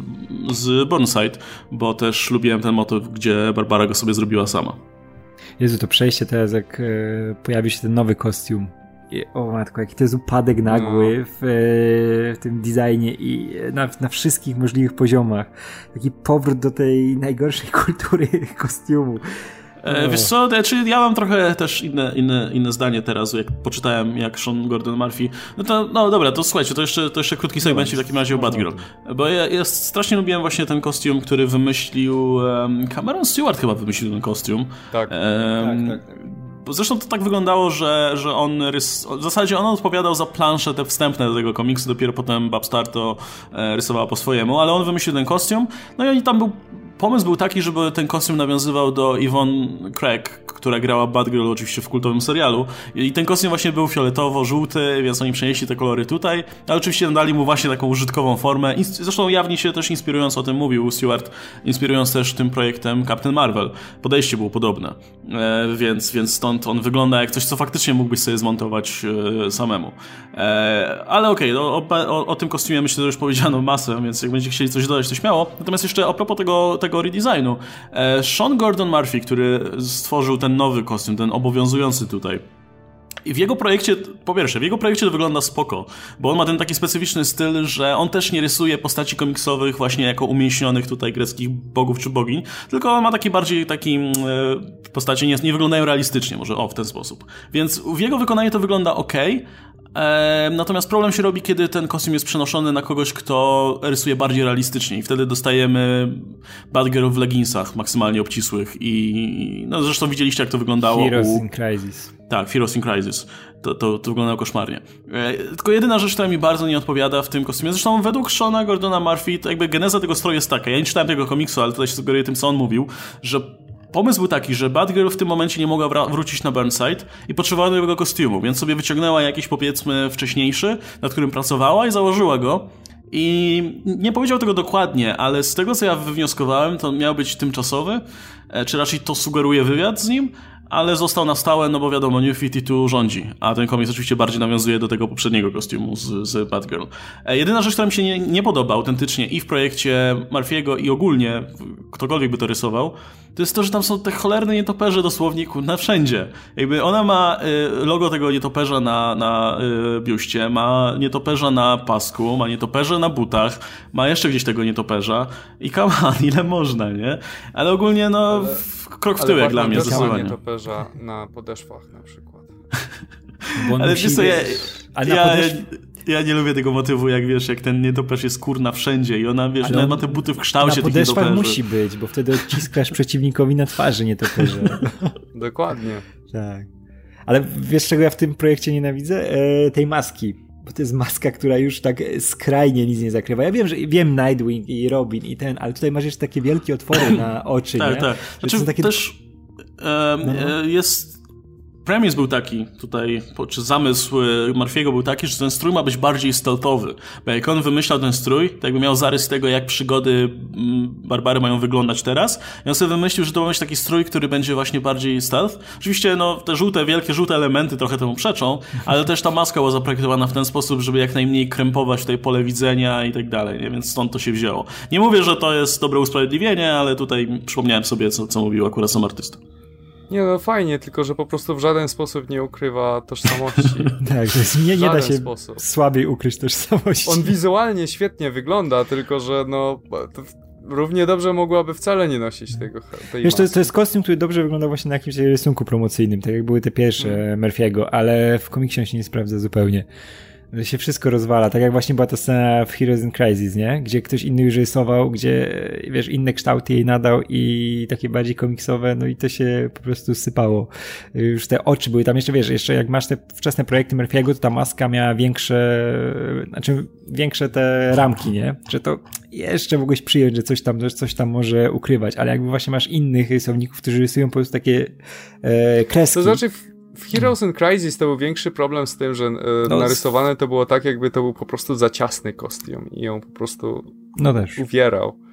z Burnside, bo też lubiłem ten motyw, gdzie Barbara go sobie zrobiła sama. Jezu, to przejście teraz, jak e, pojawi się ten nowy kostium. I, o matko, jaki to jest upadek nagły no. w, e, w, tym designie i na, na wszystkich możliwych poziomach. Taki powrót do tej najgorszej (laughs) kultury kostiumu. E, wiesz co, znaczy ja mam trochę też inne, inne, inne zdanie teraz, jak poczytałem jak Sean Gordon Murphy. No to, no dobra, to słuchajcie, to jeszcze, to jeszcze krótki segment w takim razie o Batgirl. Bo ja, ja strasznie lubiłem właśnie ten kostium, który wymyślił um, Cameron Stewart chyba wymyślił ten kostium. Tak. Um, tak, tak, tak. Zresztą to tak wyglądało, że, że on rys... w zasadzie on odpowiadał za plansze te wstępne do tego komiksu, dopiero potem Babstar to e, rysowała po swojemu, ale on wymyślił ten kostium, no i oni tam był pomysł był taki, żeby ten kostium nawiązywał do Yvonne Craig, która grała Batgirl oczywiście w kultowym serialu. I ten kostium właśnie był fioletowo-żółty, więc oni przenieśli te kolory tutaj, ale oczywiście dali mu właśnie taką użytkową formę. Zresztą jawnie się też inspirując, o tym mówił Stewart, inspirując też tym projektem Captain Marvel. Podejście było podobne, e, więc, więc stąd on wygląda jak coś, co faktycznie mógłbyś sobie zmontować e, samemu. E, ale okej, okay, o, o, o, tym kostiumie myślę, że już powiedziano masę, więc jak będziecie chcieli coś dodać, to śmiało. Natomiast jeszcze a propos tego, tego redesignu. E, Sean Gordon Murphy, który stworzył ten nowy kostium, ten obowiązujący tutaj, i w jego projekcie, po pierwsze, w jego projekcie to wygląda spoko, bo on ma ten taki specyficzny styl, że on też nie rysuje postaci komiksowych właśnie jako umięśnionych tutaj greckich bogów czy bogiń, tylko on ma taki bardziej taki e, postacie nie, nie wyglądają realistycznie, może o, w ten sposób. Więc w jego wykonaniu to wygląda ok, natomiast problem się robi, kiedy ten kostium jest przenoszony na kogoś, kto rysuje bardziej realistycznie i wtedy dostajemy Batgirl w leginsach maksymalnie obcisłych i no zresztą widzieliście jak to wyglądało Heroes u... in Crisis. Tak, Heroes in Crisis. To, to, to wyglądało koszmarnie. E, tylko jedyna rzecz, która mi bardzo nie odpowiada w tym kostiumie, zresztą według Shona Gordona Murphy, to jakby geneza tego stroju jest taka, ja nie czytałem tego komiksu, ale tutaj się sugeruję tym, co on mówił, że Pomysł był taki, że Batgirl w tym momencie nie mogła wrócić na Burnside i potrzebowała nowego kostiumu, więc sobie wyciągnęła jakiś powiedzmy wcześniejszy, nad którym pracowała i założyła go. I nie powiedział tego dokładnie, ale z tego co ja wywnioskowałem, to miał być tymczasowy, e, czy raczej to sugeruje wywiad z nim, ale został na stałe, no bo wiadomo, New 52 rządzi, a ten komiks oczywiście bardziej nawiązuje do tego poprzedniego kostiumu z, z Batgirl. E, jedyna rzecz, która mi się nie, nie podoba autentycznie i w projekcie Murphy'ego i ogólnie, ktokolwiek by to rysował, to jest to, że tam są te cholerne nietoperze dosłownie na wszędzie. Jakby ona ma y, logo tego nietoperza na, na y, biuście, ma nietoperza na pasku, ma nietoperze na butach, ma jeszcze gdzieś tego nietoperza i kaman, (laughs) ile można, nie? Ale ogólnie no... Ale krok w tył jak dla mnie zdecydowanie. nietoperza na podeszwach na przykład. Ale wiesz co, ja, ja, ja, nie lubię tego motywu, jak wiesz, jak ten nietoperz jest kurna wszędzie i ona, wiesz, on, ma te buty w kształcie tych nietoperzy. musi być, bo wtedy odciskasz przeciwnikowi na twarzy nietoperza. Dokładnie. Tak. Ale wiesz, czego ja w tym projekcie nienawidzę? E, tej maski bo to jest maska, która już tak skrajnie nic nie zakrywa. Ja wiem, że wiem Nightwing i Robin i ten, ale tutaj masz jeszcze takie wielkie otwory na oczy, tak, nie? Tak, Znaczy, takie... też um, no. jest premis był taki, tutaj, czy zamysł y, Murphy'ego był taki, że ten strój ma być bardziej stealthowy. Bo jak on wymyślał ten strój, to jakby miał zarys tego, jak przygody mm, Barbary mają wyglądać teraz. I on sobie wymyślił, że to ma być taki strój, który będzie właśnie bardziej stealth. Oczywiście, no, te żółte, wielkie, żółte elementy trochę temu przeczą, ale też ta maska była zaprojektowana w ten sposób, żeby jak najmniej krępować tutaj pole widzenia i tak dalej, nie? więc stąd to się wzięło. Nie mówię, że to jest dobre usprawiedliwienie, ale tutaj przypomniałem sobie, co, co mówił akurat sam artysta. Nie no, fajnie, tylko że po prostu w żaden sposób nie ukrywa tożsamości. (laughs) tak, jest, nie, nie da się sposób. słabiej ukryć tożsamości. On wizualnie świetnie wygląda, tylko że no... Równie dobrze mogłaby wcale nie nosić tego. Tej Wiesz, to jest, to jest kostium, który dobrze wygląda właśnie na jakimś rysunku promocyjnym, tak jak były te pierwsze hmm. Murphy'ego, ale w komiksie on się nie sprawdza zupełnie się wszystko rozwala, tak jak właśnie była ta scena w Heroes in Crisis, nie? Gdzie ktoś inny już rysował, gdzie, wiesz, inne kształty jej nadał i takie bardziej komiksowe, no i to się po prostu sypało. Już te oczy były tam jeszcze, wiesz, jeszcze jak masz te wczesne projekty Murphy'ego, to ta maska miała większe, znaczy większe te ramki, nie? Że to jeszcze mogłeś przyjąć, że coś tam, coś tam może ukrywać, ale jakby właśnie masz innych rysowników, którzy rysują po prostu takie e, kreski. To znaczy w Heroes in Crisis to był większy problem z tym, że e, no, narysowane to było tak, jakby to był po prostu za ciasny kostium i ją po prostu no też. uwierał.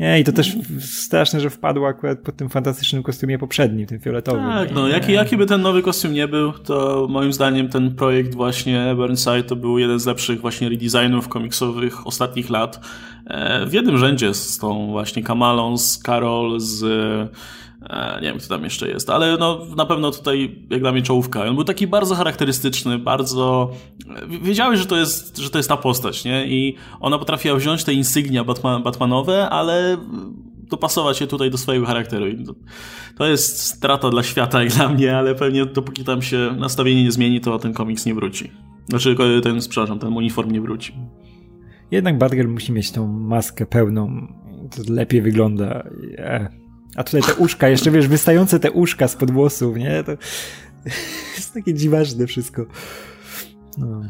Nie, i to też straszne, że wpadł akurat po tym fantastycznym kostiumie poprzednim, tym fioletowym. Tak, no jaki, jaki by ten nowy kostium nie był, to moim zdaniem ten projekt właśnie Burnside to był jeden z lepszych właśnie redesignów komiksowych ostatnich lat. E, w jednym rzędzie z tą właśnie Kamalą, z Carol, z nie wiem, kto tam jeszcze jest, ale no, na pewno tutaj, jak dla mnie, czołówka. On był taki bardzo charakterystyczny, bardzo... Wiedziałeś, że to jest, że to jest ta postać, nie? I ona potrafiła wziąć te insygnia Batman, Batmanowe, ale dopasować je tutaj do swojego charakteru. To jest strata dla świata i dla mnie, ale pewnie dopóki tam się nastawienie nie zmieni, to ten komiks nie wróci. Znaczy, ten, przepraszam, ten uniform nie wróci. Jednak Batgirl musi mieć tą maskę pełną. To lepiej wygląda. Yeah. A tutaj te uszka, jeszcze wiesz, wystające te uszka z włosów, nie? To (laughs) jest takie dziwaczne wszystko. No.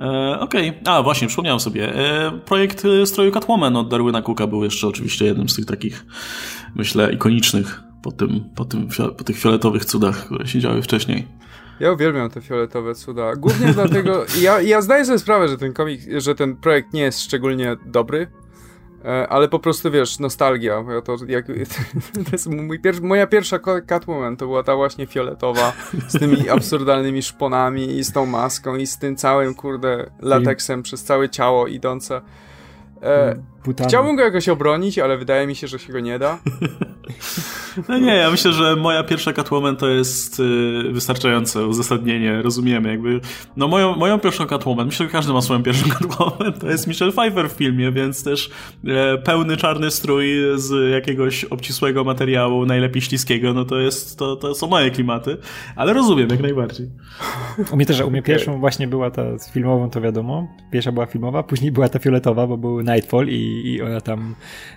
E, Okej, okay. a właśnie, przypomniałem sobie. E, projekt stroju Catwoman od Darwyna Cooka był jeszcze oczywiście jednym z tych takich, myślę, ikonicznych po, tym, po, tym, po tych fioletowych cudach, które się działy wcześniej. Ja uwielbiam te fioletowe cuda. Głównie dlatego, ja, ja zdaję sobie sprawę, że ten komik, że ten projekt nie jest szczególnie dobry, E, ale po prostu wiesz, nostalgia. Ja to, jak, (laughs) to jest pier moja pierwsza Catwoman to była ta właśnie fioletowa z tymi (laughs) absurdalnymi szponami i z tą maską i z tym całym kurde lateksem przez całe ciało idące. E, chciałbym go jakoś obronić, ale wydaje mi się, że się go nie da. (laughs) No nie, ja myślę, że moja pierwsza Catwoman to jest y, wystarczające uzasadnienie, rozumiemy jakby. No moją, moją pierwszą Catwoman, myślę, że każdy ma swoją pierwszą (laughs) Catwoman, to jest Michelle Pfeiffer w filmie, więc też e, pełny czarny strój z jakiegoś obcisłego materiału, najlepiej śliskiego, no to jest, to, to są moje klimaty, ale rozumiem jak najbardziej. U mnie też, u mnie pierwszą właśnie była ta z filmową, to wiadomo, pierwsza była filmowa, później była ta fioletowa, bo był Nightfall i, i ona tam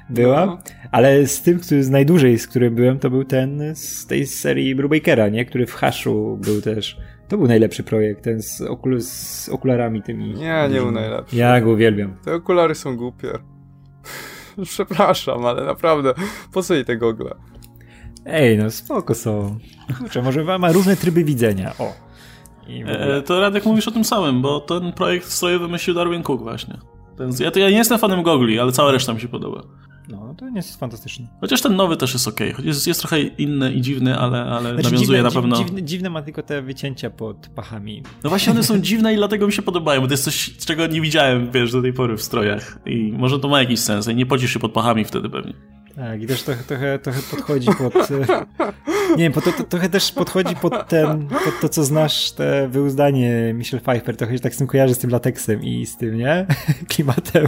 była, no. ale z tym, który z najdłużej, z którym byłem, to był ten z tej serii Brubakera, nie? Który w Haszu był też. To był najlepszy projekt, ten z, okul z okularami tymi. Nie, nie był najlepszy. Ja go uwielbiam. Te okulary są głupie. (laughs) Przepraszam, ale naprawdę, po co jej te gogle? Ej, no spoko są. Kurczę, może ma różne tryby widzenia. O. E, to Radek mówisz o tym samym, bo ten projekt stroje wymyślił Darwin Cook właśnie. Ten, ja, to ja nie jestem fanem gogli, ale cała reszta mi się podoba. No, to nie jest fantastyczny. Chociaż ten nowy też jest ok. Jest, jest trochę inny i dziwny, ale, ale znaczy, nawiązuje dziwne, na pewno. Dziwne, dziwne ma tylko te wycięcia pod pachami. No właśnie, one są dziwne i dlatego mi się podobają, bo to jest coś, czego nie widziałem, wiesz, do tej pory w strojach. I może to ma jakiś sens. I nie pocisz się pod pachami wtedy pewnie. Tak, i też trochę, trochę, trochę podchodzi pod. E, nie wiem, to, to, trochę też podchodzi pod ten, pod to, co znasz, te wyuzdanie Michelle Pfeiffer. Trochę się tak z tym kojarzy, z tym lateksem i z tym, nie? (laughs) Klimatem.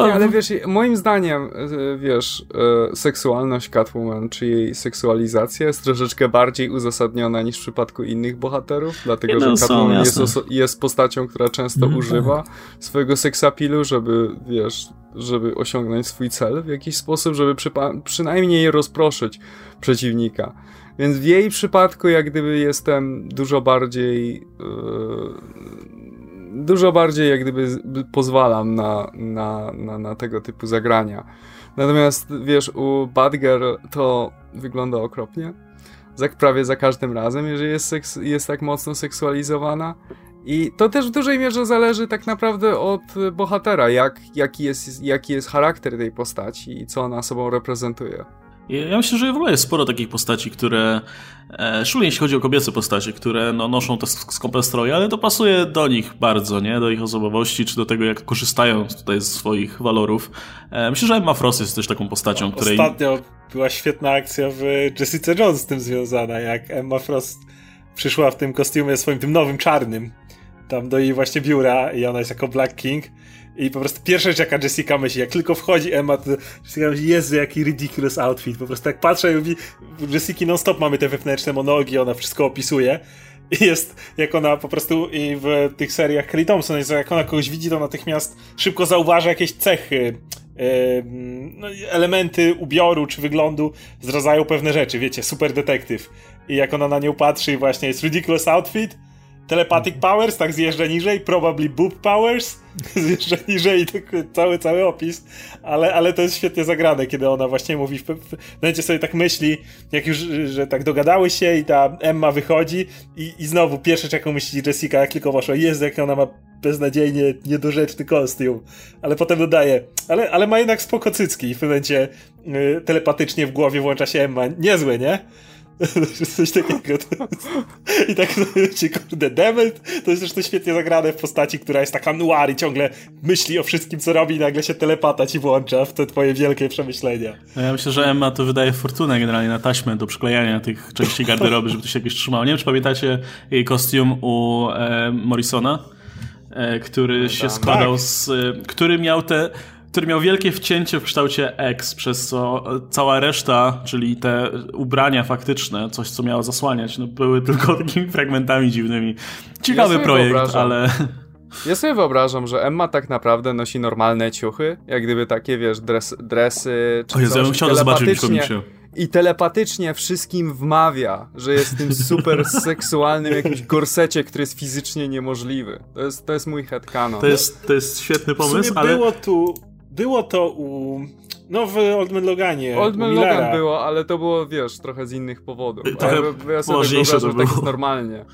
No, nie, ale wiesz, moim zdaniem, e, wiesz, e, seksualność Catwoman, czy jej seksualizacja jest troszeczkę bardziej uzasadniona niż w przypadku innych bohaterów, dlatego że Catwoman jest, jest, postacią, która często mm, używa tak. swojego seksapilu, żeby, wiesz, żeby osiągnąć swój cel w jakiś sposób, żeby przynajmniej rozproszyć przeciwnika. Więc w jej przypadku, jak gdyby jestem dużo bardziej. Yy, dużo bardziej jak gdyby pozwalam na, na, na, na tego typu zagrania. Natomiast wiesz, u Bad Girl to wygląda okropnie. za, prawie za każdym razem, jeżeli jest, seks, jest tak mocno seksualizowana. I to też w dużej mierze zależy tak naprawdę od bohatera, jak, jaki, jest, jaki jest charakter tej postaci i co ona sobą reprezentuje. Ja myślę, że w ogóle jest sporo takich postaci, które, e, szczególnie jeśli chodzi o kobiece postacie, które no, noszą te skąpe stroje, ale to pasuje do nich bardzo, nie? Do ich osobowości, czy do tego, jak korzystają tutaj z swoich walorów. E, myślę, że Emma Frost jest też taką postacią, której... Ostatnio była świetna akcja w Jessica Jones z tym związana, jak Emma Frost przyszła w tym kostiumie swoim, tym nowym, czarnym, tam do jej właśnie biura i ona jest jako Black King i po prostu pierwsza rzecz, jaka Jessica myśli, jak tylko wchodzi Emma, to Jessica myśli, Jezu, jaki ridiculous outfit. Po prostu jak patrzę i mówi, Jessica non-stop mamy te wewnętrzne monologi, ona wszystko opisuje. I jest, jak ona po prostu i w tych seriach Kelly Thompson, jest, jak ona kogoś widzi, to natychmiast szybko zauważa jakieś cechy, no, elementy ubioru czy wyglądu zdradzają pewne rzeczy, wiecie, super detektyw. I jak ona na nią patrzy i właśnie jest ridiculous outfit, telepathic powers, tak zjeżdża niżej, probably boob powers, (laughs) zjeżdża niżej i tak cały, cały opis, ale, ale to jest świetnie zagrane, kiedy ona właśnie mówi, w, momencie sobie tak myśli, jak już, że tak dogadały się i ta Emma wychodzi i, i znowu pierwsze, jaką myśli Jessica, jak tylko poszła, jest jak ona ma beznadziejnie niedorzeczny kostium, ale potem dodaje, ale, ale ma jednak spoko cycki i w momencie y, telepatycznie w głowie włącza się Emma, niezłe, nie? (laughs) Coś takiego. I tak ci kurde, Demet to jest zresztą świetnie zagrane w postaci, która jest taka noir i ciągle myśli o wszystkim, co robi i nagle się telepata ci włącza w te twoje wielkie przemyślenia. No ja myślę, że Emma to wydaje fortunę generalnie na taśmę do przyklejania tych części garderoby, żeby to się jakoś trzymało. Nie wiem, czy pamiętacie jej kostium u e, Morrisona, e, który się składał tak. z... E, który miał te który miał wielkie wcięcie w kształcie X, przez co cała reszta, czyli te ubrania faktyczne, coś co miało zasłaniać, no, były tylko (laughs) takimi fragmentami dziwnymi. Ciekawy ja projekt, wyobrażam. ale... (laughs) Ja sobie wyobrażam, że Emma tak naprawdę nosi normalne ciuchy, jak gdyby takie, wiesz, dres, dresy czy o Jezu, coś. ja bym chciał zobaczyć w komiksie i telepatycznie wszystkim wmawia, że jest tym super (laughs) seksualnym jakimś gorsecie, który jest fizycznie niemożliwy. To jest, to jest mój headcanon. To jest, to jest świetny pomysł, ale... było tu było to u... No w Old Man Loganie. Old Man Logan było, ale to było, wiesz, trochę z innych powodów. Trochę ja, sobie to było. tak jest normalnie.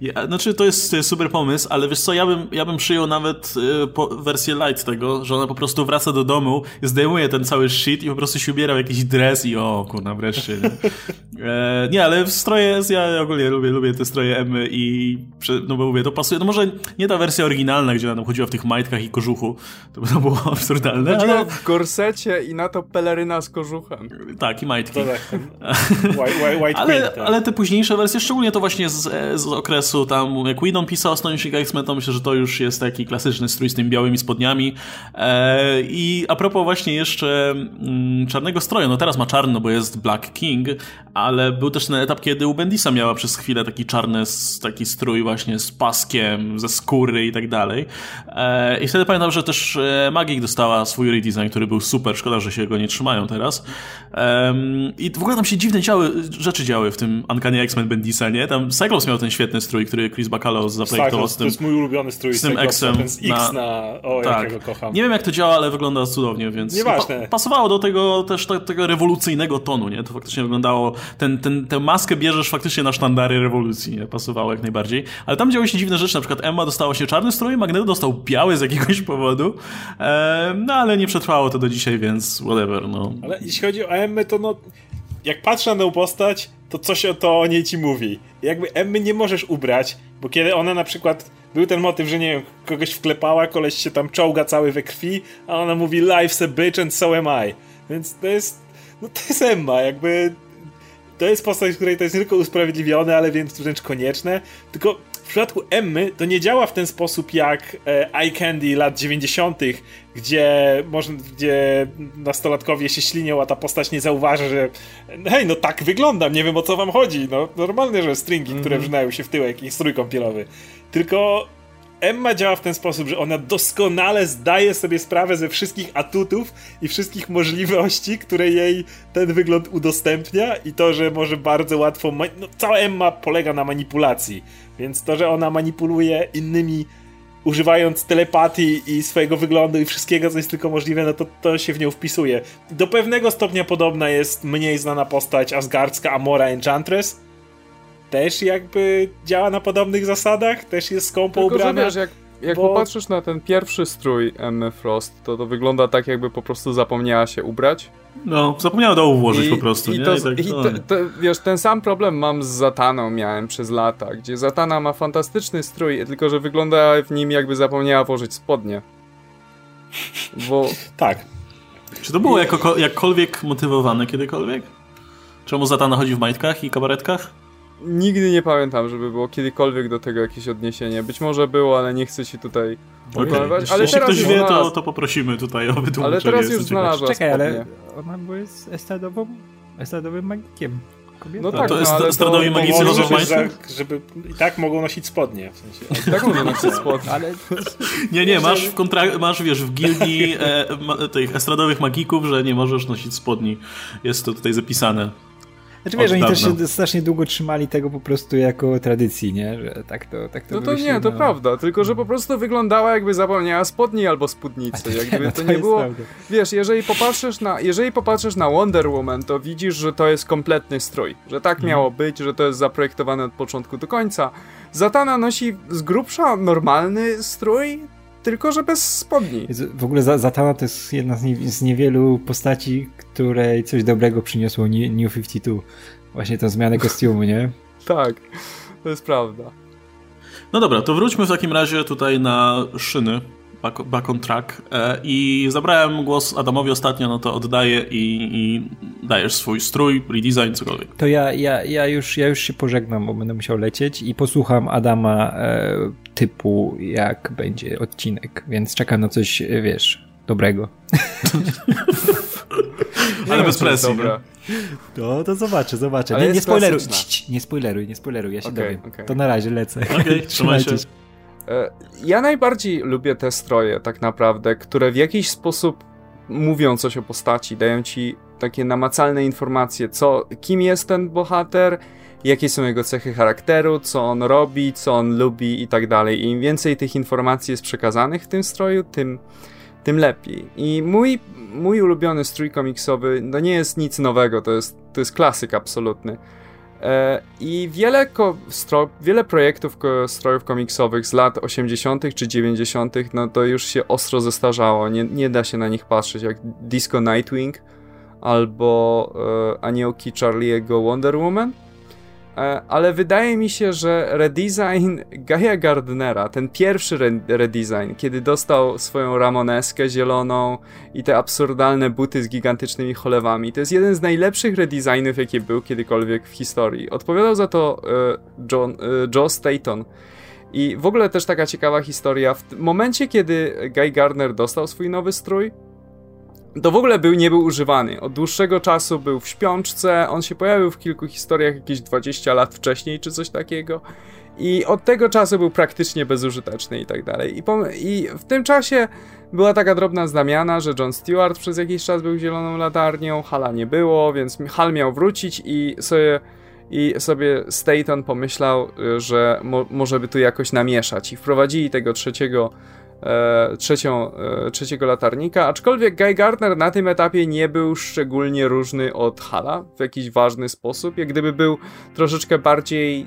Ja, znaczy, to jest, to jest super pomysł, ale wiesz co, ja bym, ja bym przyjął nawet y, po, wersję light tego, że ona po prostu wraca do domu, zdejmuje ten cały shit i po prostu się ubiera w jakiś dres i o, kurna, wreszcie. Nie, e, nie ale stroje, ja ogólnie lubię, lubię te stroje Emmy i, no bo mówię, to pasuje, no może nie ta wersja oryginalna, gdzie ona chodziła w tych majtkach i kożuchu, to by to było (laughs) absurdalne, Chodziła ale... w gorsecie i na to peleryna z kożuchem. Tak, i majtki. To tak, white, white (laughs) ale, print, tak. ale te późniejsze wersje, szczególnie to właśnie z, z okresu tam jak Whedon pisał o Astonishing X-Men, to myślę, że to już jest taki klasyczny strój z tymi białymi spodniami. E, I a propos właśnie jeszcze mm, czarnego stroju, no teraz ma czarno, bo jest Black King, ale był też ten etap, kiedy u Bendisa miała przez chwilę taki czarny taki strój właśnie z paskiem, ze skóry i tak dalej. E, I wtedy pamiętam, że też e, Magik dostała swój redesign, który był super, szkoda, że się go nie trzymają teraz. I w ogóle tam się dziwne działy, rzeczy działy w tym Uncanny X-Men Bendisa, nie? Tam Cyclops miał ten świetny strój, który Chris Bacalo zaprojektował z tym. To jest mój ulubiony strój z tym X-em. Ten X na, na o, tak. jakiego kocham. Nie wiem jak to działa, ale wygląda cudownie, więc Nieważne. Pa pasowało do tego też to, tego rewolucyjnego tonu, nie? To faktycznie wyglądało, ten, ten, tę maskę bierzesz faktycznie na sztandary rewolucji, nie? Pasowało jak najbardziej. Ale tam działy się dziwne rzeczy, na przykład Emma dostała się czarny strój, Magneto dostał biały z jakiegoś (laughs) powodu, e, no ale nie przetrwało to do dzisiaj, więc whatever, no. Ale jeśli chodzi o Emmę, to no jak patrzę na tę postać, to coś o to o niej ci mówi. Jakby Emmy nie możesz ubrać, bo kiedy ona na przykład był ten motyw, że nie wiem, kogoś wklepała, koleś się tam czołga cały we krwi, a ona mówi life's a bitch and so am I. Więc to jest, no to jest Emma, jakby to jest postać, w której to jest nie tylko usprawiedliwione, ale więc wręcz konieczne. Tylko w przypadku Emmy to nie działa w ten sposób jak e, Eye Candy lat 90., gdzie, można, gdzie nastolatkowie się ślinią, a ta postać nie zauważy, że hej, no tak wyglądam, nie wiem o co wam chodzi. No normalne, że stringi, mm -hmm. które mhm. wrzynają się w tyłek i strój kąpielowy. Tylko Emma działa w ten sposób, że ona doskonale zdaje sobie sprawę ze wszystkich atutów i wszystkich możliwości, które jej ten wygląd udostępnia i to, że może bardzo łatwo... No, cała Emma polega na manipulacji, więc to, że ona manipuluje innymi używając telepatii i swojego wyglądu i wszystkiego, co jest tylko możliwe, no to, to się w nią wpisuje. Do pewnego stopnia podobna jest mniej znana postać asgardzka Amora Enchantress. Też jakby działa na podobnych zasadach, też jest skąpo Tylko, ubrana. że wiesz, jak, jak bo- popatrzysz na ten pierwszy strój Emmy Frost, to to wygląda tak, jakby po prostu zapomniała się ubrać. No, zapomniałem do włożyć po prostu, i nie? To, I tak, i o, te, te, wiesz, ten sam problem mam z Zataną miałem przez lata, gdzie Zatana ma fantastyczny strój, tylko że wygląda w nim jakby zapomniała włożyć spodnie. Bo (laughs) Tak. Czy to było jako, jakkolwiek motywowane kiedykolwiek? Czemu Zatana chodzi w majtkach i kabaretkach? Nigdy nie pamiętam, żeby było kiedykolwiek do tego jakieś odniesienie. Być może było, ale nie chcę ci tutaj wykonywać. Jeśli Ale jeśli teraz ktoś wie, to, znalazł. to poprosimy tutaj o wytłumaczenie. Ale teraz już znalazła Czekaj, ale ona była jest estradową, estradowym magikiem. Kobieta. No No tak, to jest no, stradowi magicy w żeby, i tak mogą nosić spodnie. W sensie. Tak mówię, nosić spodnie. Ale (laughs) Nie, nie, masz w kontra- masz, wiesz, w gildii e, ma, tych estradowych magików, że nie możesz nosić spodni. Jest to tutaj zapisane. Znaczy wiesz, oni też się strasznie długo trzymali tego po prostu jako tradycji, nie? Że tak to, tak to No to nie, to no. prawda, tylko że po prostu wyglądała jakby zapomniała spodni albo spódnicy. to Jak nie, gdyby no to to nie było. prawda. Wiesz, jeżeli popatrzysz na, jeżeli popatrzysz na Wonder Woman, to widzisz, że to jest kompletny strój. Że tak Mhm. miało być, że to jest zaprojektowane od początku do końca. Zatana nosi z grubsza normalny strój, tylko że bez spodni. W ogóle Za- Zatana to jest jedna z, nie, z niewielu postaci, której coś dobrego przyniosło New New 52. Właśnie tą zmianę kostiumu, nie? (laughs) Tak, to jest prawda. No dobra, to wróćmy w takim razie tutaj na szyny. Back, back on track. E, I zabrałem głos Adamowi ostatnio, no to oddaję i, i dajesz swój strój, redesign, cokolwiek. To ja, ja, ja, już, ja już się pożegnam, bo będę musiał lecieć i posłucham Adama e, typu, jak będzie odcinek, więc czekam na coś, wiesz, dobrego. (laughs) Ale bez presji. Dobra. To, to zobaczę, zobaczę. Ale Nie, nie spoileruj, nie spoileruj, nie spoileruj, ja się Okej, dowiem. okej. To na razie lecę. Okej, trzymaj się. E, Ja najbardziej lubię te stroje, tak naprawdę, które w jakiś sposób mówią coś o postaci, dają ci takie namacalne informacje, co, kim jest ten bohater, jakie są jego cechy charakteru, co on robi, co on lubi i tak dalej. Im więcej tych informacji jest przekazanych w tym stroju, tym, tym lepiej. I mój, mój ulubiony strój komiksowy, no nie jest nic nowego, to jest, to jest klasyk absolutny. E, I wiele, stro- wiele projektów strojów komiksowych z lat 80. czy 90., no to już się ostro zestarzało. Nie, nie da się na nich patrzeć, jak Disco Nightwing albo e, aniołki Charlie'ego Wonder Woman. E, ale wydaje mi się, że redesign Gaia Gardnera, ten pierwszy re- redesign, kiedy dostał swoją ramoneskę zieloną i te absurdalne buty z gigantycznymi cholewami, to jest jeden z najlepszych redesignów, jaki był kiedykolwiek w historii. Odpowiadał za to e, John, e, Joe Staton. I w ogóle też taka ciekawa historia. W momencie, kiedy Guy Gardner dostał swój nowy strój, to w ogóle był, nie był używany. Od dłuższego czasu był w śpiączce, on się pojawił w kilku historiach jakieś 20 lat wcześniej, czy coś takiego. I od tego czasu był praktycznie bezużyteczny i tak dalej. I, I w tym czasie była taka drobna znamiana, że John Stewart przez jakiś czas był zieloną latarnią, Hala nie było, więc Hal miał wrócić i sobie, i sobie Staton pomyślał, y, że mo- może by tu jakoś namieszać. I wprowadzili tego trzeciego trzecią, e, trzeciego latarnika, aczkolwiek Guy Gardner na tym etapie nie był szczególnie różny od Hala w jakiś ważny sposób, jak gdyby był troszeczkę bardziej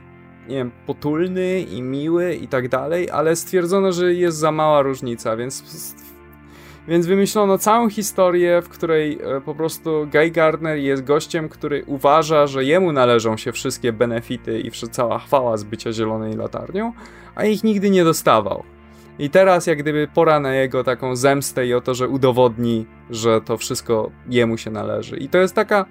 nie wiem, potulny i miły i tak dalej, ale stwierdzono, że jest za mała różnica, więc więc wymyślono całą historię, w której e, po prostu Guy Gardner jest gościem, który uważa, że jemu należą się wszystkie benefity i cała chwała z bycia zielonej latarnią, a ich nigdy nie dostawał. I teraz jak gdyby pora na jego taką zemstę i o to, że udowodni, że to wszystko jemu się należy. I to jest taka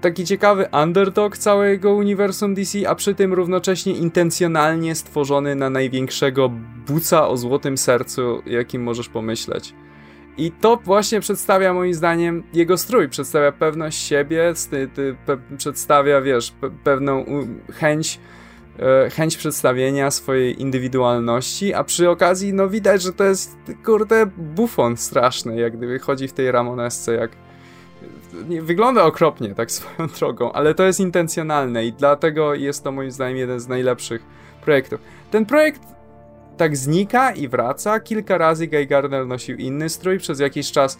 taki ciekawy underdog całego uniwersum DC, a przy tym równocześnie intencjonalnie stworzony na największego buca o złotym sercu, jakim możesz pomyśleć. I to właśnie przedstawia moim zdaniem jego strój, przedstawia pewność siebie, sty, ty, pe, przedstawia, wiesz, pe, pewną chęć e, chęć przedstawienia swojej indywidualności, a przy okazji no widać, że to jest kurde bufon straszny, jak gdyby chodzi w tej Ramonesce, jak wygląda okropnie, tak (laughs) swoją drogą, ale to jest intencjonalne i dlatego jest to moim zdaniem jeden z najlepszych projektów. Ten projekt tak znika i wraca. Kilka razy Guy Gardner nosił inny strój przez jakiś czas.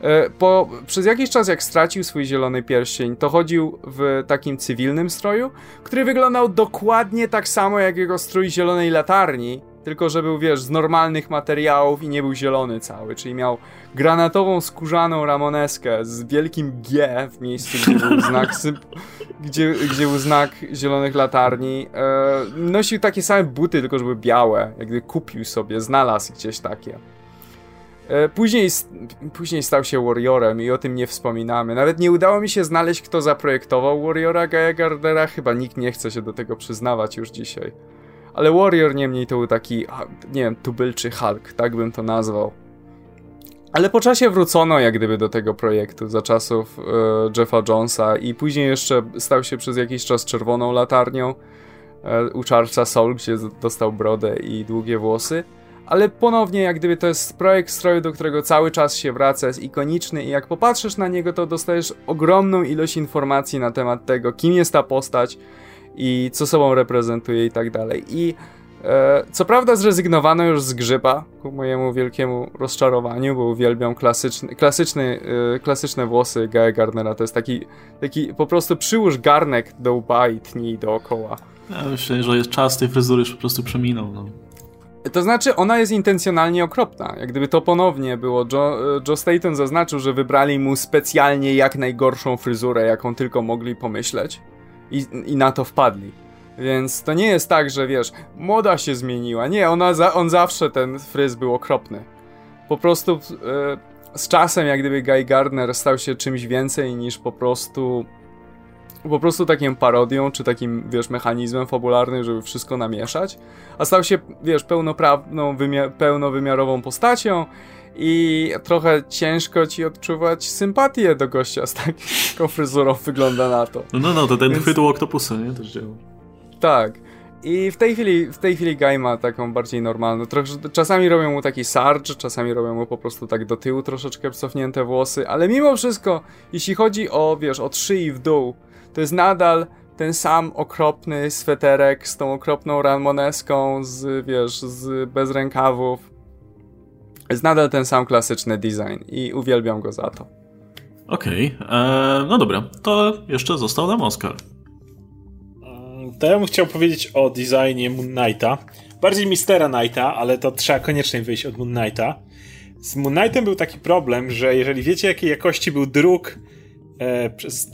E, po, przez jakiś czas, jak stracił swój zielony pierścień, to chodził w takim cywilnym stroju, który wyglądał dokładnie tak samo jak jego strój zielonej latarni, tylko że był, wiesz, z normalnych materiałów i nie był zielony cały, czyli miał granatową, skórzaną ramoneskę z wielkim G w miejscu, gdzie był (laughs) znak, gdzie, gdzie był znak zielonych latarni. E, nosił takie same buty, tylko że były białe, jak gdy kupił sobie, znalazł gdzieś takie. E, później, później stał się Warriorem i o tym nie wspominamy. Nawet nie udało mi się znaleźć, kto zaprojektował Warriora Gaia Gardera. Chyba nikt nie chce się do tego przyznawać już dzisiaj. Ale Warrior niemniej to był taki, nie wiem, tubylczy Hulk, tak bym to nazwał. Ale po czasie wrócono jak gdyby do tego projektu za czasów e, Jeffa Jonesa i później jeszcze stał się przez jakiś czas czerwoną latarnią e, u Charlesa Soul, gdzie dostał brodę i długie włosy. Ale ponownie jak gdyby to jest projekt stroju, do którego cały czas się wraca, jest ikoniczny i jak popatrzysz na niego, to dostajesz ogromną ilość informacji na temat tego, kim jest ta postać, i co sobą reprezentuje i tak dalej. I e, co prawda zrezygnowano już z grzyba, ku mojemu wielkiemu rozczarowaniu, bo uwielbiam klasyczny, klasyczny, e, klasyczne włosy Gaia Gardnera. To jest taki, taki po prostu przyłóż garnek do łba i tnij dookoła. Ja myślę, że jest czas tej fryzury już po prostu przeminął. No. To znaczy, ona jest intencjonalnie okropna. Jak gdyby to ponownie było. Joe, Joe Staten zaznaczył, że wybrali mu specjalnie jak najgorszą fryzurę, jaką tylko mogli pomyśleć i, i na to wpadli. Więc to nie jest tak, że wiesz, moda się zmieniła. Nie, ona za, on zawsze ten fryz był okropny. Po prostu e, z czasem, jak gdyby Guy Gardner stał się czymś więcej niż po prostu po prostu takim parodią, czy takim, wiesz, mechanizmem fabularnym, żeby wszystko namieszać, a stał się, wiesz, pełnoprawną, wymi- pełnowymiarową postacią i trochę ciężko ci odczuwać sympatię do gościa z taką (laughs) fryzurą wygląda na to. No, no, no to ten Więc... chwyt oktopusa, nie? Też działa. Tak. I w tej chwili, w tej chwili Guy ma taką bardziej normalną. Trochę, czasami robią mu taki sarge, czasami robią mu po prostu tak do tyłu troszeczkę cofnięte włosy, ale mimo wszystko, jeśli chodzi o, wiesz, od szyi w dół, to jest nadal ten sam okropny sweterek z tą okropną ramoneską, z, wiesz, z bez rękawów. Jest nadal ten sam klasyczny design i uwielbiam go za to. Okej, okay. E, no dobra, to jeszcze został nam Oscar. Mm, to ja bym chciał powiedzieć o designie Moon Knighta. Bardziej Mistera Knighta, ale to trzeba koniecznie wyjść od Moon Knighta. Z Moon Knightem był taki problem, że jeżeli wiecie jakiej jakości był druk e, przez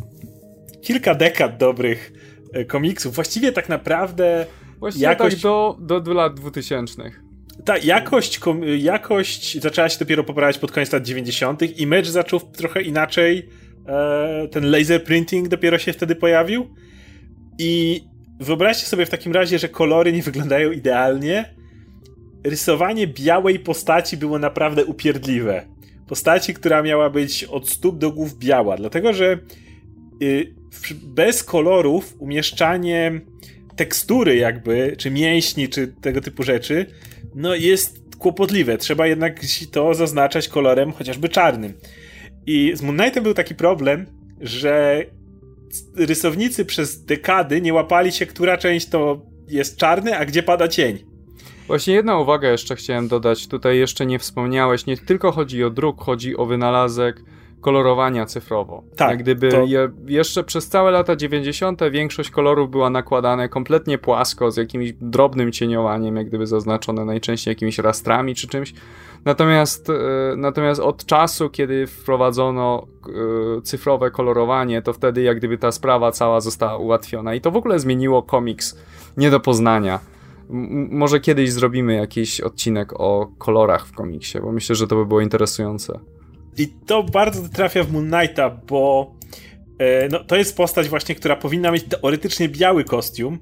kilka dekad dobrych e, komiksów, właściwie tak naprawdę Właściwie jakość... tak do, do, do lat 2000 ta jakość, jakość zaczęła się dopiero poprawiać pod koniec lat 90. i mecz zaczął trochę inaczej. E, ten laser printing dopiero się wtedy pojawił. I wyobraźcie sobie w takim razie, że kolory nie wyglądają idealnie. Rysowanie białej postaci było naprawdę upierdliwe. Postaci, która miała być od stóp do głów biała, dlatego że y, bez kolorów umieszczanie tekstury jakby, czy mięśni, czy tego typu rzeczy, no jest kłopotliwe. Trzeba jednak to zaznaczać kolorem chociażby czarnym. I z Moon Knightem był taki problem, że rysownicy przez dekady nie łapali się, która część to jest czarny, a gdzie pada cień. Właśnie jedna uwaga jeszcze chciałem dodać. Tutaj jeszcze nie wspomniałeś. Nie tylko chodzi o druk, chodzi o wynalazek kolorowania cyfrowo. Tak. Jak gdyby to... je, jeszcze przez całe lata 90. większość kolorów była nakładane kompletnie płasko, z jakimś drobnym cieniowaniem, jak gdyby zaznaczone najczęściej jakimiś rastrami czy czymś. Natomiast, e, natomiast od czasu, kiedy wprowadzono e, cyfrowe kolorowanie, to wtedy jak gdyby ta sprawa cała została ułatwiona i to w ogóle zmieniło komiks nie do poznania. M może kiedyś zrobimy jakiś odcinek o kolorach w komiksie, bo myślę, że to by było interesujące. I to bardzo trafia w Moon Knighta, bo e, no, to jest postać właśnie, która powinna mieć teoretycznie biały kostium,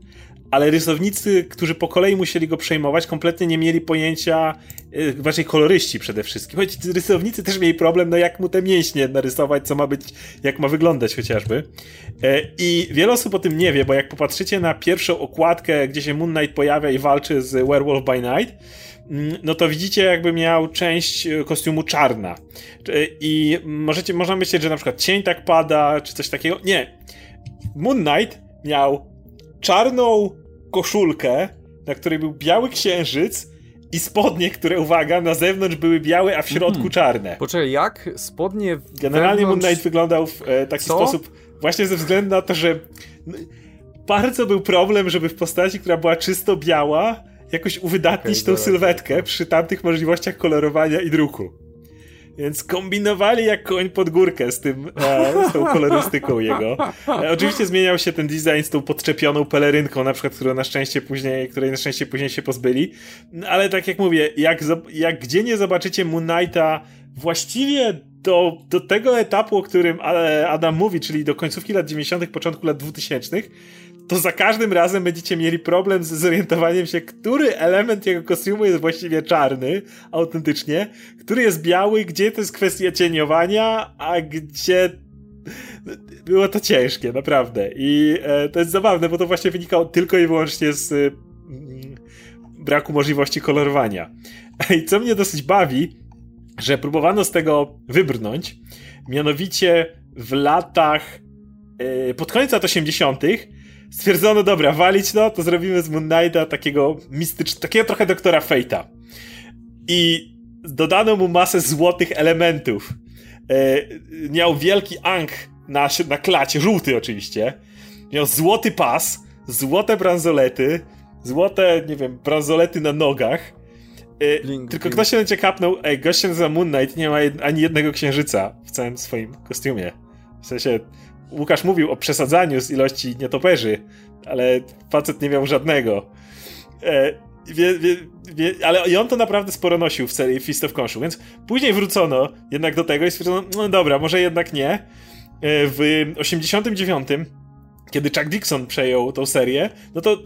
ale rysownicy, którzy po kolei musieli go przejmować, kompletnie nie mieli pojęcia, e, raczej koloryści przede wszystkim. Choć rysownicy też mieli problem, no jak mu te mięśnie narysować, co ma być, jak ma wyglądać chociażby. E, I wiele osób o tym nie wie, bo jak popatrzycie na pierwszą okładkę, gdzie się Moon Knight pojawia i walczy z Werewolf by Night, no to widzicie, jakby miał część e, kostiumu czarna. I możecie, można myśleć, że na przykład cień tak pada, czy coś takiego. Nie. Moon Knight miał czarną koszulkę, na której był biały księżyc i spodnie, które, uwaga, na zewnątrz były białe, a w środku mm. czarne. Poczekaj, jak? Spodnie Generalnie wewnątrz... Moon Knight wyglądał w e, taki Co? sposób właśnie ze względu na to, że bardzo był problem, żeby w postaci, która była czysto biała, jakoś uwydatnić okay, tą sylwetkę przy tamtych możliwościach kolorowania i druku. Więc kombinowali jak koń pod górkę z tym, e, z tą kolorystyką jego. E, oczywiście zmieniał się ten design z tą podczepioną pelerynką, na przykład, którą na szczęście później, której na szczęście później się pozbyli. No, ale tak jak mówię, jak, jak gdzie nie zobaczycie Moon Knighta właściwie do, do tego etapu, o którym Adam mówi, czyli do końcówki lat 90., początku lat 2000, to za każdym razem będziecie mieli problem z zorientowaniem się, który element jego kostiumu jest właściwie czarny, autentycznie, który jest biały, gdzie to jest kwestia cieniowania, a gdzie było to ciężkie, naprawdę. I e, to jest zabawne, bo to właśnie wynikało tylko i wyłącznie z y, braku możliwości kolorowania. I co mnie dosyć bawi, że próbowano z tego wybrnąć, mianowicie w latach y, pod koniec lat 80 stwierdzono, dobra, walić no, to zrobimy z Moon Knighta takiego mistycznego, takiego trochę doktora Fate'a. I dodano mu masę złotych elementów. E, miał wielki ang na, na klacie, żółty oczywiście. Miał złoty pas, złote bransolety, złote, nie wiem, bransolety na nogach. E, blink, tylko blink. ktoś się będzie kapnął, ej, gość się nazywa Moon Knight nie ma jed ani jednego księżyca w całym swoim kostiumie. W sensie, Łukasz mówił o przesadzaniu z ilości nietoperzy, ale facet nie miał żadnego. E, wie, wie, wie, ale i on to naprawdę sporo nosił w serii Fist of Khonshu, więc później wrócono jednak do tego i stwierdzono, no dobra, może jednak nie. E, w 89 kiedy Chuck Dixon przejął tą serię, no to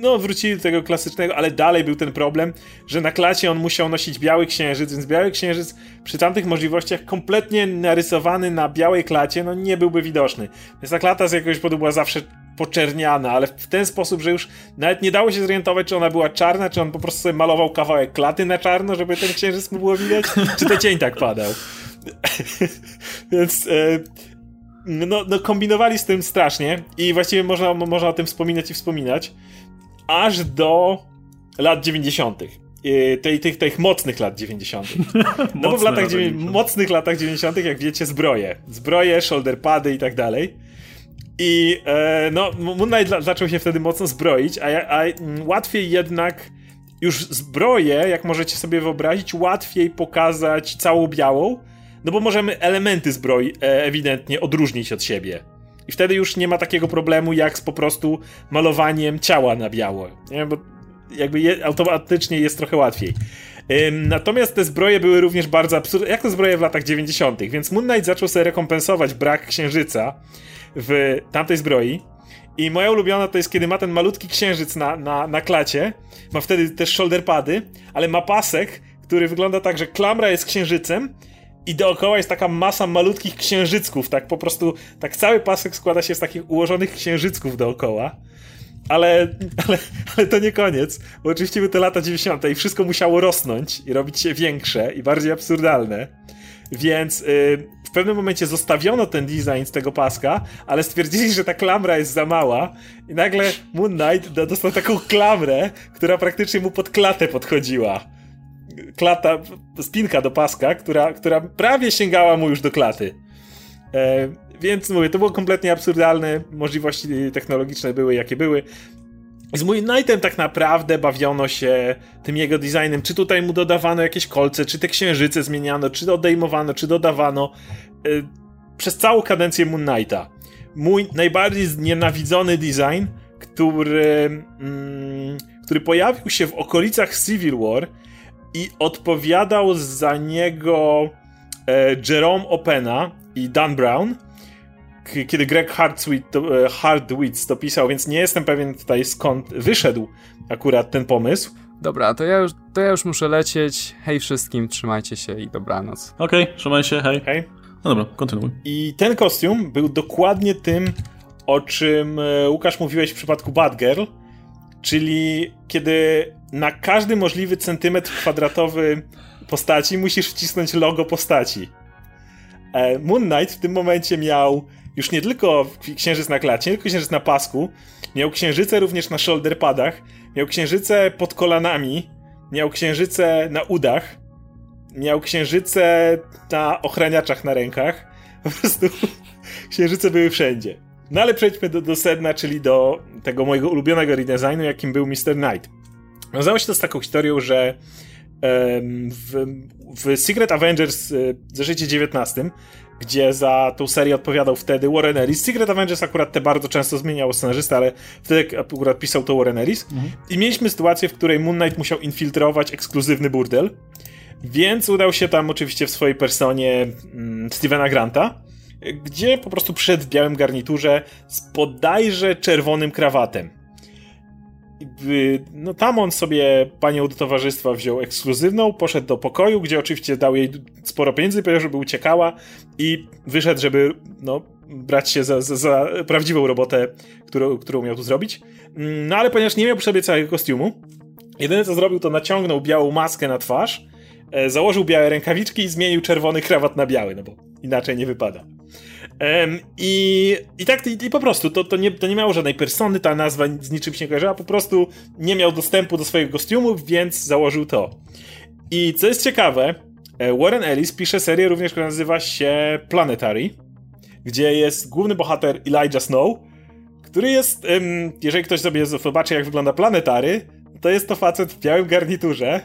no, wrócili do tego klasycznego, ale dalej był ten problem, że na klacie on musiał nosić biały księżyc, więc biały księżyc przy tamtych możliwościach kompletnie narysowany na białej klacie, no nie byłby widoczny. Więc ta klata z jakiegoś powodu była zawsze poczerniana, ale w ten sposób, że już nawet nie dało się zorientować, czy ona była czarna, czy on po prostu sobie malował kawałek klaty na czarno, żeby ten księżyc mu było widać, czy to cień tak padał. (laughs) Więc... E, no, no kombinowali z tym strasznie i właściwie można, można o tym wspominać i wspominać aż do lat 90. Tej, tych, tych mocnych lat 90. (laughs) No bo w latach mocnych latach 90., jak wiecie, zbroje. Zbroje, shoulder pady i tak dalej. I e, no, Moon Knight zaczął się wtedy mocno zbroić, a, a łatwiej jednak już zbroję, jak możecie sobie wyobrazić, łatwiej pokazać całą białą, no bo możemy elementy zbroi e, ewidentnie odróżnić od siebie. I wtedy już nie ma takiego problemu jak z po prostu malowaniem ciała na biało. Nie? Bo jakby je, automatycznie jest trochę łatwiej. Ym, natomiast te zbroje były również bardzo absurdalne, jak te zbroje w latach 90., więc Moon Knight zaczął sobie rekompensować brak księżyca w tamtej zbroi. I moja ulubiona to jest, kiedy ma ten malutki księżyc na, na, na klacie, ma wtedy też shoulder pady, ale ma pasek, który wygląda tak, że klamra jest księżycem, i dookoła jest taka masa malutkich księżycków, tak po prostu, tak cały pasek składa się z takich ułożonych księżycków dookoła. Ale, ale, ale to nie koniec, bo oczywiście były te lata 90. i wszystko musiało rosnąć i robić się większe i bardziej absurdalne. Więc yy, w pewnym momencie zostawiono ten design z tego paska, ale stwierdzili, że ta klamra jest za mała i nagle Moon Knight dostał taką klamrę, która praktycznie mu pod klatę podchodziła klata, spinka do paska, która, która prawie sięgała mu już do klaty. E, więc mówię, to było kompletnie absurdalne, możliwości technologiczne były jakie były. Z Moon Knightem tak naprawdę bawiono się tym jego designem, czy tutaj mu dodawano jakieś kolce, czy te księżyce zmieniano, czy odejmowano, czy dodawano. E, przez całą kadencję Moon Knighta. Mój najbardziej znienawidzony design, który, mm, który pojawił się w okolicach Civil War, i odpowiadał za niego e, Jerome Opena i Dan Brown, kiedy Greg Hardwitz to, e, Hardwitz to pisał, więc nie jestem pewien tutaj skąd wyszedł akurat ten pomysł. Dobra, to ja już, to ja już muszę lecieć. Hej wszystkim, trzymajcie się i dobranoc. Okej, okay, trzymaj się, hej. hej. No dobra, kontynuuj. I ten kostium był dokładnie tym, o czym e, Łukasz mówiłeś w przypadku Batgirl, czyli kiedy na każdy możliwy centymetr kwadratowy postaci musisz wcisnąć logo postaci. E, Moon Knight w tym momencie miał już nie tylko księżyc na klacie, nie tylko księżyc na pasku, miał księżyce również na shoulder padach, miał księżyce pod kolanami, miał księżyce na udach, miał księżyce na ochraniaczach na rękach. (laughs) Po prostu księżyce były wszędzie. No ale przejdźmy do, do sedna, czyli do tego mojego ulubionego redesignu, jakim był Mr. Knight. Wiązało się to z taką historią, że w, w Secret Avengers e, w zeszycie 19, gdzie za tą serię odpowiadał wtedy Warren Ellis. Secret Avengers akurat te bardzo często zmieniało scenarzysta, ale wtedy akurat pisał to Warren Ellis. Mhm. I mieliśmy sytuację, w której Moon Knight musiał infiltrować ekskluzywny burdel, więc udał się tam oczywiście w swojej personie mm, Stevena Granta, gdzie po prostu przyszedł w białym garniturze z bodajże czerwonym krawatem no tam on sobie panią do towarzystwa wziął ekskluzywną, poszedł do pokoju, gdzie oczywiście dał jej sporo pieniędzy, powiedział, żeby uciekała i wyszedł, żeby no, brać się za, za, za prawdziwą robotę, którą, którą miał tu zrobić. Mm, no ale ponieważ nie miał przy sobie całego kostiumu, jedyne co zrobił to naciągnął białą maskę na twarz, e, założył białe rękawiczki i zmienił czerwony krawat na biały, no bo inaczej nie wypada. Um, i, I tak, i, i, po prostu, to, to, nie, to nie miało żadnej persony, ta nazwa z niczym się kojarzyła, po prostu nie miał dostępu do swojego kostiumu, więc założył to. I co jest ciekawe, e, Warren Ellis pisze serię również, która nazywa się Planetary, gdzie jest główny bohater Elijah Snow, który jest, um, jeżeli ktoś sobie zobaczy jak wygląda Planetary, to jest to facet w białym garniturze,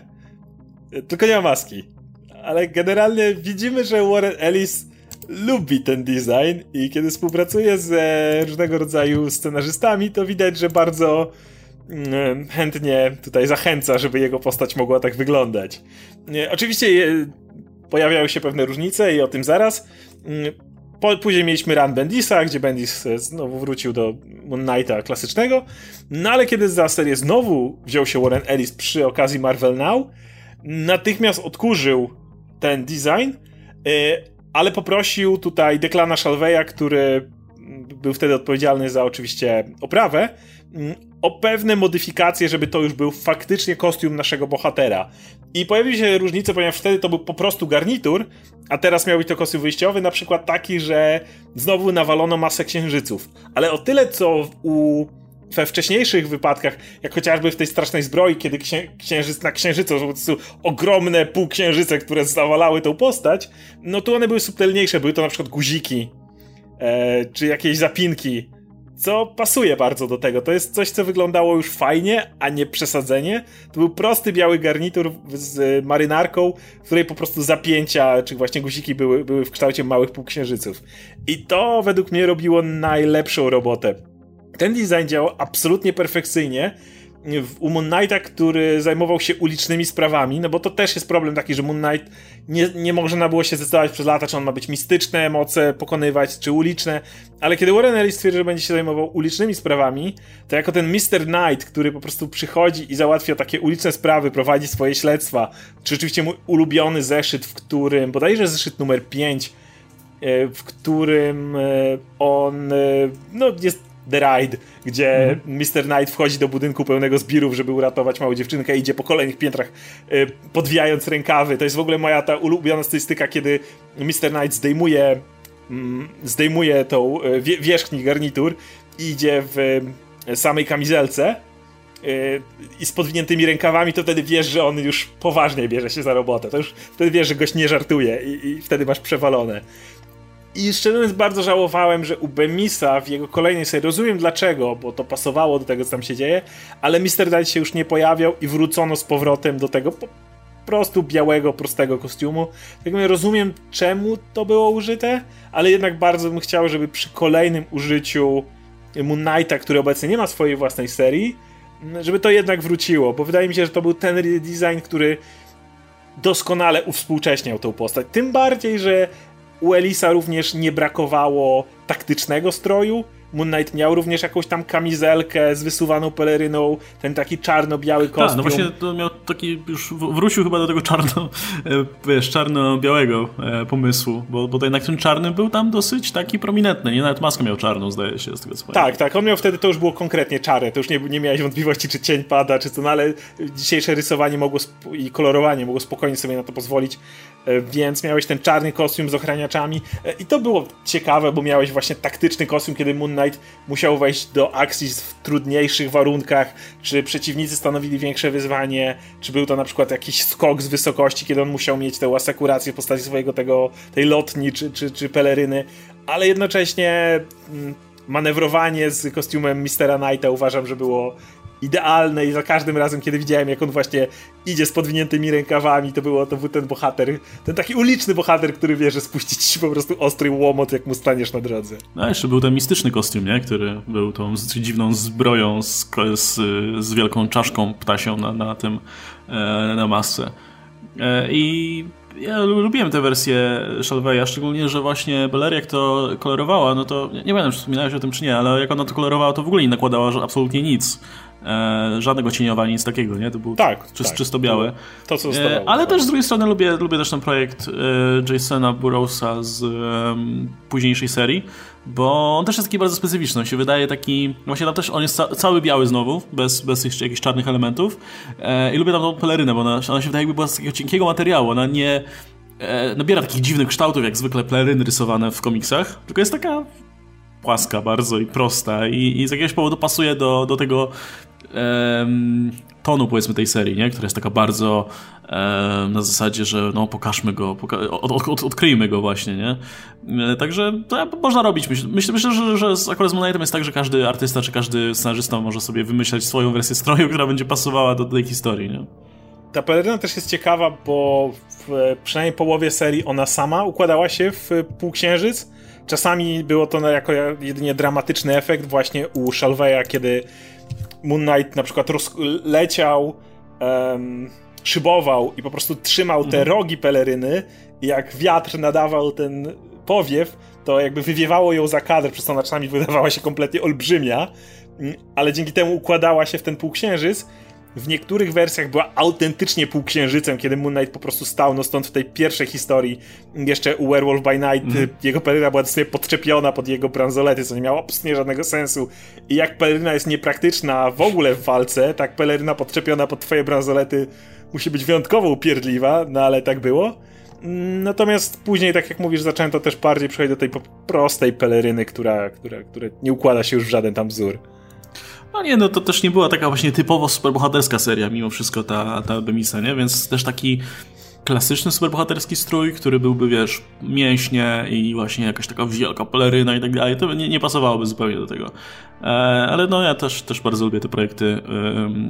e, tylko nie ma maski. Ale generalnie widzimy, że Warren Ellis lubi ten design i kiedy współpracuje z e, różnego rodzaju scenarzystami, to widać, że bardzo mm, chętnie tutaj zachęca, żeby jego postać mogła tak wyglądać. Oczywiście pojawiają się pewne różnice i o tym zaraz. Mm, później mieliśmy Run Bendisa, gdzie Bendis e, znowu wrócił do Moon Knighta klasycznego. No ale kiedy za serię znowu wziął się Warren Ellis przy okazji Marvel Now, natychmiast odkurzył ten design, e, ale poprosił tutaj Declana Shalveya, który był wtedy odpowiedzialny za oczywiście oprawę, mm, o pewne modyfikacje, żeby to już był faktycznie kostium naszego bohatera. I pojawiły się różnice, ponieważ wtedy to był po prostu garnitur, a teraz miał być to kostium wyjściowy, na przykład taki, że znowu nawalono masę księżyców. Ale o tyle, co u we wcześniejszych wypadkach, jak chociażby w tej strasznej zbroi, kiedy księ księżyc na księżycu, po prostu ogromne półksiężyce, które zawalały tą postać, no to one były subtelniejsze, były to na przykład guziki, e, czy jakieś zapinki, co pasuje bardzo do tego. To jest coś, co wyglądało już fajnie, a nie przesadzenie. To był prosty biały garnitur z marynarką, w której po prostu zapięcia, czy właśnie guziki były, były w kształcie małych półksiężyców. I to według mnie robiło najlepszą robotę ten design działał absolutnie perfekcyjnie u Moon Knighta, który zajmował się ulicznymi sprawami, no bo to też jest problem taki, że Moon Knight nie, nie można było się zdecydować przez lata, czy on ma być mistyczne moce pokonywać, czy uliczne, ale kiedy Warren Ellis stwierdził, że będzie się zajmował ulicznymi sprawami, to jako ten Mr. Knight, który po prostu przychodzi i załatwia takie uliczne sprawy, prowadzi swoje śledztwa, czy rzeczywiście mój ulubiony zeszyt, w którym, bodajże zeszyt numer 5, e, w którym e, on e, no, jest The Ride, gdzie mm. Mr. Knight wchodzi do budynku pełnego zbirów, żeby uratować małą dziewczynkę i idzie po kolejnych piętrach y, podwijając rękawy. To jest w ogóle moja ta ulubiona stylistyka, kiedy Mr. Knight zdejmuje mm, zdejmuje tą y, wierzchni garnitur i idzie w y, samej kamizelce i z podwiniętymi rękawami, to wtedy wiesz, że on już poważnie bierze się za robotę. To już wtedy wiesz, że gość nie żartuje i, i wtedy masz przewalone. I szczerze mówiąc bardzo żałowałem, że u Bemisa w jego kolejnej serii, rozumiem dlaczego, bo to pasowało do tego, co tam się dzieje, ale Mr. Knight się już nie pojawiał i wrócono z powrotem do tego po prostu białego, prostego kostiumu. Tak mówię, rozumiem czemu to było użyte, ale jednak bardzo bym chciał, żeby przy kolejnym użyciu Moon Knighta, który obecnie nie ma swojej własnej serii, żeby to jednak wróciło, bo wydaje mi się, że to był ten design, który doskonale uwspółcześniał tą postać. Tym bardziej, że u Elisa również nie brakowało taktycznego stroju. Moon Knight miał również jakąś tam kamizelkę z wysuwaną peleryną, ten taki czarno-biały kostium. Tak, no właśnie to miał taki, już wrócił chyba do tego czarno, e, wiesz, czarno-białego e, pomysłu, bo, bo to jednak ten czarny był tam dosyć taki prominentny, nie? Nawet maskę miał czarną, zdaje się, z tego co pamiętam. Tak, tak, on miał wtedy, to już było konkretnie czarne, to już nie, nie miałeś wątpliwości, czy cień pada, czy co, no ale dzisiejsze rysowanie mogło i kolorowanie mogło spokojnie sobie na to pozwolić. E, więc miałeś ten czarny kostium z ochraniaczami. E, i to było ciekawe, bo miałeś właśnie taktyczny kostium, kiedy Moon Knight musiał wejść do akcji w trudniejszych warunkach, czy przeciwnicy stanowili większe wyzwanie, czy był to na przykład jakiś skok z wysokości, kiedy on musiał mieć tę asekurację w postaci swojego tego, tej lotni, czy, czy, czy peleryny, ale jednocześnie mm, manewrowanie z kostiumem Mistera Knighta uważam, że było idealne i za każdym razem, kiedy widziałem, jak on właśnie idzie z podwiniętymi rękawami, to było, to był ten bohater, ten taki uliczny bohater, który wie, że spuścić ci po prostu ostry łomot, jak mu staniesz na drodze. No jeszcze był ten mistyczny kostium, nie? Który był tą dziwną zbroją z, z, z wielką czaszką ptasią na, na tym, e, na masce. E, I ja lubiłem tę wersję Shalveya, szczególnie, że właśnie Beller jak to kolorowała, no to nie, nie wiem, czy wspominałeś o tym czy nie, ale jak ona to kolorowała, to w ogóle nie nakładała absolutnie nic. E, żadnego cieniowania, nic takiego, nie? To był tak, czyst, tak. czysto białe. To, co zostało. E, ale też z drugiej strony lubię, lubię też ten projekt e, Jasona Burroughsa z późniejszej serii, bo on też jest taki bardzo specyficzny. On się wydaje taki, właśnie tam też on jest ca cały biały znowu, bez, bez jeszcze jakichś czarnych elementów. I lubię tam tą pelerynę, bo ona, ona się wydaje jakby była z takiego cienkiego materiału. Ona nie nabiera takich dziwnych kształtów, jak zwykle peleryny rysowane w komiksach, tylko jest taka płaska bardzo i prosta i, i z jakiegoś powodu pasuje do, do tego tonu powiedzmy tej serii, nie? która jest taka bardzo um, na zasadzie, że no pokażmy go, poka od, od, odkryjmy go właśnie, nie? E, także to można robić. Myślę, myślę, myślę że, że z, akurat z jest tak, że każdy artysta czy każdy scenarzysta może sobie wymyśleć swoją wersję stroju, która będzie pasowała do tej historii, nie? Ta peleryna też jest ciekawa, bo w przynajmniej połowie serii ona sama układała się w półksiężyc, Czasami było to jako jedynie dramatyczny efekt właśnie u Shalveya, kiedy Moon Knight na przykład leciał, um, szybował i po prostu trzymał te mhm. rogi peleryny i jak wiatr nadawał ten powiew, to jakby wywiewało ją za kadr, przez co ona czasami wydawała się kompletnie olbrzymia, mm, ale dzięki temu układała się w ten półksiężyc w niektórych wersjach była autentycznie półksiężycem, kiedy Moon Knight po prostu stał, no stąd w tej pierwszej historii jeszcze u Werewolf by Night mm. jego peleryna była sobie podczepiona pod jego bransolety, co nie miało absolutnie żadnego sensu. I jak peleryna jest niepraktyczna w ogóle w walce, tak peleryna podczepiona pod twoje bransolety musi być wyjątkowo upierdliwa, no ale tak było. Natomiast później, tak jak mówisz, zacząłem to też bardziej przechodzić do tej prostej peleryny, która, która, która nie układa się już w żaden tam wzór. No nie, no to też nie była taka właśnie typowo superbohaterska seria, mimo wszystko ta, ta Bemisa, nie? Więc też taki klasyczny superbohaterski strój, który byłby, wiesz, mięśnie i właśnie jakaś taka wielka peleryna i tak dalej, to nie, nie pasowałoby zupełnie do tego. E, ale no ja też, też bardzo lubię te projekty,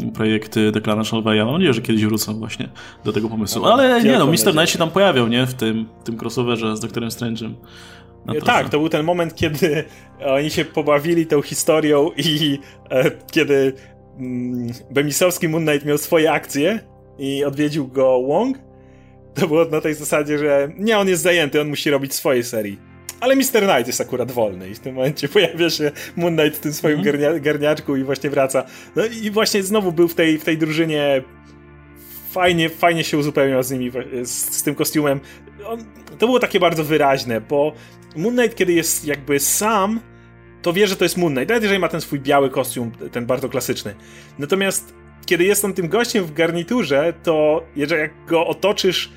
e, projekty Declana Shalveya. Mam nadzieję, że kiedyś wrócą właśnie do tego pomysłu. Ale nie no, Mr. Knight się tam pojawiał, nie? W tym, tym crossoverze z Doktorem Strange'em. No tak, to był ten moment, kiedy oni się pobawili tą historią i e, kiedy mm, Bemisowski Moon Knight miał swoje akcje i odwiedził go Wong, to było na tej zasadzie, że nie, on jest zajęty, on musi robić swoje serii. Ale Mr. Knight jest akurat wolny i w tym momencie (laughs) pojawia się Moon Knight w tym swoim mm -hmm. garniaczku i właśnie wraca. No i właśnie znowu był w tej, w tej drużynie fajnie, fajnie się uzupełniał z nimi, z, z tym kostiumem. On, to było takie bardzo wyraźne, bo Moon Knight, kiedy jest jakby sam, to wie, że to jest Moon Knight, nawet jeżeli ma ten swój biały kostium, ten bardzo klasyczny. Natomiast kiedy jest on tym gościem w garniturze, to jeżeli jak go otoczysz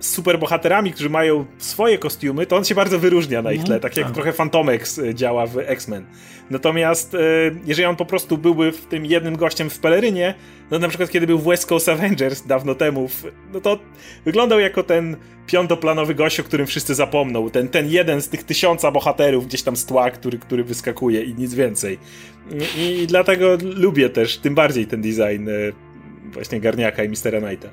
superbohaterami, którzy mają swoje kostiumy, to on się bardzo wyróżnia na ich tle, tak jak tak. trochę Fantomex e, działa w X-Men. Natomiast e, jeżeli on po prostu byłby w tym jednym gościem w pelerynie, no na przykład kiedy był w West Coast Avengers dawno temu, no to wyglądał jako ten piątoplanowy gość, o którym wszyscy zapomną. Ten, ten jeden z tych tysiąca bohaterów gdzieś tam z tła, który, który wyskakuje i nic więcej. I, i dlatego lubię też tym bardziej ten design e, właśnie Garniaka i Mistera Knighta.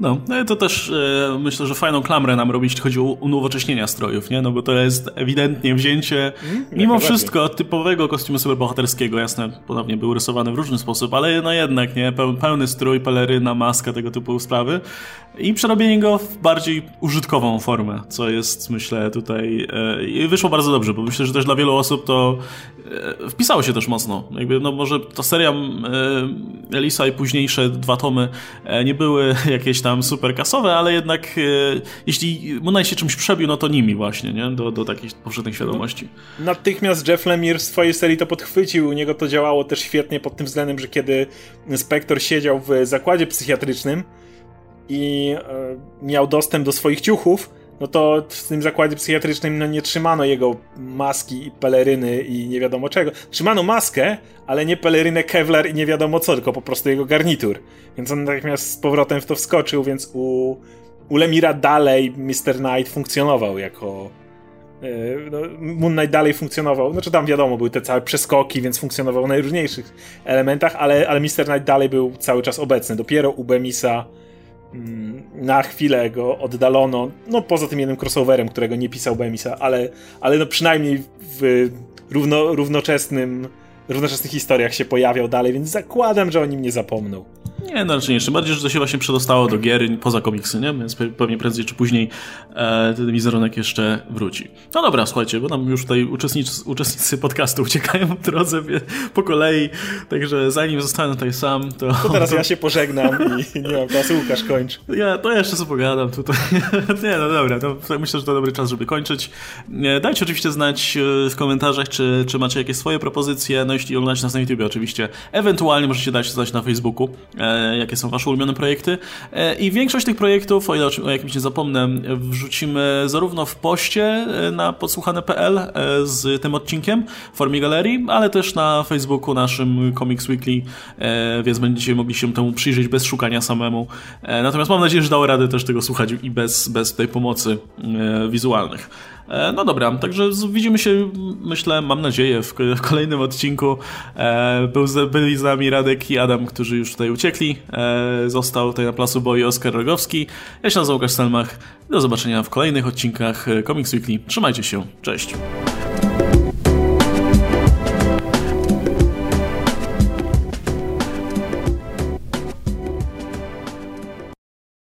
No, no to też e, myślę, że fajną klamrę nam robić, jeśli chodzi o unowocześnienia strojów, nie? No bo to jest ewidentnie wzięcie, mm, mimo wszystko, typowego kostiumu superbohaterskiego, jasne, ponownie był rysowany w różny sposób, ale no jednak, nie? Pełny strój, peleryna, maska, tego typu sprawy i przerobienie go w bardziej użytkową formę, co jest, myślę, tutaj e, i wyszło bardzo dobrze, bo myślę, że też dla wielu osób to e, wpisało się też mocno. Jakby, no może ta seria e, Elisa i późniejsze dwa tomy e, nie były (laughs) jakieś tam super kasowe, ale jednak e, jeśli Moonlight się czymś przebił, no to nimi właśnie, nie? Do, do takiej powszechnej świadomości. Natychmiast Jeff Lemire w swojej serii to podchwycił, u niego to działało też świetnie pod tym względem, że kiedy Spector siedział w zakładzie psychiatrycznym, i e, miał dostęp do swoich ciuchów, no to w tym zakładzie psychiatrycznym no nie trzymano jego maski i peleryny i nie wiadomo czego. Trzymano maskę, ale nie pelerynę Kevlar i nie wiadomo co, tylko po prostu jego garnitur. Więc on natychmiast z powrotem w to wskoczył, więc u, u Lemira dalej Mr. Knight funkcjonował jako E, no, Moon Knight dalej funkcjonował, znaczy tam wiadomo, były te całe przeskoki, więc funkcjonował w najróżniejszych elementach, ale, ale Mr. Knight dalej był cały czas obecny. Dopiero u Bemisa na chwilę go oddalono, no poza tym jednym crossoverem, którego nie pisał Bemisa, ale, ale no przynajmniej w równo, równoczesnym, równoczesnych historiach się pojawiał dalej, więc zakładam, że o nim nie zapomną. Nie, no raczej nie. Bardziej, że to się właśnie przedostało do gier poza komiksy, nie? Więc pewnie prędzej czy później e, ten wizerunek jeszcze wróci. No dobra, słuchajcie, bo nam już tutaj uczestnicy, uczestnicy podcastu uciekają w drodze po kolei, także zanim zostanę tutaj sam, to... To teraz ja się pożegnam i nie mam czasu, Łukasz kończ. Ja, to jeszcze sobie pogadam tutaj. (laughs) nie, no dobra, to myślę, że to dobry czas, żeby kończyć. Dajcie oczywiście znać e, w komentarzach, czy, czy macie jakieś swoje propozycje, no jeśli oglądacie nas na YouTube oczywiście. Ewentualnie możecie dać znać na Facebooku. E, jakie są wasze ulubione projekty. E, I większość tych projektów, o ile o jakimś nie zapomnę, wrzucimy zarówno w poście e, na podsłuchane.pl e, z tym odcinkiem w formie galerii, ale też na Facebooku naszym Comics Weekly, więc będziecie mogli się temu przyjrzeć bez szukania samemu. Natomiast mam nadzieję, że dało radę też tego słuchać i bez, bez tej pomocy wizualnych. E, no dobra, także widzimy się, myślę, mam nadzieję, w kolejnym odcinku. E, był, byli z nami Radek i Adam, którzy już tutaj uciekli. E, został tutaj na placu boi Oskar Rogowski. Ja się nazywam Łukasz Stelmach. Do zobaczenia w kolejnych odcinkach Comics Weekly. Trzymajcie się, cześć.